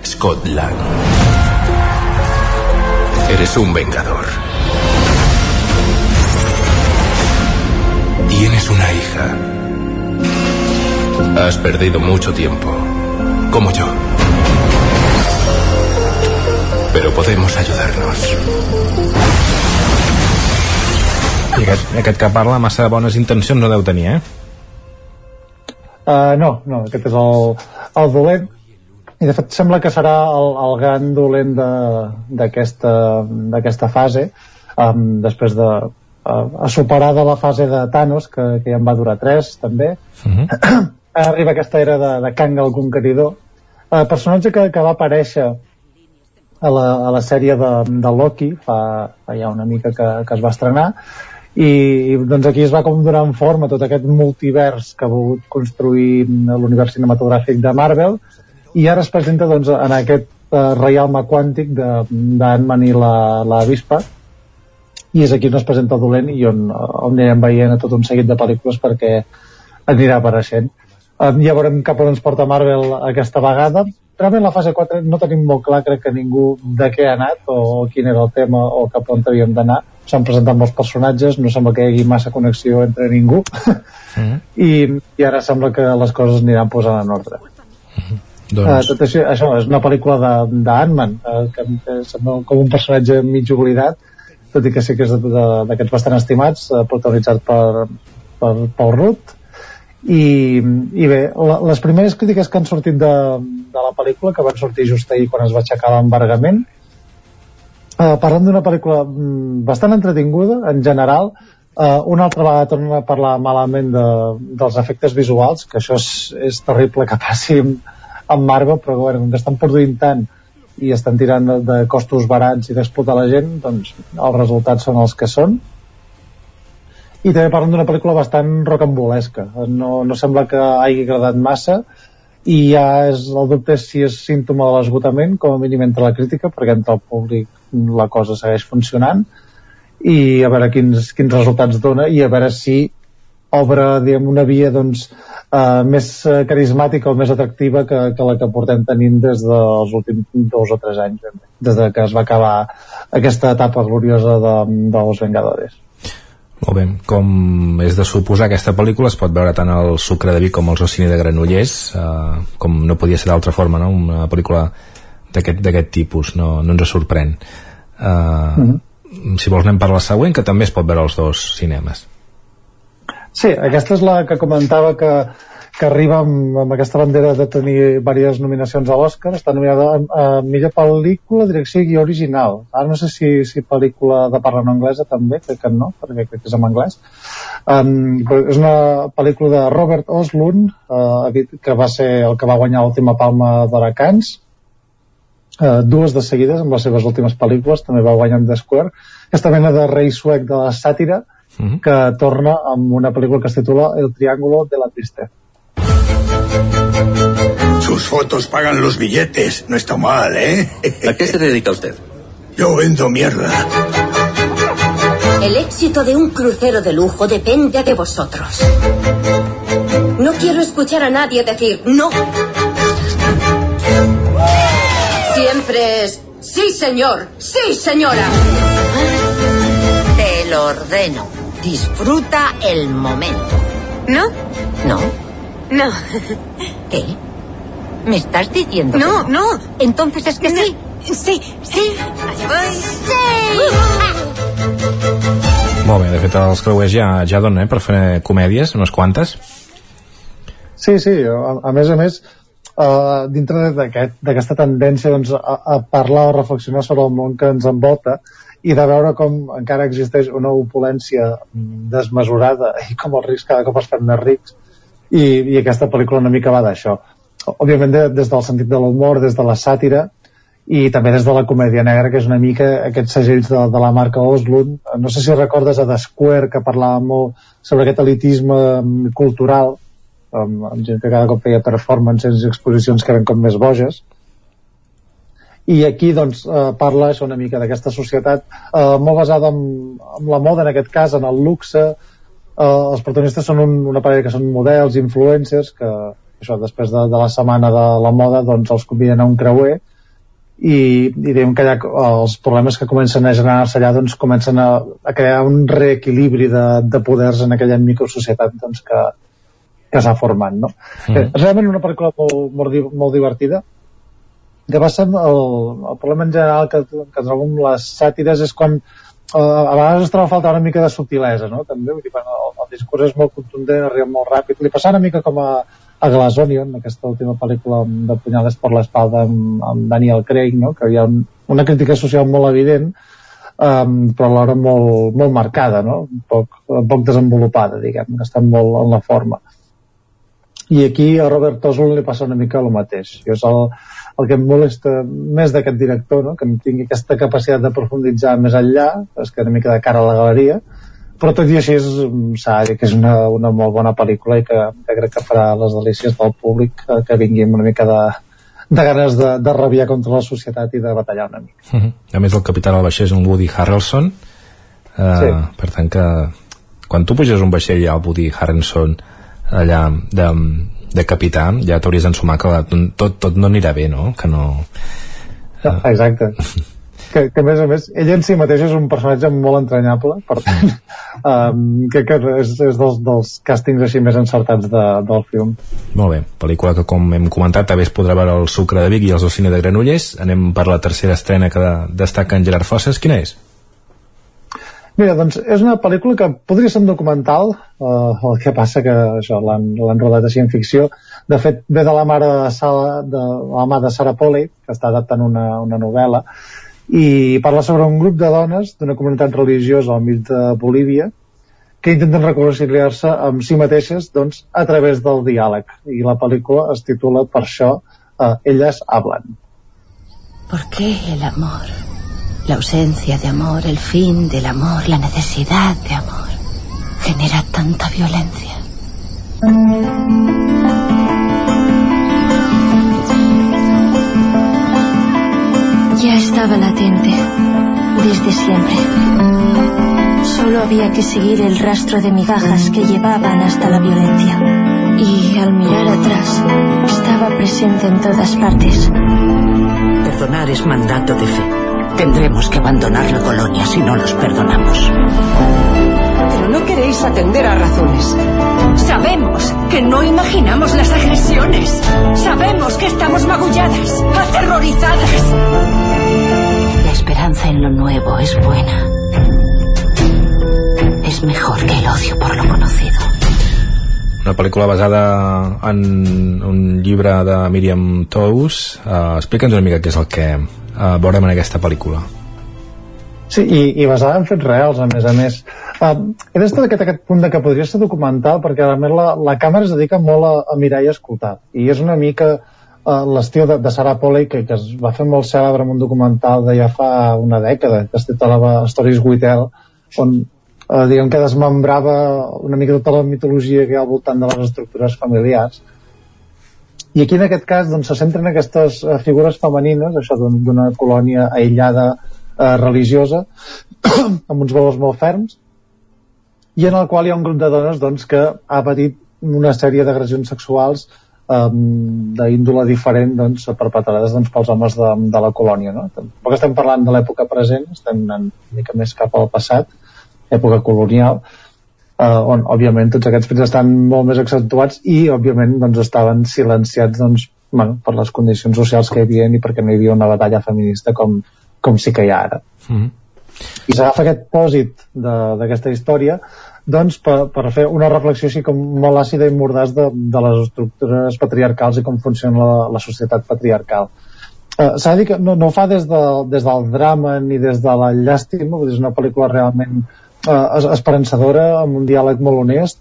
Scott Lang. Eres un vengador. Tienes una hija. Has perdido mucho tiempo, como yo. Pero podemos ayudarnos. I aquest, aquest que parla massa bones intencions no deu tenir, eh? Uh, no, no, aquest és el, el dolent i de fet sembla que serà el, el gran dolent de- d'aquesta fase um, després de uh, superar de la fase de Thanos que, que ja en va durar 3 també. Arriba aquesta era de, de Kang el Conqueridor. Uh, personatge que, que va aparèixer a la, a la sèrie de, de Loki fa, fa ja una mica que, que es va estrenar i, i doncs aquí es va com donar en forma tot aquest multivers que ha volgut construir l'univers cinematogràfic de Marvel i ara es presenta doncs, en aquest uh, reialme quàntic de- d'Ant-Man i la, la Vispa i és aquí on es presenta dolent i on, on anirem veient a tot un seguit de pel·lícules perquè anirà apareixent. Um, ja veurem cap on ens porta Marvel aquesta vegada. Realment la fase 4 no tenim molt clar crec que ningú de què ha anat o quin era el tema o cap on havíem d'anar. S'han presentat molts personatges no sembla que hi hagi massa connexió entre ningú. I, i ara sembla que les coses aniran posant en ordre Doncs- Uh, tot això, això és una pel·lícula d'Ant-Man uh, que, que sembla com un personatge mig oblidat tot i que sí que és d'aquests bastant estimats uh, protagonitzat per, per Paul Rudd. I, i bé, la, les primeres crítiques que han sortit de, de la pel·lícula que van sortir just ahir quan es va aixecar l'embargament uh, parlant d'una pel·lícula mm, bastant entretinguda en general. Uh, una altra vegada torna a parlar malament de, dels efectes visuals que això és, és terrible que passi amb Marvel però bueno, com que estan produint tant i estan tirant de, de costos barats i d'explotar la gent doncs els resultats són els que són. I també parlen d'una pel·lícula bastant rocambolesca. No, no sembla que hagi agradat massa i ja és, el dubte és si és símptoma de l'esgotament com a mínim entre la crítica perquè entre el públic la cosa segueix funcionant. I a veure quins, quins resultats dona i a veure si obre diguem, una via doncs, uh, més eh, carismàtica o més atractiva que, que la que portem tenint des dels últims dos o tres anys des de que es va acabar aquesta etapa gloriosa de, dels Vengadores Molt bé, com és de suposar aquesta pel·lícula es pot veure tant al Sucre de Vic com al Socini de Granollers eh, com no podia ser d'altra forma no? una pel·lícula d'aquest tipus no, no ens sorprèn eh, Mhm. si vols anem per la següent que també es pot veure als dos cinemes Sí, aquesta és la que comentava que, que arriba amb, amb aquesta bandera de tenir diverses nominacions a l'Oscar. Està nominada a, a millor pel·lícula, direcció i original. Ara no sé si, si pel·lícula de parla no anglesa també, crec que no, perquè crec que és en anglès. Um, és una pel·lícula de Robert Oslund, uh, que va ser el que va guanyar l'última palma d'Huracans, uh, dues de seguides amb les seves últimes pel·lícules, també va guanyar The Square, aquesta mena de rei suec de la sàtira, que torna amb una pel·lícula que es titula El Triángulo de la Tristeza. Sus fotos pagan los billetes. No está mal, ¿eh? ¿A qué se dedica usted? Yo vendo mierda. El éxito de un crucero de lujo depende de vosotros. No quiero escuchar a nadie decir no. Siempre es sí, señor, sí, señora. Te lo ordeno. Disfruta el momento. ¿No? ¿No? No. ¿Qué? ¿Me estás diciendo No, que no? Entonces es que sí. Sí, sí. Molt bé, de fet els creuers ja, ja donen eh, per fer comèdies, unes quantes Sí, sí, a, a més a més, uh, dintre d'aquest- d'aquesta tendència doncs, a, a parlar o reflexionar sobre el món que ens envolta i de veure com encara existeix una opulència mm, desmesurada i com els rics cada cop es fan més rics i, i aquesta pel·lícula una mica va d'això. Òbviament de, des del sentit de l'humor, des de la sàtira i també des de la comèdia negra, que és una mica aquests segells de, de la marca Oslund. No sé si recordes a The Square, que parlava molt sobre aquest elitisme mm, cultural, amb, amb gent que cada cop feia performances i exposicions que eren com més boges. I aquí doncs, eh, parla això una mica d'aquesta societat eh, molt basada en, en la moda en aquest cas, en el luxe eh, els protagonistes són un, una parella que són models, influencers que això, després de, de la setmana de la moda doncs els conviden a un creuer i, i diguem que allà els problemes que comencen a generar-se allà doncs comencen a, a crear un reequilibri de, de poders en aquella microsocietat doncs, que, que s'ha format no? Mm. Eh, realment una pel·lícula molt, molt, molt divertida que passa el, el problema en general que, que trobo amb les sàtires és quan eh, a vegades es troba falta una mica de subtilesa no? també, vull dir, quan el, el discurs és molt contundent arriba molt ràpid, li passa una mica com a, a Glass Onion, aquesta última pel·lícula de Punyades per l'espalda amb, amb Daniel Craig, no? que hi ha una crítica social molt evident um, però alhora molt, molt marcada no? poc, poc desenvolupada diguem, que està molt en la forma i aquí a Robert Oswald li passa una mica el mateix i és el, el que em molesta més d'aquest director, no? que no tingui aquesta capacitat de profunditzar més enllà, es queda una mica de cara a la galeria, però tot i així s'ha de dir que és una, una molt bona pel·lícula i que, que crec que farà les delícies del públic que, que vingui amb una mica de, de ganes de, de rabiar contra la societat i de batallar una mica. Uh -huh. A més, el capità del vaixell és un Woody Harrelson, uh, sí. per tant que quan tu puges un vaixell al Woody Harrelson allà de, de capità ja t'hauries d'ensumar que tot, tot no anirà bé, no? Que no... Uh... Exacte. que, que a més a més ell en si mateix és un personatge molt entranyable per tant um, que, que és, és dels, dels càstings així més encertats de, del film molt bé, pel·lícula que com hem comentat també es podrà veure el Sucre de Vic i els del cine de Granollers anem per la tercera estrena que destaca en Gerard Fosses, quina és? Mira, doncs és una pel·lícula que podria ser un documental, eh, el que passa que això l'han rodat així en ficció. De fet, ve de la mare de, Sala, de, la mà de Sarah Polley, que està adaptant una, una novel·la, i parla sobre un grup de dones d'una comunitat religiosa al mig de Bolívia que intenten reconciliar-se amb si mateixes doncs, a través del diàleg. I la pel·lícula es titula per això eh, Elles hablan. ¿Por qué el amor? La ausencia de amor, el fin del amor, la necesidad de amor, genera tanta violencia. Ya estaba latente, desde siempre. Solo había que seguir el rastro de migajas que llevaban hasta la violencia. Y al mirar atrás, estaba presente en todas partes. Perdonar es mandato de fe. Tendremos que abandonar la colonia si no los perdonamos. Pero no queréis atender a razones. Sabemos que no imaginamos las agresiones. Sabemos que estamos magulladas, aterrorizadas. La esperanza en lo nuevo es buena. Es mejor que el odio por lo conocido. una pel·lícula basada en un llibre de Miriam Tous uh, explica'ns una mica què és el que uh, veurem en aquesta pel·lícula Sí, i, i basada en fets reals, a més a més. Uh, he d'estar aquest, aquest punt de que podria ser documental, perquè realment la, la càmera es dedica molt a, a mirar i a escoltar. I és una mica uh, l'estil de, de Sarah Polley, que, que es va fer molt cèlebre en un documental de ja fa una dècada, que es titulava Stories with on uh, diguem que desmembrava una mica tota la mitologia que hi ha al voltant de les estructures familiars i aquí en aquest cas doncs, se centren aquestes uh, figures femenines, això d'una colònia aïllada eh, religiosa amb uns valors molt ferms i en el qual hi ha un grup de dones doncs, que ha patit una sèrie d'agressions sexuals um, d'índole diferent doncs, perpetrades doncs, pels homes de, de la colònia. No? Tampoc estem parlant de l'època present, estem anant una mica més cap al passat, època colonial, eh, on òbviament tots aquests fets estan molt més accentuats i òbviament doncs, estaven silenciats doncs, bueno, per les condicions socials que hi havia i perquè no hi havia una batalla feminista com, com sí que hi ha ara. Mm -hmm. I s'agafa aquest pòsit d'aquesta història doncs per, per fer una reflexió així com molt àcida i mordàs de, de les estructures patriarcals i com funciona la, la societat patriarcal. Uh, S'ha de dir que no, no ho fa des, de, des del drama ni des de la llàstima, és una pel·lícula realment uh, esperançadora, amb un diàleg molt honest,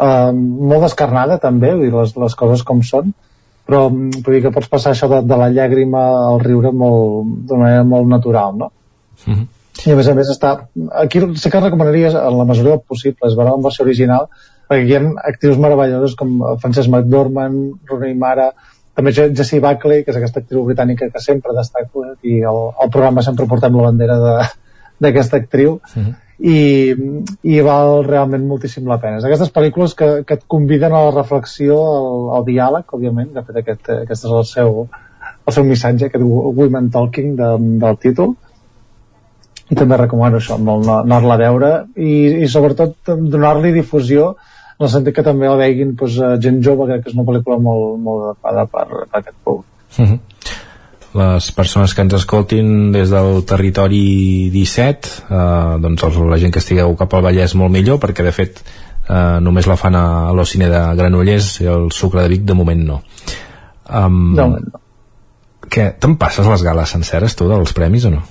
uh, molt descarnada també, vull dir, les, les coses com són, però mm, vull dir que pots passar això de, de la llàgrima al riure d'una manera molt natural, no? Mm -hmm. I a més a més està... Aquí sí que recomanaria en la mesura possible, és veure en versió original, perquè hi ha actius meravelloses com Frances McDormand, Rooney Mara, també Jessie Buckley que és aquesta actriu britànica que sempre destaca i el, el programa sempre portem la bandera d'aquesta actriu uh Mhm. I, i val realment moltíssim la pena és aquestes pel·lícules que, que et conviden a la reflexió al, al diàleg òbviament de fet aquest, aquest és el seu el seu missatge, aquest Women Talking de, del títol i també recomano això, molt anar-la a veure i, i sobretot donar-li difusió en el sentit que també la veguin doncs, gent jove, crec que és una pel·lícula molt, molt adequada per, per aquest públic. Uh -huh. Les persones que ens escoltin des del territori 17, eh, doncs els, la gent que estigueu cap al Vallès molt millor, perquè de fet eh, només la fan a, a l'Ocine de Granollers i el Sucre de Vic de moment no. Um, de moment no. Què, te'n passes les gales senceres tu dels premis o no?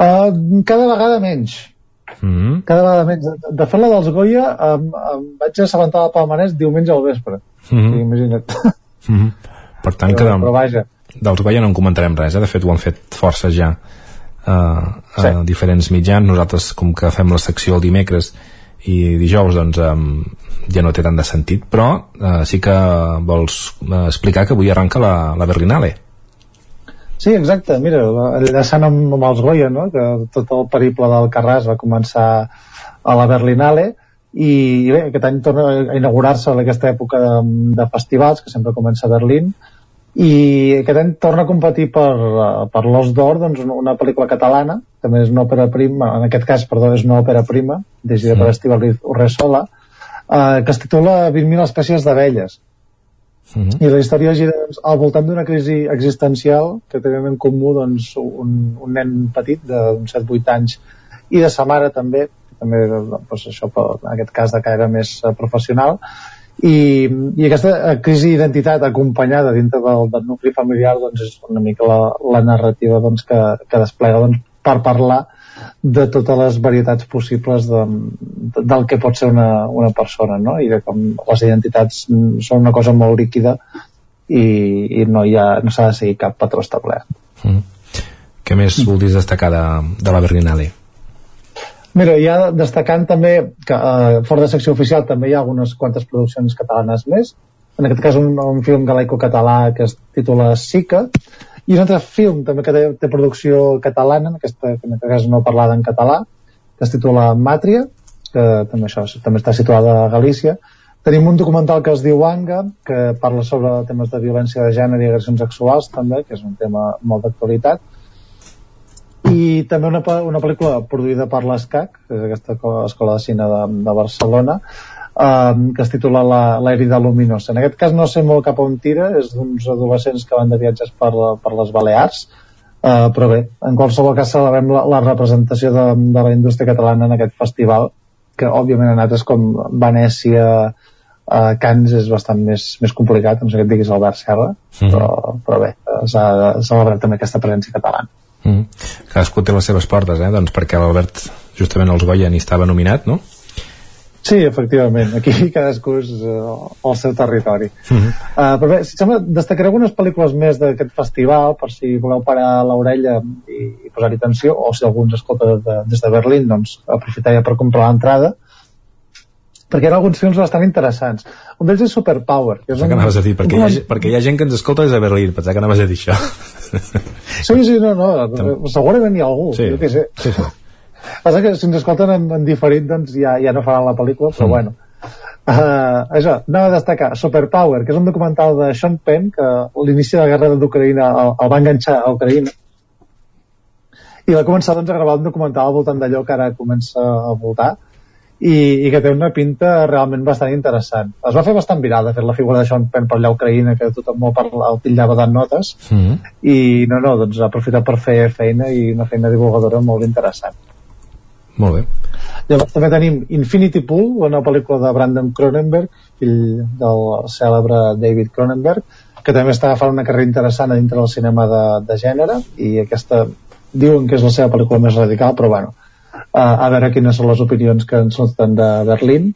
Uh, cada vegada menys. Mm -hmm. Cada vegada menys. De, de fet, la dels Goya em, em vaig assabentar del Palmarès diumenge al vespre. Mm -hmm. Sí, imagina't. Mm -hmm. Per tant, però, de, però vaja. Dels Goya no en comentarem res, eh? de fet ho han fet força ja uh, a Sí. diferents mitjans. Nosaltres, com que fem la secció el dimecres i dijous, doncs um, ja no té tant de sentit, però uh, sí que vols uh, explicar que avui arranca la, la Berlinale. Sí, exacte, mira, enllaçant amb, amb els Goya, no? que tot el periple del Carràs va començar a la Berlinale i, i bé, aquest any torna a inaugurar-se en aquesta època de, de festivals, que sempre comença a Berlín, i aquest any torna a competir per, eh, per l'Os d'Or doncs, una- pel·lícula catalana, també és una òpera prima, en aquest cas, perdó, és una òpera prima, dirigida Sí. per Estíbaliz Urresola, eh, que es titula 20.000 espècies d'abelles, Mm -hmm. i la història gira doncs, al voltant d'una crisi existencial que tenen en comú doncs, un, un nen petit d'uns 7-8 anys i de sa mare també també doncs, això per, en aquest cas de caire més eh, professional i, i aquesta eh, crisi d'identitat acompanyada dintre del, del nucli familiar doncs és una mica la, la narrativa doncs, que, que desplega doncs, per parlar de totes les varietats possibles de, de, del que pot ser una, una persona no? i de com les identitats mm, són una cosa molt líquida i, i no hi ha, no s'ha de seguir cap patró establert Mm. Què més voldries destacar de, de la Berlinale? Mira, ja destacant també que eh, fora de secció oficial també hi ha algunes quantes produccions catalanes més. En aquest cas un, un film galaico-català que es titula Sica. I un altre film també que té, té producció catalana en, aquesta, que en aquest cas no parlada en català que es titula Màtria que també això també està situada a Galícia. Tenim un documental que es diu Anga que parla sobre temes de violència de gènere i agressions sexuals també, que és un tema molt d'actualitat i també una, una pel·lícula produïda per l'ESCAC, que és aquesta co- escola de cine de, de Barcelona, um, que es titula La, la herida luminosa. En aquest cas no sé molt cap on tira, és d'uns adolescents que van de viatges per, per les Balears, uh, però bé, en qualsevol cas celebrem la, la representació de, de la indústria catalana en aquest festival, que òbviament en altres com Venècia, uh, Cans és bastant més, més complicat, no sé què et diguis Albert Serra, Mhm. però, però bé, eh, s'ha de celebrar també aquesta presència catalana. Mm. Cadascú té les seves portes, eh? Doncs perquè l'Albert, justament els Goya, n'hi estava nominat, no? Sí, efectivament, aquí cadascú és uh, el seu territori. Mm -hmm. Uh, però bé, si sembla, destacaré algunes pel·lícules més d'aquest festival, per si voleu parar l'orella i, i posar-hi atenció, o si algú ens escolta de, des de Berlín, doncs aprofitar ja per comprar l'entrada, perquè hi ha alguns films bastant interessants. Un d'ells és Superpower. Que és Pensava que anaves a dir, perquè hi, ha, perquè hi ha gent que ens escolta des de Berlín, pensava que anaves a dir això. Sí, sí, no, no, segurament hi ha algú, Sí. jo què sé. Sí, sí. Passa que si ens escolten en, en diferit, doncs ja, ja no faran la pel·lícula, però Mm. bueno. Uh, això, anava a destacar Superpower, que és un documental de Sean Penn que l'inici de la guerra d'Ucraïna el, el va enganxar a Ucraïna i va començar doncs, a gravar un documental al voltant d'allò que ara comença a voltar i, i que té una pinta realment bastant interessant. Es va fer bastant viral, de fet, la figura de Sean Penn per allà a Ucraïna, que tothom molt parla, el titllava de notes, Mm -hmm. i no, no, doncs aprofita per fer feina i una feina divulgadora molt interessant. Molt bé. Llavors també tenim Infinity Pool, una pel·lícula de Brandon Cronenberg, fill del cèlebre David Cronenberg, que també està agafant una carrera interessant dintre del cinema de, de gènere, i aquesta diuen que és la seva pel·lícula més radical, però bueno, a, veure quines són les opinions que ens surten de Berlín.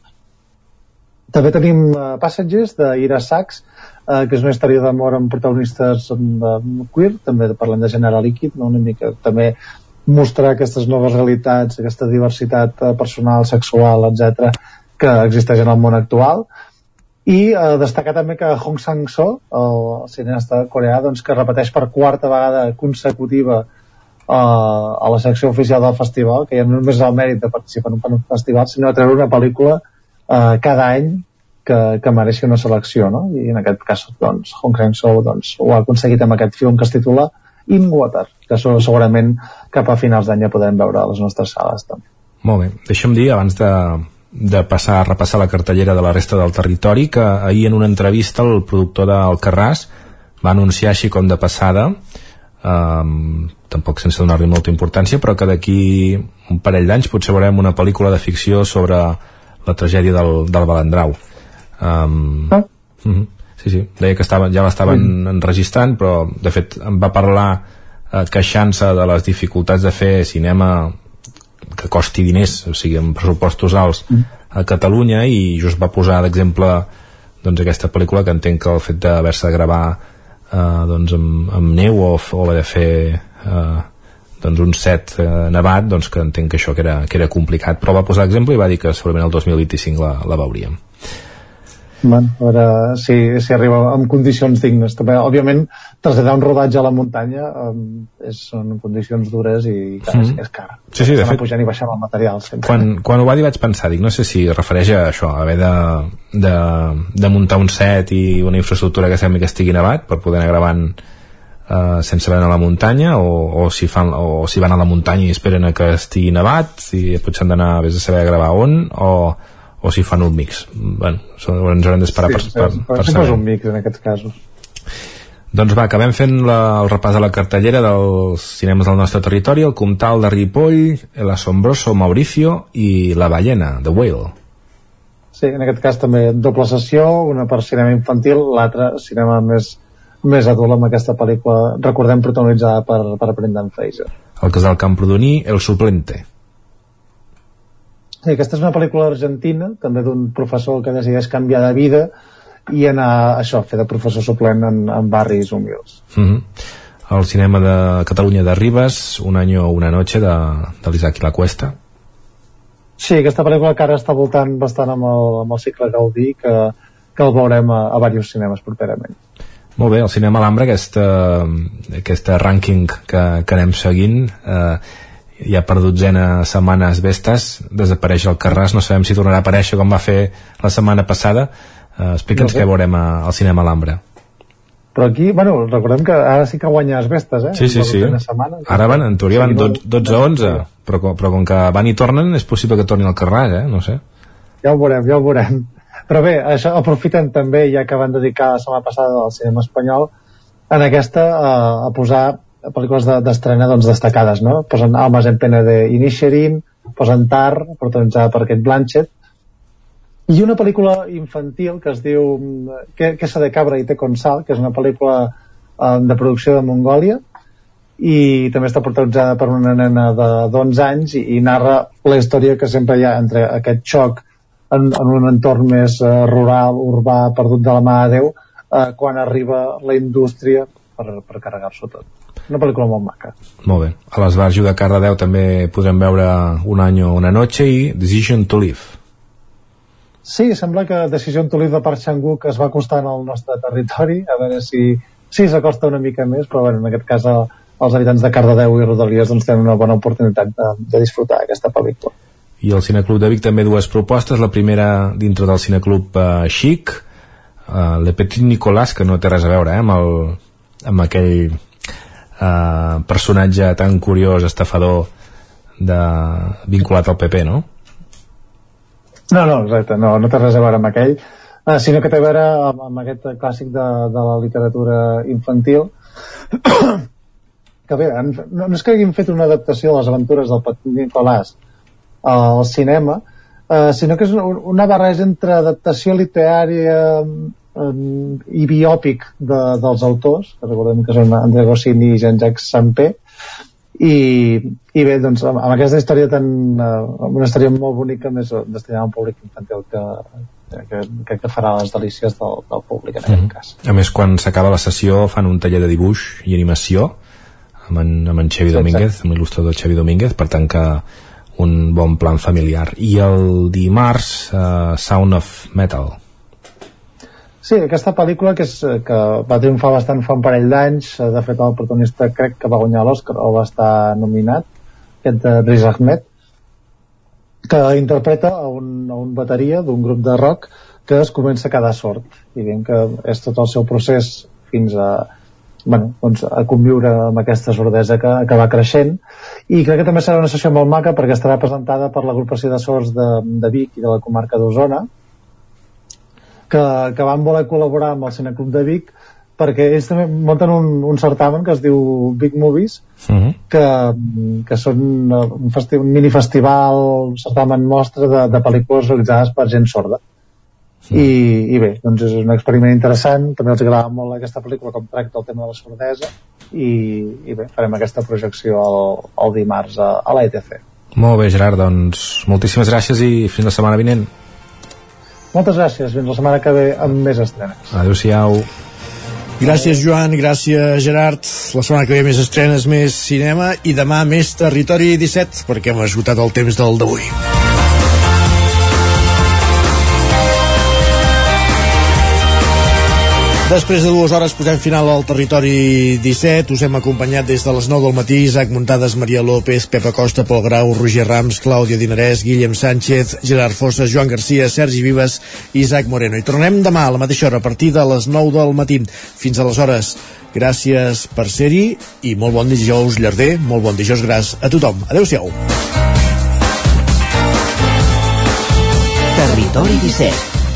També tenim uh, Passengers, d'Ira Sachs, uh, que és una història d'amor amb protagonistes um, queer, també parlant de gènere líquid, no? una mica també mostrar aquestes noves realitats, aquesta diversitat eh, personal, sexual, etc que existeix en el món actual. i eh, destacar també que Hong Sang-soo, el cineasta coreà, doncs, que repeteix per quarta vegada consecutiva eh, a la secció oficial del festival, que ja no només és el mèrit de participar en un festival, sinó de treure una pel·lícula eh, cada any que, que mereixi una selecció, no? I en aquest cas, doncs, Hong Sang-soo doncs, ho ha aconseguit amb aquest film que es titula In Water, que segurament cap a finals d'any ja podrem veure a les nostres sales també. Molt bé, deixa'm dir, abans de, de passar a repassar la cartellera de la resta del territori, que ahir en una entrevista el productor del Carràs va anunciar així com de passada um, tampoc sense donar-li molta importància però que d'aquí un parell d'anys potser veurem una pel·lícula de ficció sobre la tragèdia del, del Balandrau um, ah. uh -huh. sí, sí, deia que estava, ja l'estaven mm. enregistrant però de fet em va parlar eh, queixant-se de les dificultats de fer cinema que costi diners, o sigui, amb pressupostos alts mm. a Catalunya i just va posar d'exemple doncs aquesta pel·lícula que entenc que el fet d'haver-se de gravar eh, doncs amb, amb neu o, o haver de fer eh, doncs un set eh, nevat doncs que entenc que això que era, que era complicat. Però va posar exemple i va dir que segurament el 2025 la, la veuríem Bueno, a veure si, si arriba en condicions dignes. També, òbviament, traslladar un rodatge a la muntanya um, és, són condicions dures i clar, mm. és car. Sí, sí, de fet. pujant i baixant el material. Sempre. Quan, quan ho va dir vaig pensar, dic, no sé si refereix a això, a haver de, de, de muntar un set i una infraestructura que sembli que estigui nevat per poder anar gravant Uh, sense d'anar a la muntanya o, o, si fan, o si van a la muntanya i esperen a que estigui nevat i potser han d'anar a saber a gravar on o, o si fan un mix bueno, ens haurem d'esperar sí, per, per, per, per saber un mix en aquests casos doncs va, acabem fent la, el repàs de la cartellera dels cinemes del nostre territori, el Comtal de Ripoll, El Asombroso Mauricio i La Ballena, The Whale. Sí, en aquest cas també doble sessió, una per cinema infantil, l'altra cinema més, més adult amb aquesta pel·lícula, recordem, protagonitzada per, per Brendan Fraser. El casal Camprodoní, El Suplente. Sí, aquesta és una pel·lícula argentina, també d'un professor que decideix canviar de vida i anar a això, fer de professor suplent en, en barris humils. Mm -hmm. El cinema de Catalunya de Ribes, Un año o una noche, de, de l'Isaac i la Cuesta. Sí, aquesta pel·lícula que ara està voltant bastant amb el, amb el cicle Gaudí, que, que el veurem a, a diversos cinemes properament. Molt bé, el cinema Alhambra, aquesta, aquesta rànquing que, que anem seguint, eh, ja per dotzena setmanes vestes desapareix el Carràs, no sabem si tornarà a aparèixer com va fer la setmana passada uh, explica'ns no què veurem a, al cinema Alhambra però aquí, bueno, recordem que ara sí que guanya les vestes, eh? Sí, sí, sí. Setmana, ara van, en teoria van 12-11, però, però com que van i tornen és possible que tornin al Carràs, eh? No sé. Ja ho veurem, ja ho veurem. Però bé, això aprofiten també, ja que van dedicar la setmana passada al cinema espanyol, en aquesta a, a posar pel·lícules d'estrena de, doncs, destacades, no? Posen Almas en pena de Inisherin, posen Tar, protagonitzada per Kate Blanchett, i una pel·lícula infantil que es diu que, que de cabra i té consal, que és una pel·lícula eh, de producció de Mongòlia, i també està protagonitzada per una nena de 11 anys i, i narra la història que sempre hi ha entre aquest xoc en, en un entorn més uh, rural, urbà, perdut de la mà de Déu, uh, quan arriba la indústria per, per carregar-s'ho tot una pel·lícula molt maca. Molt bé. A l'Esbarjo de Cardedeu també podrem veure Un any o una noche i Decision to Live. Sí, sembla que Decision to Live de Park Chan-wook es va acostant al nostre territori, a veure si, si s'acosta una mica més, però bueno, en aquest cas els habitants de Cardedeu i Rodalies doncs, tenen una bona oportunitat de, de disfrutar aquesta pel·lícula. I el Cineclub de Vic també dues propostes, la primera dintre del Cineclub uh, Chic, uh, Le Petit Nicolás, que no té res a veure eh, amb, el, amb aquell eh, personatge tan curiós, estafador de, vinculat al PP, no? No, no, exacte, no, no té res a veure amb aquell, eh, sinó que té a veure amb, amb aquest clàssic de, de la literatura infantil, que bé, no, no és que haguin fet una adaptació de les aventures del Petit Nicolàs al cinema, eh, sinó que és una, una barreja entre adaptació literària um, i biòpic de, dels autors, que recordem que són André Goscinny i Jean-Jacques Sampé, i, i bé, doncs amb, amb aquesta història tan, uh, una història molt bonica més destinada a un públic infantil que, que, que, que farà les delícies del, del públic en mm -hmm. aquest cas. A més, quan s'acaba la sessió fan un taller de dibuix i animació amb en, amb en Xavi sí, Domínguez, amb l'il·lustrador Xavi Domínguez, per tant que un bon plan familiar. I el dimarts, uh, Sound of Metal, Sí, aquesta pel·lícula que, és, que va triomfar bastant fa un parell d'anys, de fet el protagonista crec que va guanyar l'Oscar o va estar nominat, aquest de Riz Ahmed, que interpreta a un, a un bateria d'un grup de rock que es comença a quedar sort. I dient que és tot el seu procés fins a, bueno, doncs, a conviure amb aquesta sordesa que, que va creixent. I crec que també serà una sessió molt maca perquè estarà presentada per l'agrupació de sords de, de Vic i de la comarca d'Osona que, que van voler col·laborar amb el Cineclub de Vic perquè ells també munten un, un certamen que es diu Big Movies uh Mhm. -huh. que, que són un, festi un mini festival un certamen mostra de, de pel·lícules realitzades per gent sorda I, i bé, doncs és un experiment interessant també els agrada molt aquesta pel·lícula com tracta el tema de la sordesa i, i bé, farem aquesta projecció el, el dimarts a, a l'ETC Molt bé, Gerard, doncs moltíssimes gràcies i fins la setmana vinent. Moltes gràcies, fins la setmana que ve amb més estrenes Adéu-siau. Gràcies, Joan, gràcies, Gerard. La setmana que ve més estrenes, més cinema i demà més Territori 17, perquè hem esgotat el temps del d'avui. Després de dues hores posem final al territori 17. Us hem acompanyat des de les 9 del matí Isaac Muntades, Maria López, Pepa Costa, Pol Grau, Roger Rams, Clàudia Dinarès, Guillem Sánchez, Gerard Fossa, Joan Garcia, Sergi Vives i Isaac Moreno. I tornem demà a la mateixa hora, a partir de les 9 del matí. Fins aleshores, gràcies per ser-hi i molt bon dijous llarder, molt bon dijous gras a tothom. Adéu-siau. Territori 17